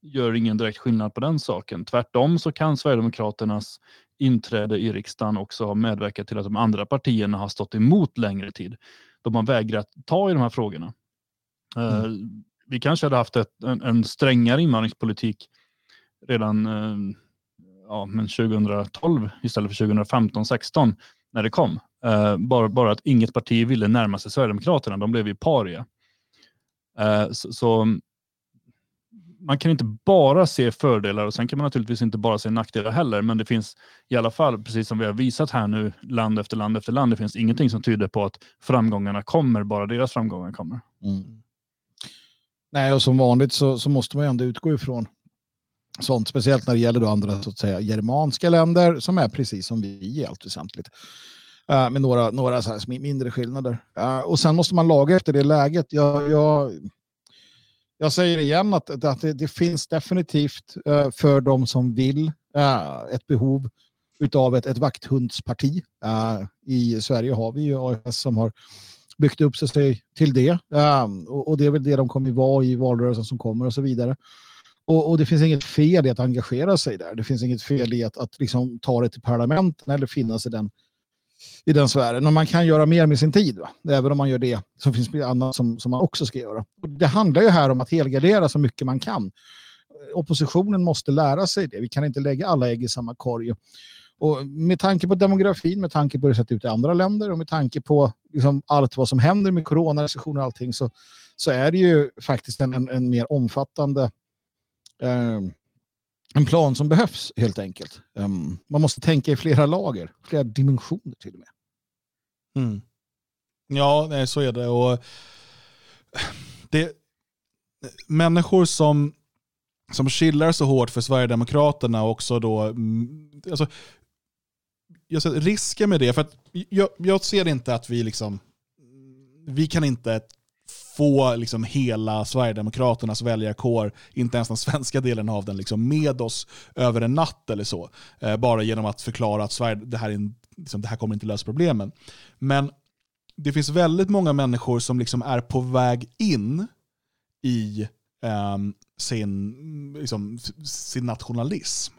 gör ingen direkt skillnad på den saken. Tvärtom så kan Sverigedemokraternas inträde i riksdagen också ha medverkat till att de andra partierna har stått emot längre tid. De har vägrat ta i de här frågorna. Eh, vi kanske hade haft ett, en, en strängare invandringspolitik redan eh, ja, men 2012 istället för 2015-16 när det kom. Eh, bara, bara att inget parti ville närma sig Sverigedemokraterna. De blev ju paria. Eh, så, så man kan inte bara se fördelar och sen kan man naturligtvis inte bara se nackdelar heller. Men det finns i alla fall, precis som vi har visat här nu, land efter land efter land, det finns ingenting som tyder på att framgångarna kommer, bara deras framgångar kommer. Mm. Nej, och som vanligt så, så måste man ju ändå utgå ifrån sånt, speciellt när det gäller då andra så att säga germanska länder som är precis som vi i allt väsentligt. Uh, med några, några så här mindre skillnader. Uh, och sen måste man laga efter det läget. Jag, jag, jag säger igen att, att det, det finns definitivt uh, för de som vill ett behov utav ett, ett vakthundsparti. I Sverige har vi ju AFS som har byggt upp sig till det. Och, och, det är väl det de kommer vara i valrörelsen som kommer och så vidare. Och, och, det finns inget fel i att engagera sig där. Det finns inget fel i att, att liksom ta det till parlamenten eller finnas i den, i den sfären. Och man kan göra mer med sin tid. Va? Även om man gör det så finns det annat som, som man också ska göra. Och det handlar ju här om att helgardera så mycket man kan. Oppositionen måste lära sig det. Vi kan inte lägga alla ägg i samma korg. Och med tanke på demografin, med tanke på hur det sett ut i andra länder och med tanke på liksom allt vad som händer med coronarestriktioner och allting så, så är det ju faktiskt en, en, en mer omfattande eh, en plan som behövs helt enkelt. Um, man måste tänka i flera lager, flera dimensioner till och med. Mm. Ja, nej, så är det. Och det människor som som chillar så hårt för Sverigedemokraterna också då, mm, alltså, jag ser, risken med det, för att jag, jag ser inte att vi liksom, vi kan inte få liksom hela Sverigedemokraternas väljarkår, inte ens den svenska delen av den, liksom med oss över en natt eller så. Eh, bara genom att förklara att Sverige, det, här är en, liksom, det här kommer inte lösa problemen. Men det finns väldigt många människor som liksom är på väg in i eh, sin, liksom, sin nationalism.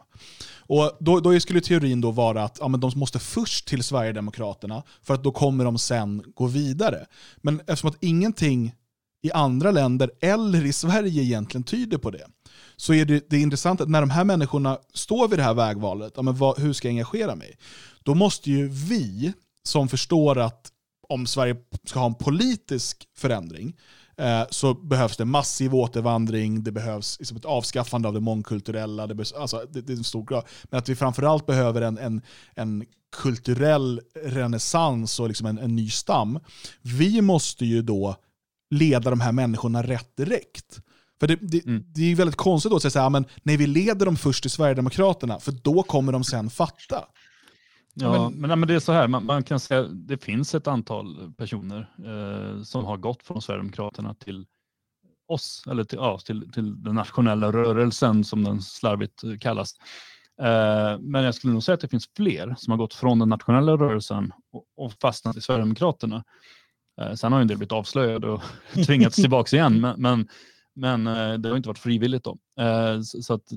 Och då, då skulle teorin då vara att ja, men de måste först till Sverigedemokraterna för att då kommer de sen gå vidare. Men eftersom att ingenting i andra länder eller i Sverige egentligen tyder på det, så är det, det är intressant att när de här människorna står vid det här vägvalet, ja, men vad, hur ska jag engagera mig? Då måste ju vi som förstår att om Sverige ska ha en politisk förändring, eh, så behövs det massiv återvandring, det behövs liksom ett avskaffande av det mångkulturella, det, behövs, alltså, det, det är en stor grad. Men att vi framförallt behöver en, en, en kulturell renässans och liksom en, en, ny stam. Vi måste ju då leda de här människorna rätt direkt. För det, det, mm. det är väldigt konstigt då att säga att nej, vi leder dem först till Sverigedemokraterna, för då kommer de sen fatta. Ja, men, men, men, det är så här, man, man kan säga det finns ett antal personer eh, som har gått från Sverigedemokraterna till oss, eller till, ja, till, till den nationella rörelsen som den slarvigt kallas. Eh, men jag skulle nog säga att det finns fler som har gått från den nationella rörelsen och, och fastnat i Sverigedemokraterna. Eh, sen har en del blivit avslöjade och tvingats tillbaka igen, men, men, men eh, det har inte varit frivilligt då. Eh, så, att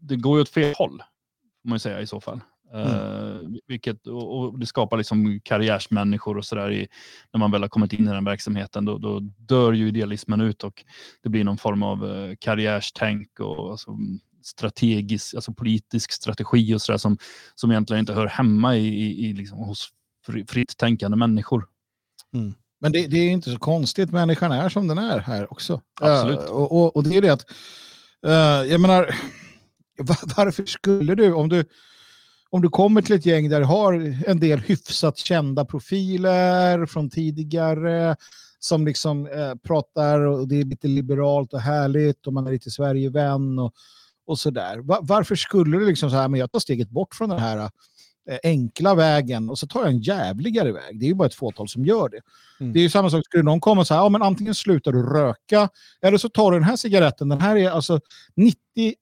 det går ju åt fel håll, får man ju säga i så fall. Mm. Vilket, och, det skapar liksom karriärsmänniskor och sådär. När man väl har kommit in i den verksamheten då, då dör ju idealismen ut och det blir någon form av karriärstänk och alltså, strategisk, alltså politisk strategi och sådär som, som egentligen inte hör hemma i, i, i liksom, hos fritt tänkande människor. Mm. Men det, det, är inte så konstigt, människan är som den är här också. Absolut. Uh, och, och, och, det är det att, jag menar, varför skulle du, om du om du kommer till ett gäng där du har en del hyfsat kända profiler från tidigare som liksom eh, pratar och det är lite liberalt och härligt och man är lite Sverigevän och, och sådär. Va varför skulle du liksom så här, men jag tar steget bort från den här eh, enkla vägen och så tar jag en jävligare väg. Det är ju bara ett fåtal som gör det. Mm. Det är ju samma sak, skulle någon komma och säga, ja men antingen slutar du röka eller så tar du den här cigaretten, den här är alltså 90,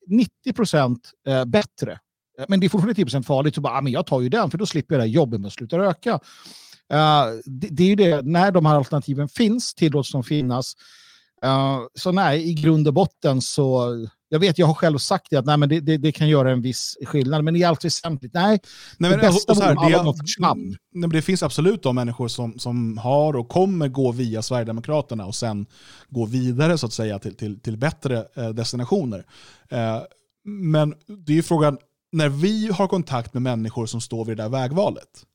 90 procent eh, bättre. Eh, Men det är fortfarande 10 procent farligt, så bara, ja, men jag tar ju den för då slipper jag det här jobbet med att sluta röka. Eh, det, det är ju det, när de här alternativen finns, tillåts de finnas. Eh, så nej, i grund och botten så, jag vet, jag har själv sagt det, att nej, men det, det, det kan göra en viss skillnad, men i allt väsentligt, nej, Nej, Det men, alltså, bästa och så här, alla det, nej, men det finns absolut de människor som, som har och kommer gå via Sverigedemokraterna och sen gå vidare så att säga till, till, till bättre eh, destinationer. Eh, men det är ju frågan, när vi har kontakt med människor som står vid det där vägvalet,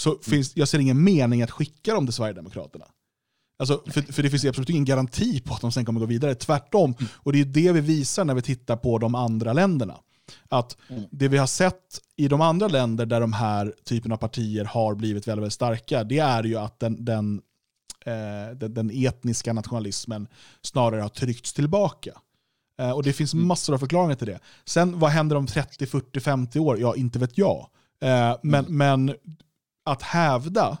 så finns, jag ser ingen mening att skicka dem till Sverigedemokraterna. Alltså, för, för det finns absolut ingen garanti på att de sen kommer gå vidare. Tvärtom. Och det är det vi visar när vi tittar på de andra länderna. Att det vi har sett i de andra länder där de här typen av partier har blivit väldigt, väldigt starka, det är ju att den, den, eh, den, den etniska nationalismen snarare har tryckts tillbaka. Eh, och det finns massor av förklaringar till det. Sen vad händer om 30, 40, 50 år? Ja, inte vet jag. Eh, men, men att hävda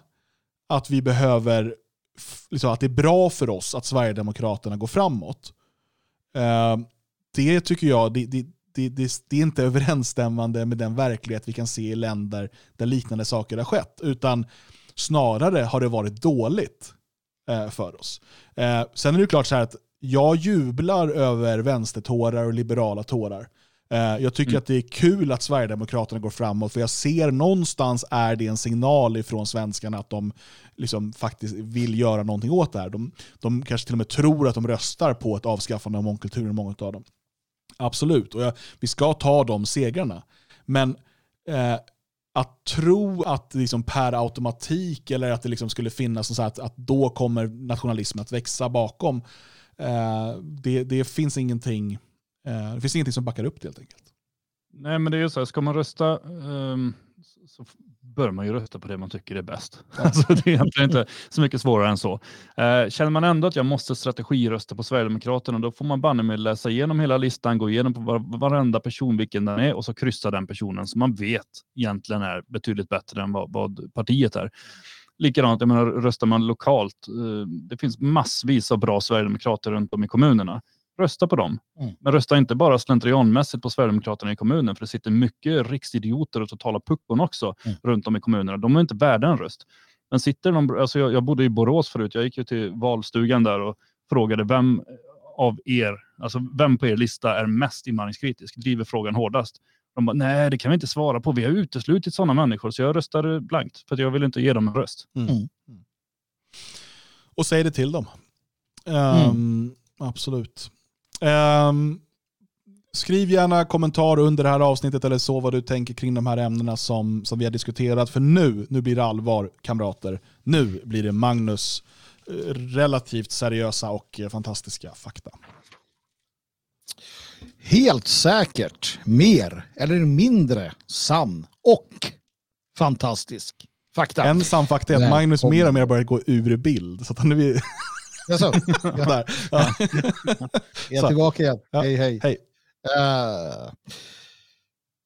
att vi behöver, liksom, att det är bra för oss att Sverigedemokraterna går framåt, eh, det tycker jag, det, det, det, det, det är inte överensstämmande med den verklighet vi kan se i länder där liknande saker har skett, utan snarare har det varit dåligt eh, för oss. Eh, sen är det klart så här att jag jublar över vänstertårar och liberala tårar. Eh, jag tycker att det är kul att Sverigedemokraterna går framåt, för jag ser någonstans är det en signal ifrån svenskarna att de liksom faktiskt vill göra någonting åt det här. De, de kanske till och med tror att de röstar på ett avskaffande av mångkulturen, många av dem. Absolut, och jag, vi ska ta de segrarna. Men eh, att tro att liksom per automatik eller att det liksom skulle finnas så att, att då kommer nationalismen att växa bakom, eh, det, det, finns ingenting, det finns ingenting som backar upp det helt enkelt. Nej, men det är ju så här, ska man rösta ehm, så- bör man ju rösta på det man tycker är bäst. Alltså, det är egentligen inte så mycket svårare än så. Eh, känner man ändå att jag måste strategirösta på Sverigedemokraterna, då får man banne med läsa igenom hela listan, gå igenom på var, varenda person vilken den är och så kryssa den personen som man vet egentligen är betydligt bättre än vad, vad partiet är. Likadant, jag menar, röstar man lokalt, eh, det finns massvis av bra sverigedemokrater runt om i kommunerna. Rösta på dem. Mm. Men rösta inte bara slentrianmässigt på Sverigedemokraterna i kommunen, för det sitter mycket riksidioter och totala puckon också Mm. runt om i kommunerna. De är inte värda en röst. Men sitter någon, alltså jag, jag bodde i Borås förut, jag gick ju till valstugan där och frågade vem av er, alltså vem på er lista är mest invandringskritisk, driver frågan hårdast. De bara, nej det kan vi inte svara på, vi har uteslutit sådana människor, så jag röstar blankt, för att jag vill inte ge dem en röst. Mm. Och säg det till dem. Ehm, Absolut. Ehm, skriv gärna kommentar under det här avsnittet eller så vad du tänker kring de här ämnena som, som vi har diskuterat. För nu, nu blir det allvar kamrater. Nu blir det Magnus eh, relativt seriösa och eh, fantastiska fakta. Helt säkert mer eller mindre sann och fantastisk fakta. En sann fakta är att Magnus mer och mer börjar gå ur bild. Så att han är Jaså? Ja, där. Ja. jag är tillbaka igen. Ja. Hej hej. Hej. Eh,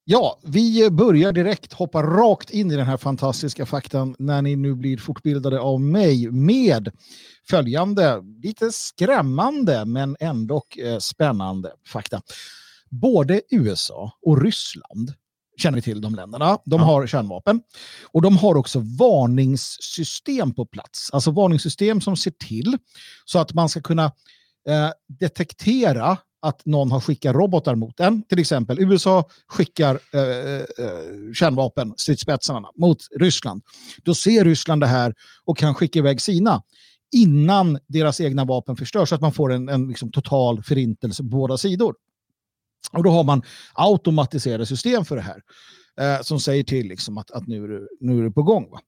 ja, vi börjar direkt hoppa rakt in i den här fantastiska faktan när ni nu blir fortbildade av mig med följande lite skrämmande men ändå eh, spännande fakta. Både USA och Ryssland känner vi till de länderna. De Ja. har kärnvapen och de har också varningssystem på plats. Alltså varningssystem som ser till så att man ska kunna eh, detektera att någon har skickat robotar mot den. Till exempel USA skickar eh, eh, kärnvapen, stridsspetsarna, mot Ryssland. Då ser Ryssland det här och kan skicka iväg sina innan deras egna vapen förstörs så att man får en, en liksom total förintelse på båda sidor. Och då har man automatiserade system för det här eh, som säger till liksom att, att nu, är det, nu är det på gång. Va?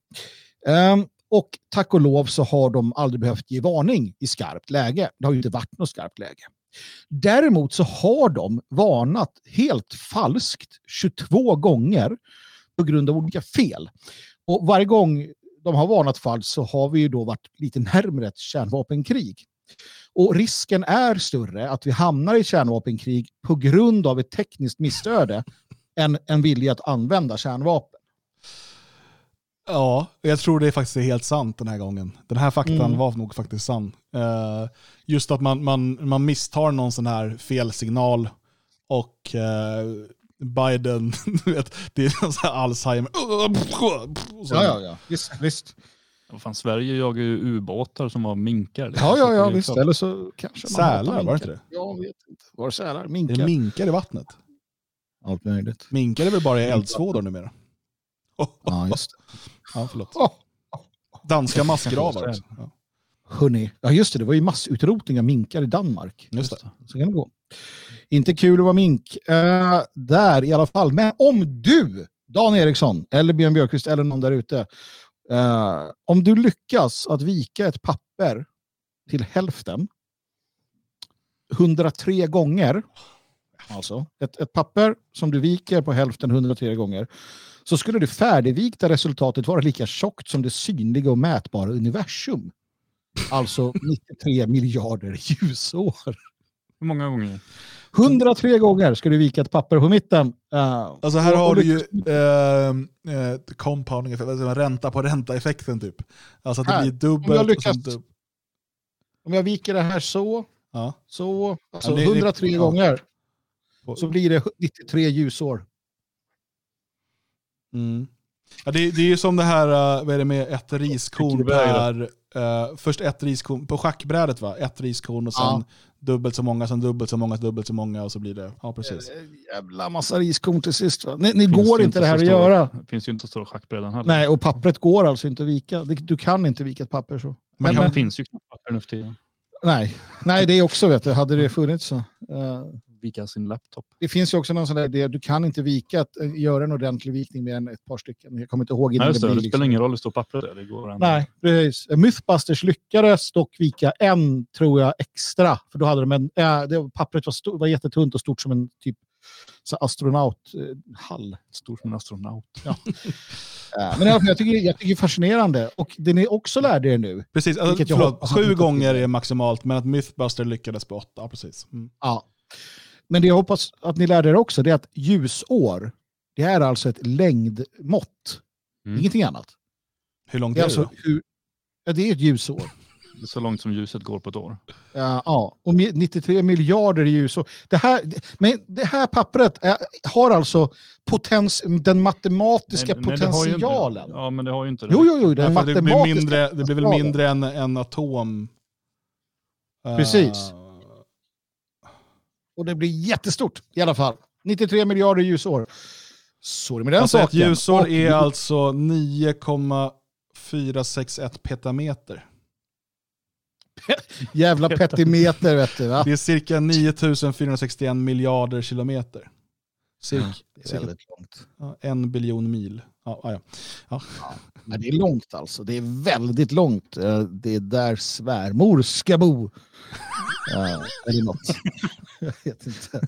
Ehm, och tack och lov så har de aldrig behövt ge varning i skarpt läge. Det har ju inte varit något skarpt läge. Däremot så har de varnat helt falskt 22 gånger på grund av olika fel. Och varje gång de har varnat falskt så har vi ju då varit lite närmare ett kärnvapenkrig. Och risken är större att vi hamnar i kärnvapenkrig på grund av ett tekniskt missöde än en vilja att använda kärnvapen. Ja, jag tror det faktiskt är helt sant den här gången. Den här faktan Mm. var nog faktiskt sann. Eh, just att man, man, man misstar någon sån här felsignal och eh, Biden, du vet, det är någon sån här Alzheimer. Så- Ja, ja, ja. Visst, visst. Fan, Sverige jagar ju ubåtar som har minkar. liksom. Ja, ja, ja, det visst. klart. Eller så kanske man Sälar, var det inte det? Jag vet inte. Var det sälar? Det Minkar? är minkar i vattnet. Allt möjligt. Minkar är väl bara i eldsvådor numera? Oh, Ja, just det. ja, förlåt. Oh, Danska massgravar. Ja, hörni. Ja, just det. Det var ju massutrotning av minkar i Danmark. just det. Så kan det gå. Inte kul att vara mink. Eh, där i alla fall. Men om du, Dan Eriksson, eller Björn Björkqvist, eller någon där ute eh, om du lyckas att vika ett papper till hälften 103 gånger, alltså ett, ett papper som du viker på hälften 103 gånger, så skulle det färdigvikta resultatet vara lika tjockt som det synliga och mätbara universum. Alltså 93 miljarder ljusår. Hur många gånger? 103 gånger ska du vika ett papper på mitten. Uh, Alltså här har du ju eh, eh, compounding effekt, alltså ränta på ränta-effekten typ. Alltså att det Här, blir om jag dubbelt. och sen lyckas- dub- Om jag viker det här så, ja. så, alltså Ja, det- det- 103 ja. gånger, så blir det 93 ljusår. Mm. Ja, det, det är ju som det här, uh, vad är det med ett riskorn per, uh, först ett riskorn, på schackbrädet va? Ett riskorn och sen Ja. dubbelt så många, sen dubbelt så många, dubbelt så många och så blir det, ja precis. Eh, Jävla massa riskorn till sist. Va? Ni, ni går inte det här att stora- göra. Det finns ju inte stora schackbrädan heller. Nej, och pappret går alltså inte att vika. Du kan inte vika ett papper så. Men, Men- det finns ju knappt papper nu för tiden. Nej, nej det är också vet du, hade det funnits så. Eh, Vika sin laptop. det finns ju också någon sån där idé, du kan inte vika, att, eh, göra en ordentlig vikning med en, ett par stycken. Jag kommer inte ihåg Nej, just det, blir det liksom- spelar ingen roll hur stort pappret är. Det går ändå. Nej, precis. Mythbusters lyckades dock vika en, tror jag, extra. För då hade de en, äh, det, pappret var, stor, var jättetunt och stort som en typ så astronauthall. Stor som en astronaut. Äh, men jag tycker, jag tycker det är fascinerande. Och det ni också lärde er nu, Precis, alltså, förlåt, sju gånger är maximalt men att Mythbuster lyckades på åtta, ja, precis. Mm. ja. Men det jag hoppas att ni lärde er också, det är att ljusår, det är alltså ett längdmått. Mm. Ingenting annat. Hur långt Det är, är det alltså hur, ja, det är ett ljusår. Det är så långt som ljuset går på ett år. Ja, ja, och mi- 93 miljarder ljusår. Det här, men det här pappret är, har alltså potens, den matematiska Nej, nej, det har ju inte- potentialen. Ja, men det har ju inte det. jo, jo, jo, den Nej, för det, blir mindre, det blir väl potentialen. mindre än en atom. Precis. Och det blir jättestort i alla fall. 93 miljarder ljusår. Så är det med den alltså ett saken. ljusår Och- är alltså 9,461 petameter. Jävla petimeter vet du. Va? Det är cirka 9461 miljarder kilometer. Cirka, Det är väldigt långt. ja, en biljon mil. Ja, ja, ja. Ja, det är långt alltså. Det är väldigt långt. Eh, Det är där svärmor ska bo. Uh, eller något. Jag vet inte.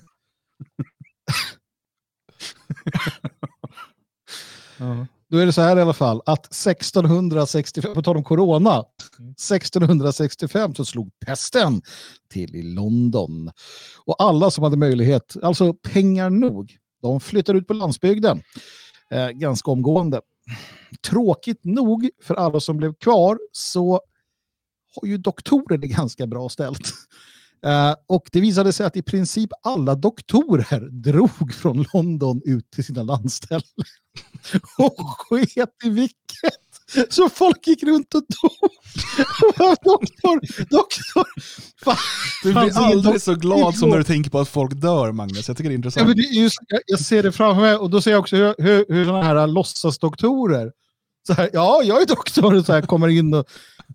Då är det så här i alla fall att 1665, på tal om corona, 1665 så slog pesten till i London. Och alla som hade möjlighet, alltså pengar nog, de flyttade ut på landsbygden eh, ganska omgående. Tråkigt nog för alla som blev kvar så har ju doktorer det ganska bra ställt. Eh, och det visade sig att i princip alla doktorer drog från London ut till sina landställen. och sket i vilket. Så folk gick runt och dog. doktor, doktor. Fan, Du blir aldrig så glad som när du tänker på att folk dör, Magnus. Jag tycker det är Ja, intressant. men det är just, jag, jag ser det framför mig och då ser jag också hur, hur, hur sådana här låtsasdoktorer, så här, ja jag är doktor, och så här, kommer in och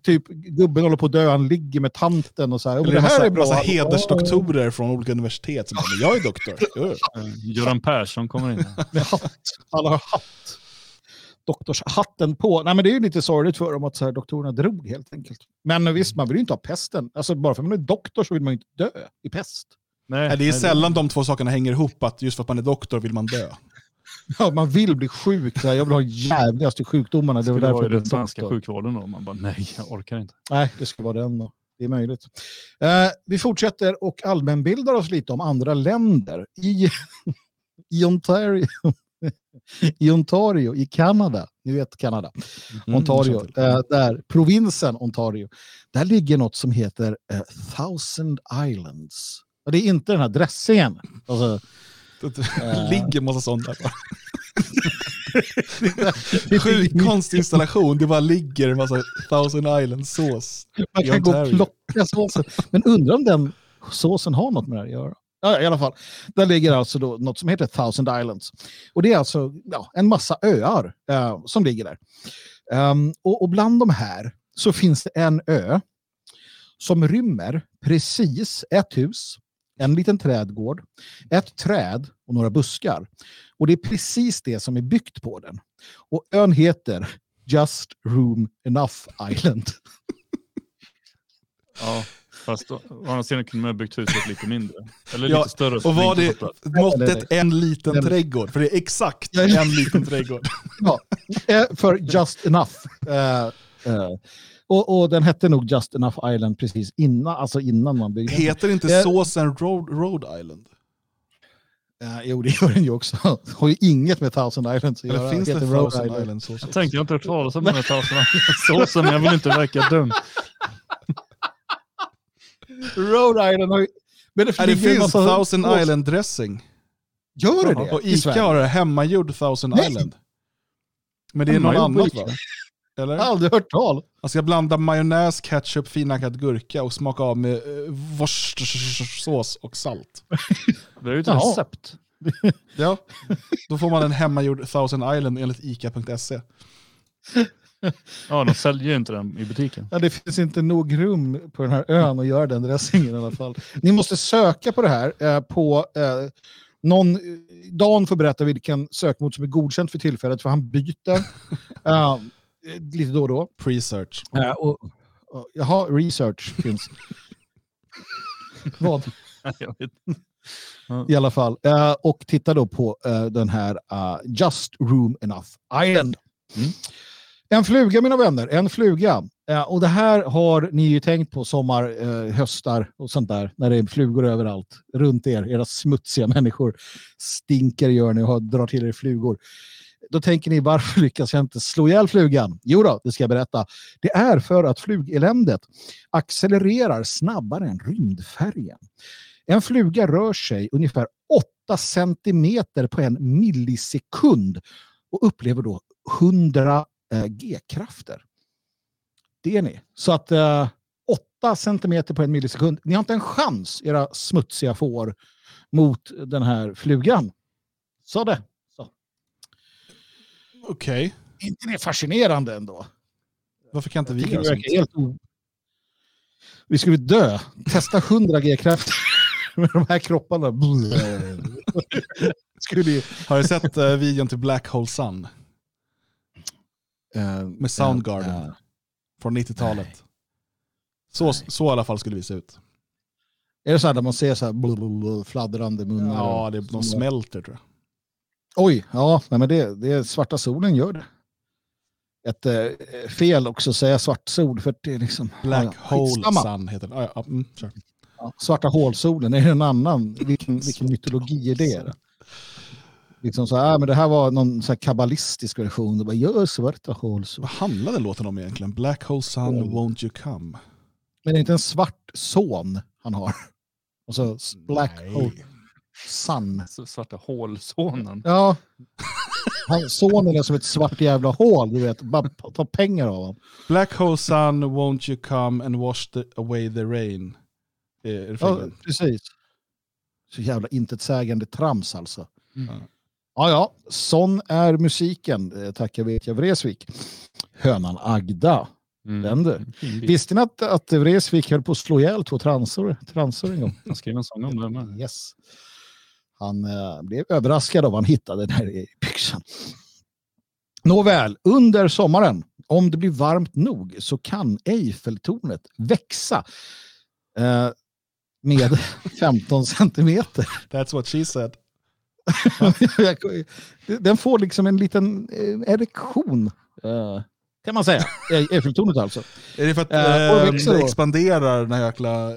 typ gubben håller på att dö, han ligger med tanten och så här. "Ja, Eller det här massa, är bra. massa hedersdoktorer från olika universitet som bara, "Men jag är doktor. Eh, Göran Persson kommer in. Med hatt. Alla har hatt. Doktorshatten på. Nej men det är ju lite sorgligt för dem att så här, doktorerna drog helt enkelt. Men visst, man vill ju inte ha pesten. Alltså bara för att man är doktor så vill man ju inte dö i pest. Nej, Nej, Det är nej, sällan de två sakerna hänger ihop, att just för att man är doktor vill man dö. Ja, man vill bli sjuk. Jag vill ha jävligaste sjukdomarna. Det var skulle därför vara den svenska doktor. sjukvården då. Man bara, nej, jag orkar inte. Nej, det ska vara den då. Det är möjligt. Eh, vi fortsätter och allmänbildar oss lite om andra länder. I, i Ontario, i Ontario i Kanada. Ni vet Kanada. Mm, Ontario, till. eh, där, provinsen Ontario. Där ligger något som heter eh, Thousand Islands. Och det är inte den här dressingen. Alltså, Det ligger massa sånt där. bara. det- Sjukt konstig installation. Det bara ligger en massa Thousand Island-sås. Man kan gå och plocka såsen. Men undrar om den såsen har något med det här att göra. Ja, I alla fall, där ligger alltså då något som heter Thousand Islands. Och det är alltså ja, en massa öar eh, som ligger där. Um, och, och bland de här så finns det en ö som rymmer precis ett hus, en liten trädgård, ett träd och några buskar. Och det är precis det som är byggt på den. Och ön heter Just Room Enough Island. Ja, fast å andra sidan kunde man ha byggt huset lite mindre. Eller Ja, lite större. så Och var det måttet en liten Nej, nej. trädgård? För det är exakt Ja, ja. en liten trädgård. Ja, eh, för Just Enough. Eh, eh, och, och den hette nog Just Enough Island precis innan, alltså innan man byggde den. Heter inte Eh. såsen Rhode, Rhode Island? Eh, jo, det gör den ju också. har ju inget med Thousand Islands att Eller göra. finns det Thousand Island. Island-sås? Jag tänkte jag inte hört talas om den här Thousand Island-såsen, men jag vill inte verka dum. Rhode Island har ju... Men det, det finns massa- Thousand Island dressing. Gör det det? Och Ica har det hemmagjord Thousand Nej. Island. Men det är någon på annat Ica. va? Jag har Eller? aldrig hört tal. Man ska blanda majonnäs, ketchup, finhackad gurka och smaka av med uh, worcestersås och salt. Det är ju ett Jaha. recept. Ja, då får man en hemmagjord Thousand Island enligt Ica.se. Ja, de säljer ju inte den i butiken. Ja, det finns inte nog rum på den här ön att göra den dressingen i alla fall. Ni måste söka på det här eh, på eh, någon, Dan får berätta vilken sökmod som är godkänt för tillfället för han byter eh, lite då och då. Pre-search. Eh, och, och, jaha, research finns. Vad? Jag vet. I alla fall. Eh, och titta då på eh, den här Just Room Enough Island. Mm. En fluga mina vänner, en fluga. Eh, och det här har ni ju tänkt på sommar, eh, höstar och sånt där. När det är flugor överallt runt er. Era smutsiga människor stinker gör ni och drar till er flugor. Då tänker ni varför lyckas jag inte slå ihjäl flugan? Jo då, det ska jag berätta. Det är för att flugeländet accelererar snabbare än rymdfärgen. En fluga rör sig ungefär 8 centimeter på en millisekund och upplever då 100 G-krafter. Det är ni. Så att eh, 8 centimeter på en millisekund. Ni har inte en chans, era smutsiga får, mot den här flugan. Så det. Okej, inte det fascinerande ändå? varför kan inte vi göra sånt? helt o... Vi skulle dö. Testa 100 G-krafter med de här kropparna. skulle. Har du sett eh, videon till Black Hole Sun eh, med Soundgarden eh, från 90-talet? Så, så i alla fall skulle vi se ut. Är det så här där man ser så här blablabla, fladdrande munnar? Ja, det, de smälter tror jag. Oj, ja, nej, men det, det är svarta solen gör det. Ett eh, fel också att säga svart sol för det är liksom... Black ja, Hole. Sun heter den. Ah, ja, mm, kör. Ja, svarta hålsolen, är det en annan? Vilken, vilken mytologi är det? Liksom så här, ah, men det här var någon så här kabbalistisk version. Det gör svarta hålsol. Vad handlar den låten om egentligen? Black Hole Sun, Mm. Won't You Come? Men det är inte en svart son han har. Alltså s- Black Nej. Hole Sun. Så Svarta hålsonen. Ja. Han, sonen är som ett svart jävla hål, du vet. Bara ta pengar av honom. Black Hole Sun, Won't You Come and Wash the, Away the Rain. Eh, Ja, precis. Så jävla intetsägande trams alltså. Mm. Ja, ja, sån är musiken. Eh, Tackar vet jag Vreeswijk. Hönan Agda. Mm. Fin bit. Visste ni att, att Vreeswijk höll på att slå ihjäl två transor, transor en gång? Jag skrev en sång om det med. Yes. Han eh, blev överraskad av vad han hittade där i byxan. Nåväl, under sommaren, om det blir varmt nog, så kan Eiffeltornet växa eh, med 15 centimeter. That's what she said. Den får liksom en liten eh, erektion, eh, kan man säga. E- Eiffeltornet alltså. Är det för att Eh, eh, växer det expanderar den här jäkla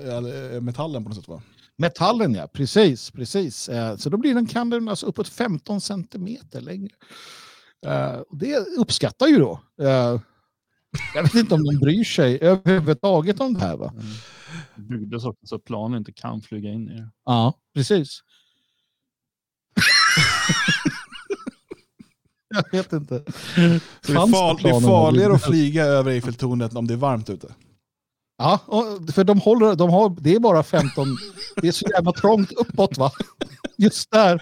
eh, metallen på något sätt va? Metallen ja, precis. precis. Eh, Så då blir den, kan den alltså uppåt 15 centimeter längre. Eh, och Det uppskattar ju då. eh, Jag vet inte om de bryr sig överhuvudtaget om det här. Va? Det byggdes också så att planen inte kan flyga in i det. Ja, precis. Jag vet inte. Så det, är far, det är farligare att flyga över Eiffeltornet om det är varmt ute. Ja, och- för de håller, de har, det är bara 15, det är så jävla trångt uppåt va? Just där.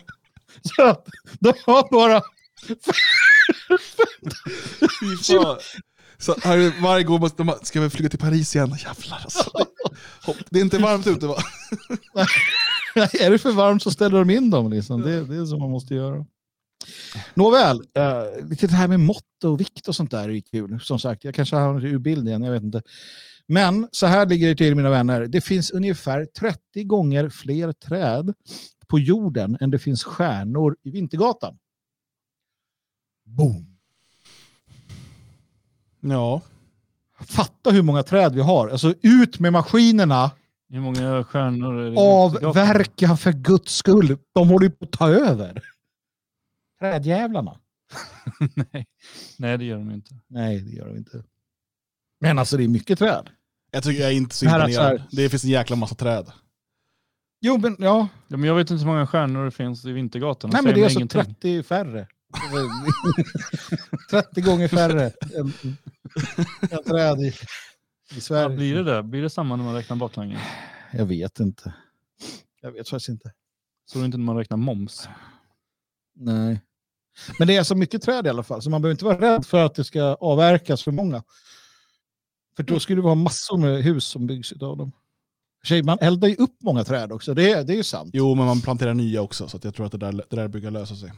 Så att de har bara. Så här, varje gång måste de ska vi flyga till Paris igen. Jävlar alltså. Det är inte varmt ute va? är det för varmt så ställer de in dem liksom. Det, det är så man måste göra. Nåväl, uh, lite det här med mått och vikt och sånt där är ju kul. Som sagt, jag kanske har ur bild igen, jag vet inte. Men så här ligger det till mina vänner. Det finns ungefär 30 gånger fler träd på jorden än det finns stjärnor i Vintergatan. Boom! Ja. Fatta hur många träd vi har. Alltså ut med maskinerna. Hur många stjärnor är det? Avverka för guds skull. De håller ju på att ta över. Trädjävlarna. Nej. Nej, det gör de inte. Nej, det gör de inte. Men alltså det är mycket träd. Jag tycker jag är inte så imponerad. Det finns en jäkla massa träd. Jo, men ja. Ja, men jag vet inte hur många stjärnor det finns i Vintergatan. Nej, men det är alltså ingenting. 30 färre. 30 gånger färre än, än träd i, i Ja, Sverige. blir det det? Blir det samma när man räknar baklänges? Jag vet inte. Jag vet faktiskt inte. Så är det inte när man räknar moms. Nej. Men det är så mycket träd i alla fall, så man behöver inte vara rädd för att det ska avverkas för många. För då skulle vi ha massor med hus som byggs av dem. Tjej, man eldar ju upp många träd också, det är, det är ju sant. Jo, men man planterar nya också, så att jag tror att det där, det där brukar lösa sig.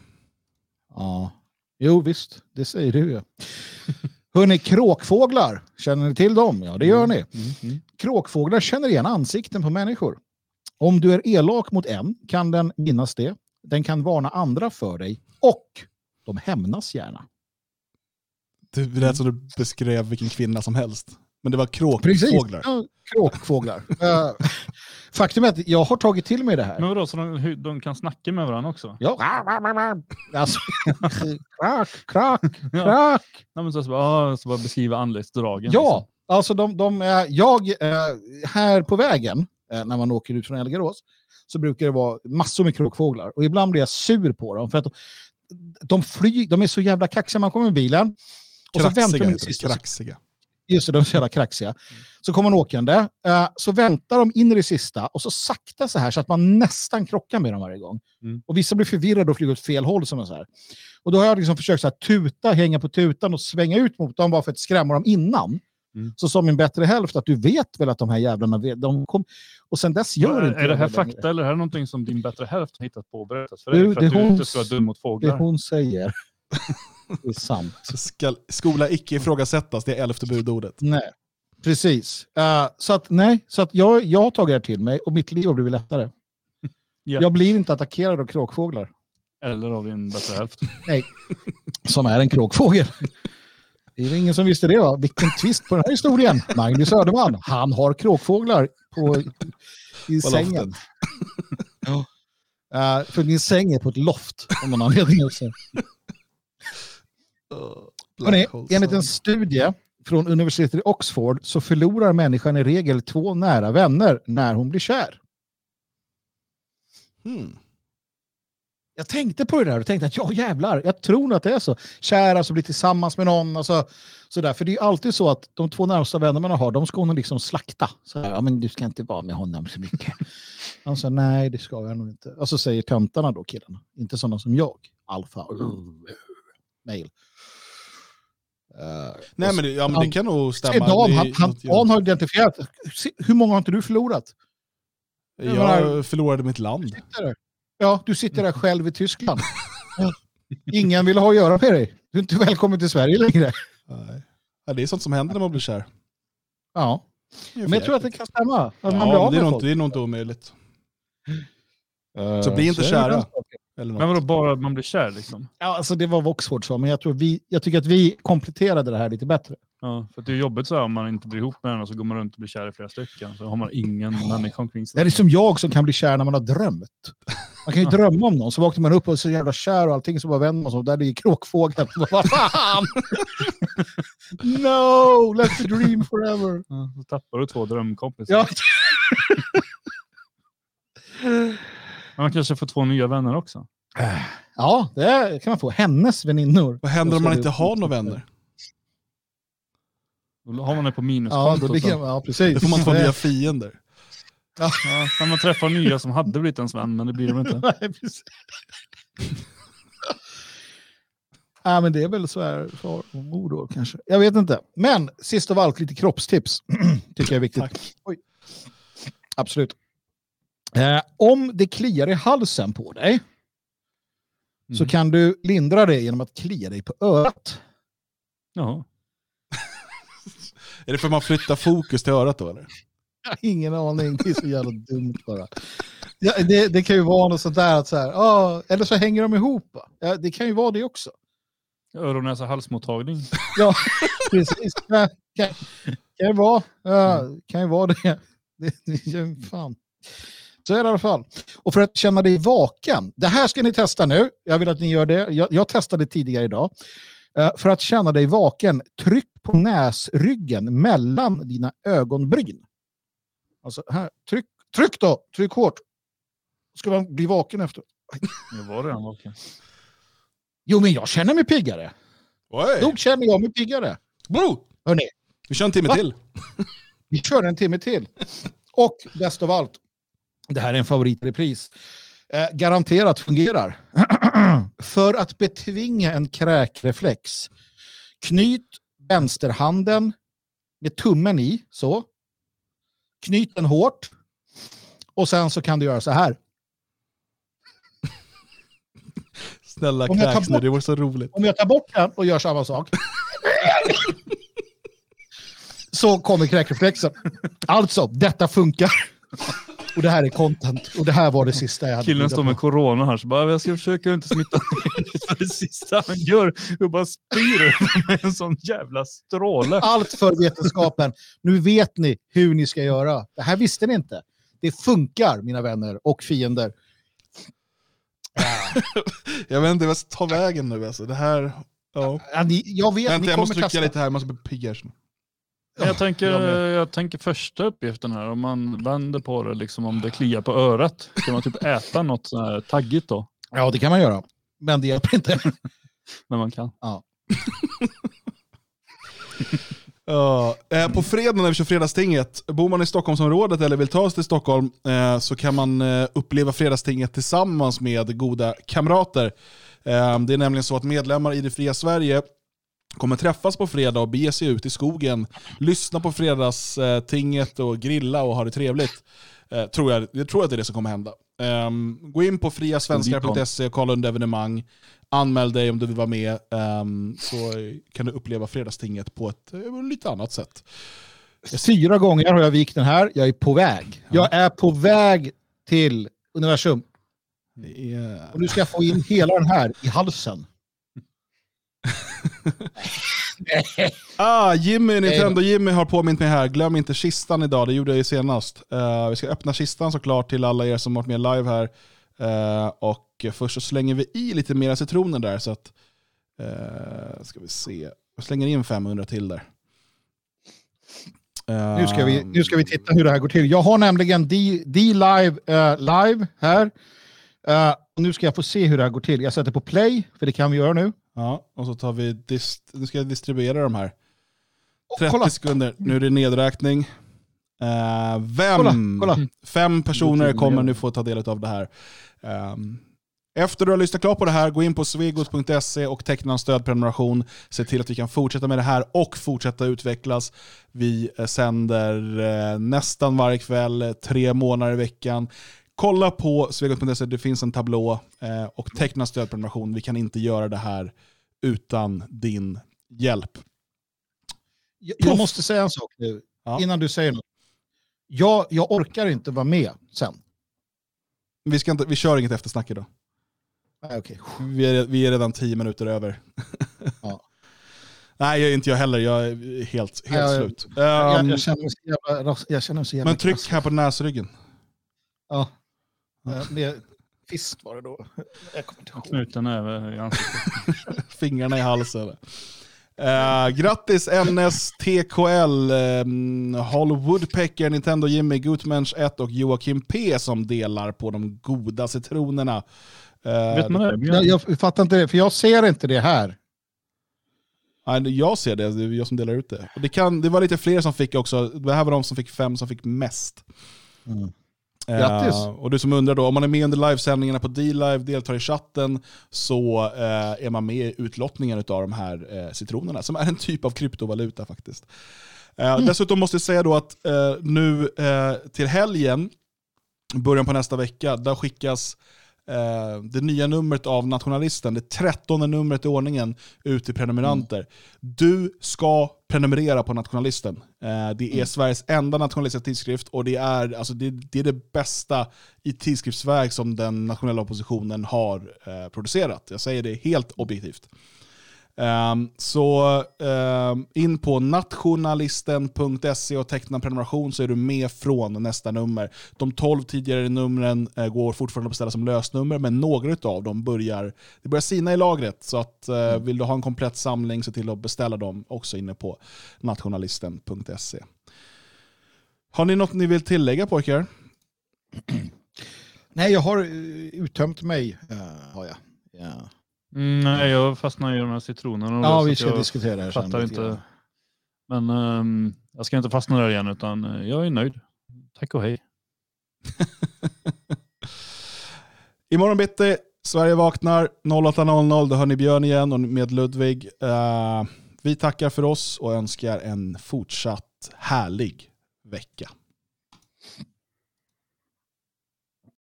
Ja. Jo, visst, det säger du ju. Hörni, kråkfåglar, känner ni till dem? Ja, det gör ni. Mm. Kråkfåglar känner igen ansikten på människor. Om du är elak mot en kan den minnas det. Den kan varna andra för dig och de hämnas gärna. Det lät som du beskrev vilken kvinna som helst. Men det var kråkfåglar. Ja, kråkfåglar. Eh, faktum är att jag har tagit till mig det här. Men vadå, så de, de kan snacka med varandra också? Ja. Alltså, krak, krak, Ja. krak. Ja, men så, så, bara, ah, så bara beskriva anletsdragen. Ja, alltså de, de, är- jag, eh, här på vägen, eh, när man åker ut från Elgarås, så brukar det vara massor med kråkfåglar. Och ibland blir jag sur på dem. För att de, de, fly, de är så jävla kaxiga. Man kommer med bilen. Och så väntar Kraxiga de Kraxiga. Just det, de är så jävla kraxiga. Så kommer man åkande, eh, så väntar de in i det sista och så sakta så här så att man nästan krockar med dem varje gång. Mm. Och vissa blir förvirrade och flyger åt fel håll. Som så här. Och då har jag liksom försökt så här, tuta, hänga på tutan och svänga ut mot dem bara för att skrämma dem innan. Mm. Så som min bättre hälft att du vet väl att de här jävlarna de kom, och sen dess gör är, inte är det här längre. fakta eller är det någonting som din bättre hälft har hittat på och berättat för Du, dig? För det att du hon inte ska vara dum mot Det fåglar? hon säger. Det är sant. Så ska skola icke ifrågasättas, det är elfte budordet. Nej, precis. Eh, så att, nej, så att jag, jag har tagit det här till mig och mitt liv har blivit lättare. Ja. Jag blir inte attackerad av kråkfåglar. Eller av din bättre hälft? Som är en kråkfågel. Det är ingen som visste det va? Vilken twist på den här historien. Magnus Söderman, han har kråkfåglar på, i På sängen. Ja. Eh, för min säng är på ett loft om någon anledning. Hörrni, enligt en studie från universitetet i Oxford så förlorar människan i regel två nära vänner när hon blir kär. Hmm. Jag tänkte på det där och tänkte att ja jävlar, jag tror nog att det är så. Kär, alltså bli tillsammans med någon. Alltså, sådär. För det är alltid så att de två närmsta vänner man har, de ska hon liksom slakta. Så här, ja, men du ska inte vara med honom så mycket. Alltså nej, det ska jag nog inte. Och så säger töntarna då, killarna. Inte sådana som jag. Alfa. Mail. Uh, Nej men det, ja, men det kan nog stämma. Är han, han, Dan har identifierat. Hur många har inte du förlorat? Jag förlorade mitt land. Sitter där. Ja, du sitter där själv i Tyskland. Ingen vill ha att göra med dig. Du är inte välkommen till Sverige längre. Nej. Ja, det är sånt som händer när man blir kär. Ja, men jag tror att det kan stämma. Att man blir Ja, av det, är nog, det är nog inte omöjligt. Eh, Så bli inte det kära. Eller något. Men vadå, bara att man blir kär liksom? Ja, alltså det var vad Oxford sa, men jag tror vi, jag tycker att vi kompletterade det här lite bättre. Ja, för det är jobbigt så här om man inte blir ihop med den och så går man runt och blir kär i flera stycken. Så har man ingen människa omkring sig. Det är som jag som kan bli kär när man har drömt. Man kan ju drömma om någon, så vaknar man upp och är så jävla kär och allting, så bara vänder man sig och där ligger kråkfågeln. Vad fan! no, let the dream forever. Ja, så tappar du två drömkompisar. Ja, man kanske får två nya vänner också. ja, det kan man få. Hennes väninnor. Vad händer om man inte har några vänner? Då har man det på Ja, minuskontot. då ligger, så. ja, precis. Då får man två nya fiender. ja, när man träffar nya som hade blivit ens vän, men det blir de inte. Nej, precis. ja, men det är väl så här far och mor då kanske. Jag vet inte. Men sist av allt lite kroppstips. Tycker jag är viktigt. Oj. Absolut. Eh, om det kliar i halsen på dig så Mm. kan du lindra det genom att klia dig på örat. Jaha. Är det för att man flyttar fokus till örat då eller? Jag har ingen aning, det är så jävla dumt bara. Ja, det, det kan ju vara något sånt där att så här, ah, eller så hänger de ihop. Ja, det kan ju vara det också. Öron, näsa, halsmottagning. Ja, precis. Ja, kan, kan ju vara, ja, kan ju vara det. det, det fan. Så är det i alla fall. Och för att känna dig vaken, det här ska ni testa nu. Jag vill att ni gör det. Jag, jag testade tidigare idag. Eh, för att känna dig vaken, tryck på näsryggen mellan dina ögonbryn. Alltså här, tryck, tryck då, tryck hårt. Ska man bli vaken efter? Det var redan vaken. Jo, men jag känner mig piggare. Oj! Nog känner jag mig piggare. Bro! Hörrni, Vi kör en timme Va? till. Vi kör en timme till. Och bäst av allt, det här är en favoritrepris. Eh, garanterat fungerar. För att betvinga en kräkreflex, knyt vänsterhanden med tummen i, så. Knyt den hårt. Och sen så kan du göra så här. Snälla Om jag tar kräks nu, bort- det var så roligt. Om jag tar bort den och gör samma sak. så kommer kräkreflexen. Alltså, detta funkar. Och det här är content. Och det här var det sista jag hade. Killen står på. med corona här, så bara, jag ska försöka inte smitta ner för det sista han gör och bara spyr med en sån jävla stråle. Allt för vetenskapen. Nu vet ni hur ni ska göra. Det här visste ni inte. Det funkar, mina vänner och fiender. Jag vet inte vad jag ska ta vägen nu alltså. Det här... Ja. Ja, ni, jag vet, Vänta, ni jag måste trycka testa. lite här, jag måste bli piggare. Jag tänker, jag tänker första uppgiften här, om man vänder på det, liksom om det kliar på örat, ska man typ äta något så här taggigt då? Ja, det kan man göra. Men det hjälper inte. Men man kan. Ja, eh, på fredag när vi kör Fredagstinget, bor man i Stockholmsområdet eller vill ta sig till Stockholm eh, så kan man eh, uppleva Fredagstinget tillsammans med goda kamrater. Eh, det är nämligen så att medlemmar i det fria Sverige kommer träffas på fredag och bege sig ut i skogen, lyssna på Fredagstinget och grilla och ha det trevligt. Eh, tror jag, jag tror att det är det som kommer hända. Ehm, gå in på friasvenskar.se och kolla under evenemang. Anmäl dig om du vill vara med, ehm, så kan du uppleva Fredagstinget på ett eh, lite annat sätt. Fyra gånger har jag vikt den här. Jag är på väg. Jag är på väg till universum. Är... Och nu ska få in hela den här i halsen. Ah, Jimmy, Nintendo Jimmy har påmint mig här. Glöm inte kistan idag, det gjorde jag ju senast. Eh, vi ska öppna kistan såklart till alla er som varit med live här. Eh, och först så slänger vi i lite mera citroner där. Så att, eh, ska vi se. Jag slänger in 500 till där. Nu ska, vi, nu ska vi titta hur det här går till. Jag har nämligen D-Live live här. Nu ska jag få se hur det här går till. Jag sätter på play, för det kan vi göra nu. Ja, och så tar vi, dist- nu ska jag distribuera de här. Oh, 30 kolla. sekunder, nu är det nedräkning. Eh, vem? Kolla, kolla. Fem personer tiden kommer nu få ta del av det här. Ehm, efter du har lyssnat klart på det här, gå in på svegot.se och teckna en stödprenumeration. Se till att vi kan fortsätta med det här och fortsätta utvecklas. Vi eh, sänder eh, nästan varje kväll, eh, tre månader i veckan. Kolla på svegot.se, det finns en tablå eh, och teckna en stödprenumeration. Vi kan inte göra det här utan din hjälp. Jag, jag måste säga en sak nu, Ja. innan du säger något. Jag, jag orkar inte vara med sen. Vi, ska inte, vi kör inget eftersnack idag. Nej, okej. Vi är, vi är redan tio minuter över. Ja. Nej, jag, inte jag heller. Jag är helt, helt Ja, slut. jag, Um, jag, känner mig så jävla, jag känner så jävla men tryck krass. här på näsryggen. Ja. Eh, Det, fist var det då. Jag kommer inte ihåg. Knuten över i ansiktet. Fingrarna i halsen. Uh, grattis NS, TKL, um, Hollow Woodpecker, Nintendo Jimmy, Gutmensch 1 och Joakim P som delar på de goda citronerna. Uh, Vet man det? Jag, jag fattar inte det, för jag ser inte det här. nej, jag ser det, det är jag som delar ut det. Och det, kan, det var lite fler som fick också, det här var de som fick fem som fick mest. Eh, Grattis. och du som undrar då, om man är med under livesändningarna på D-Live, deltar i chatten, så eh, är man med i utlottningen av de här eh, citronerna, som är en typ av kryptovaluta faktiskt. Eh, Dessutom måste jag säga då att eh, nu eh, till helgen, början på nästa vecka, där skickas eh, det nya numret av Nationalisten, det trettonde numret i ordningen, ut till prenumeranter. Du ska prenumerera på Nationalisten. Eh, det är Sveriges enda nationalistiska tidskrift och det är, alltså, det, det är det bästa i tidskriftsväg som den nationella oppositionen har eh, producerat. Jag säger det helt objektivt. Ehm, så ehm, in på nationalisten.se och teckna prenumeration så är du med från nästa nummer. De 12 tidigare numren eh, går fortfarande att beställa som lösnummer, men några av dem börjar, det börjar sina i lagret. Så att, eh, vill du ha en komplett samling, se till att beställa dem också inne på nationalisten.se. Har ni något ni vill tillägga pojkar? Nej, jag har eh, uttömt mig. eh, har jag. Ja, Mm, nej, jag fastnar i de här citronerna. ja vi ska diskutera det här sen. inte. Men ehm, jag ska inte fastna där igen, utan eh, jag är nöjd. Tack och hej. Imorgon bitti, Sverige vaknar 08.00, då hör ni Björn igen och med Ludvig. Eh, vi tackar för oss och önskar en fortsatt härlig vecka.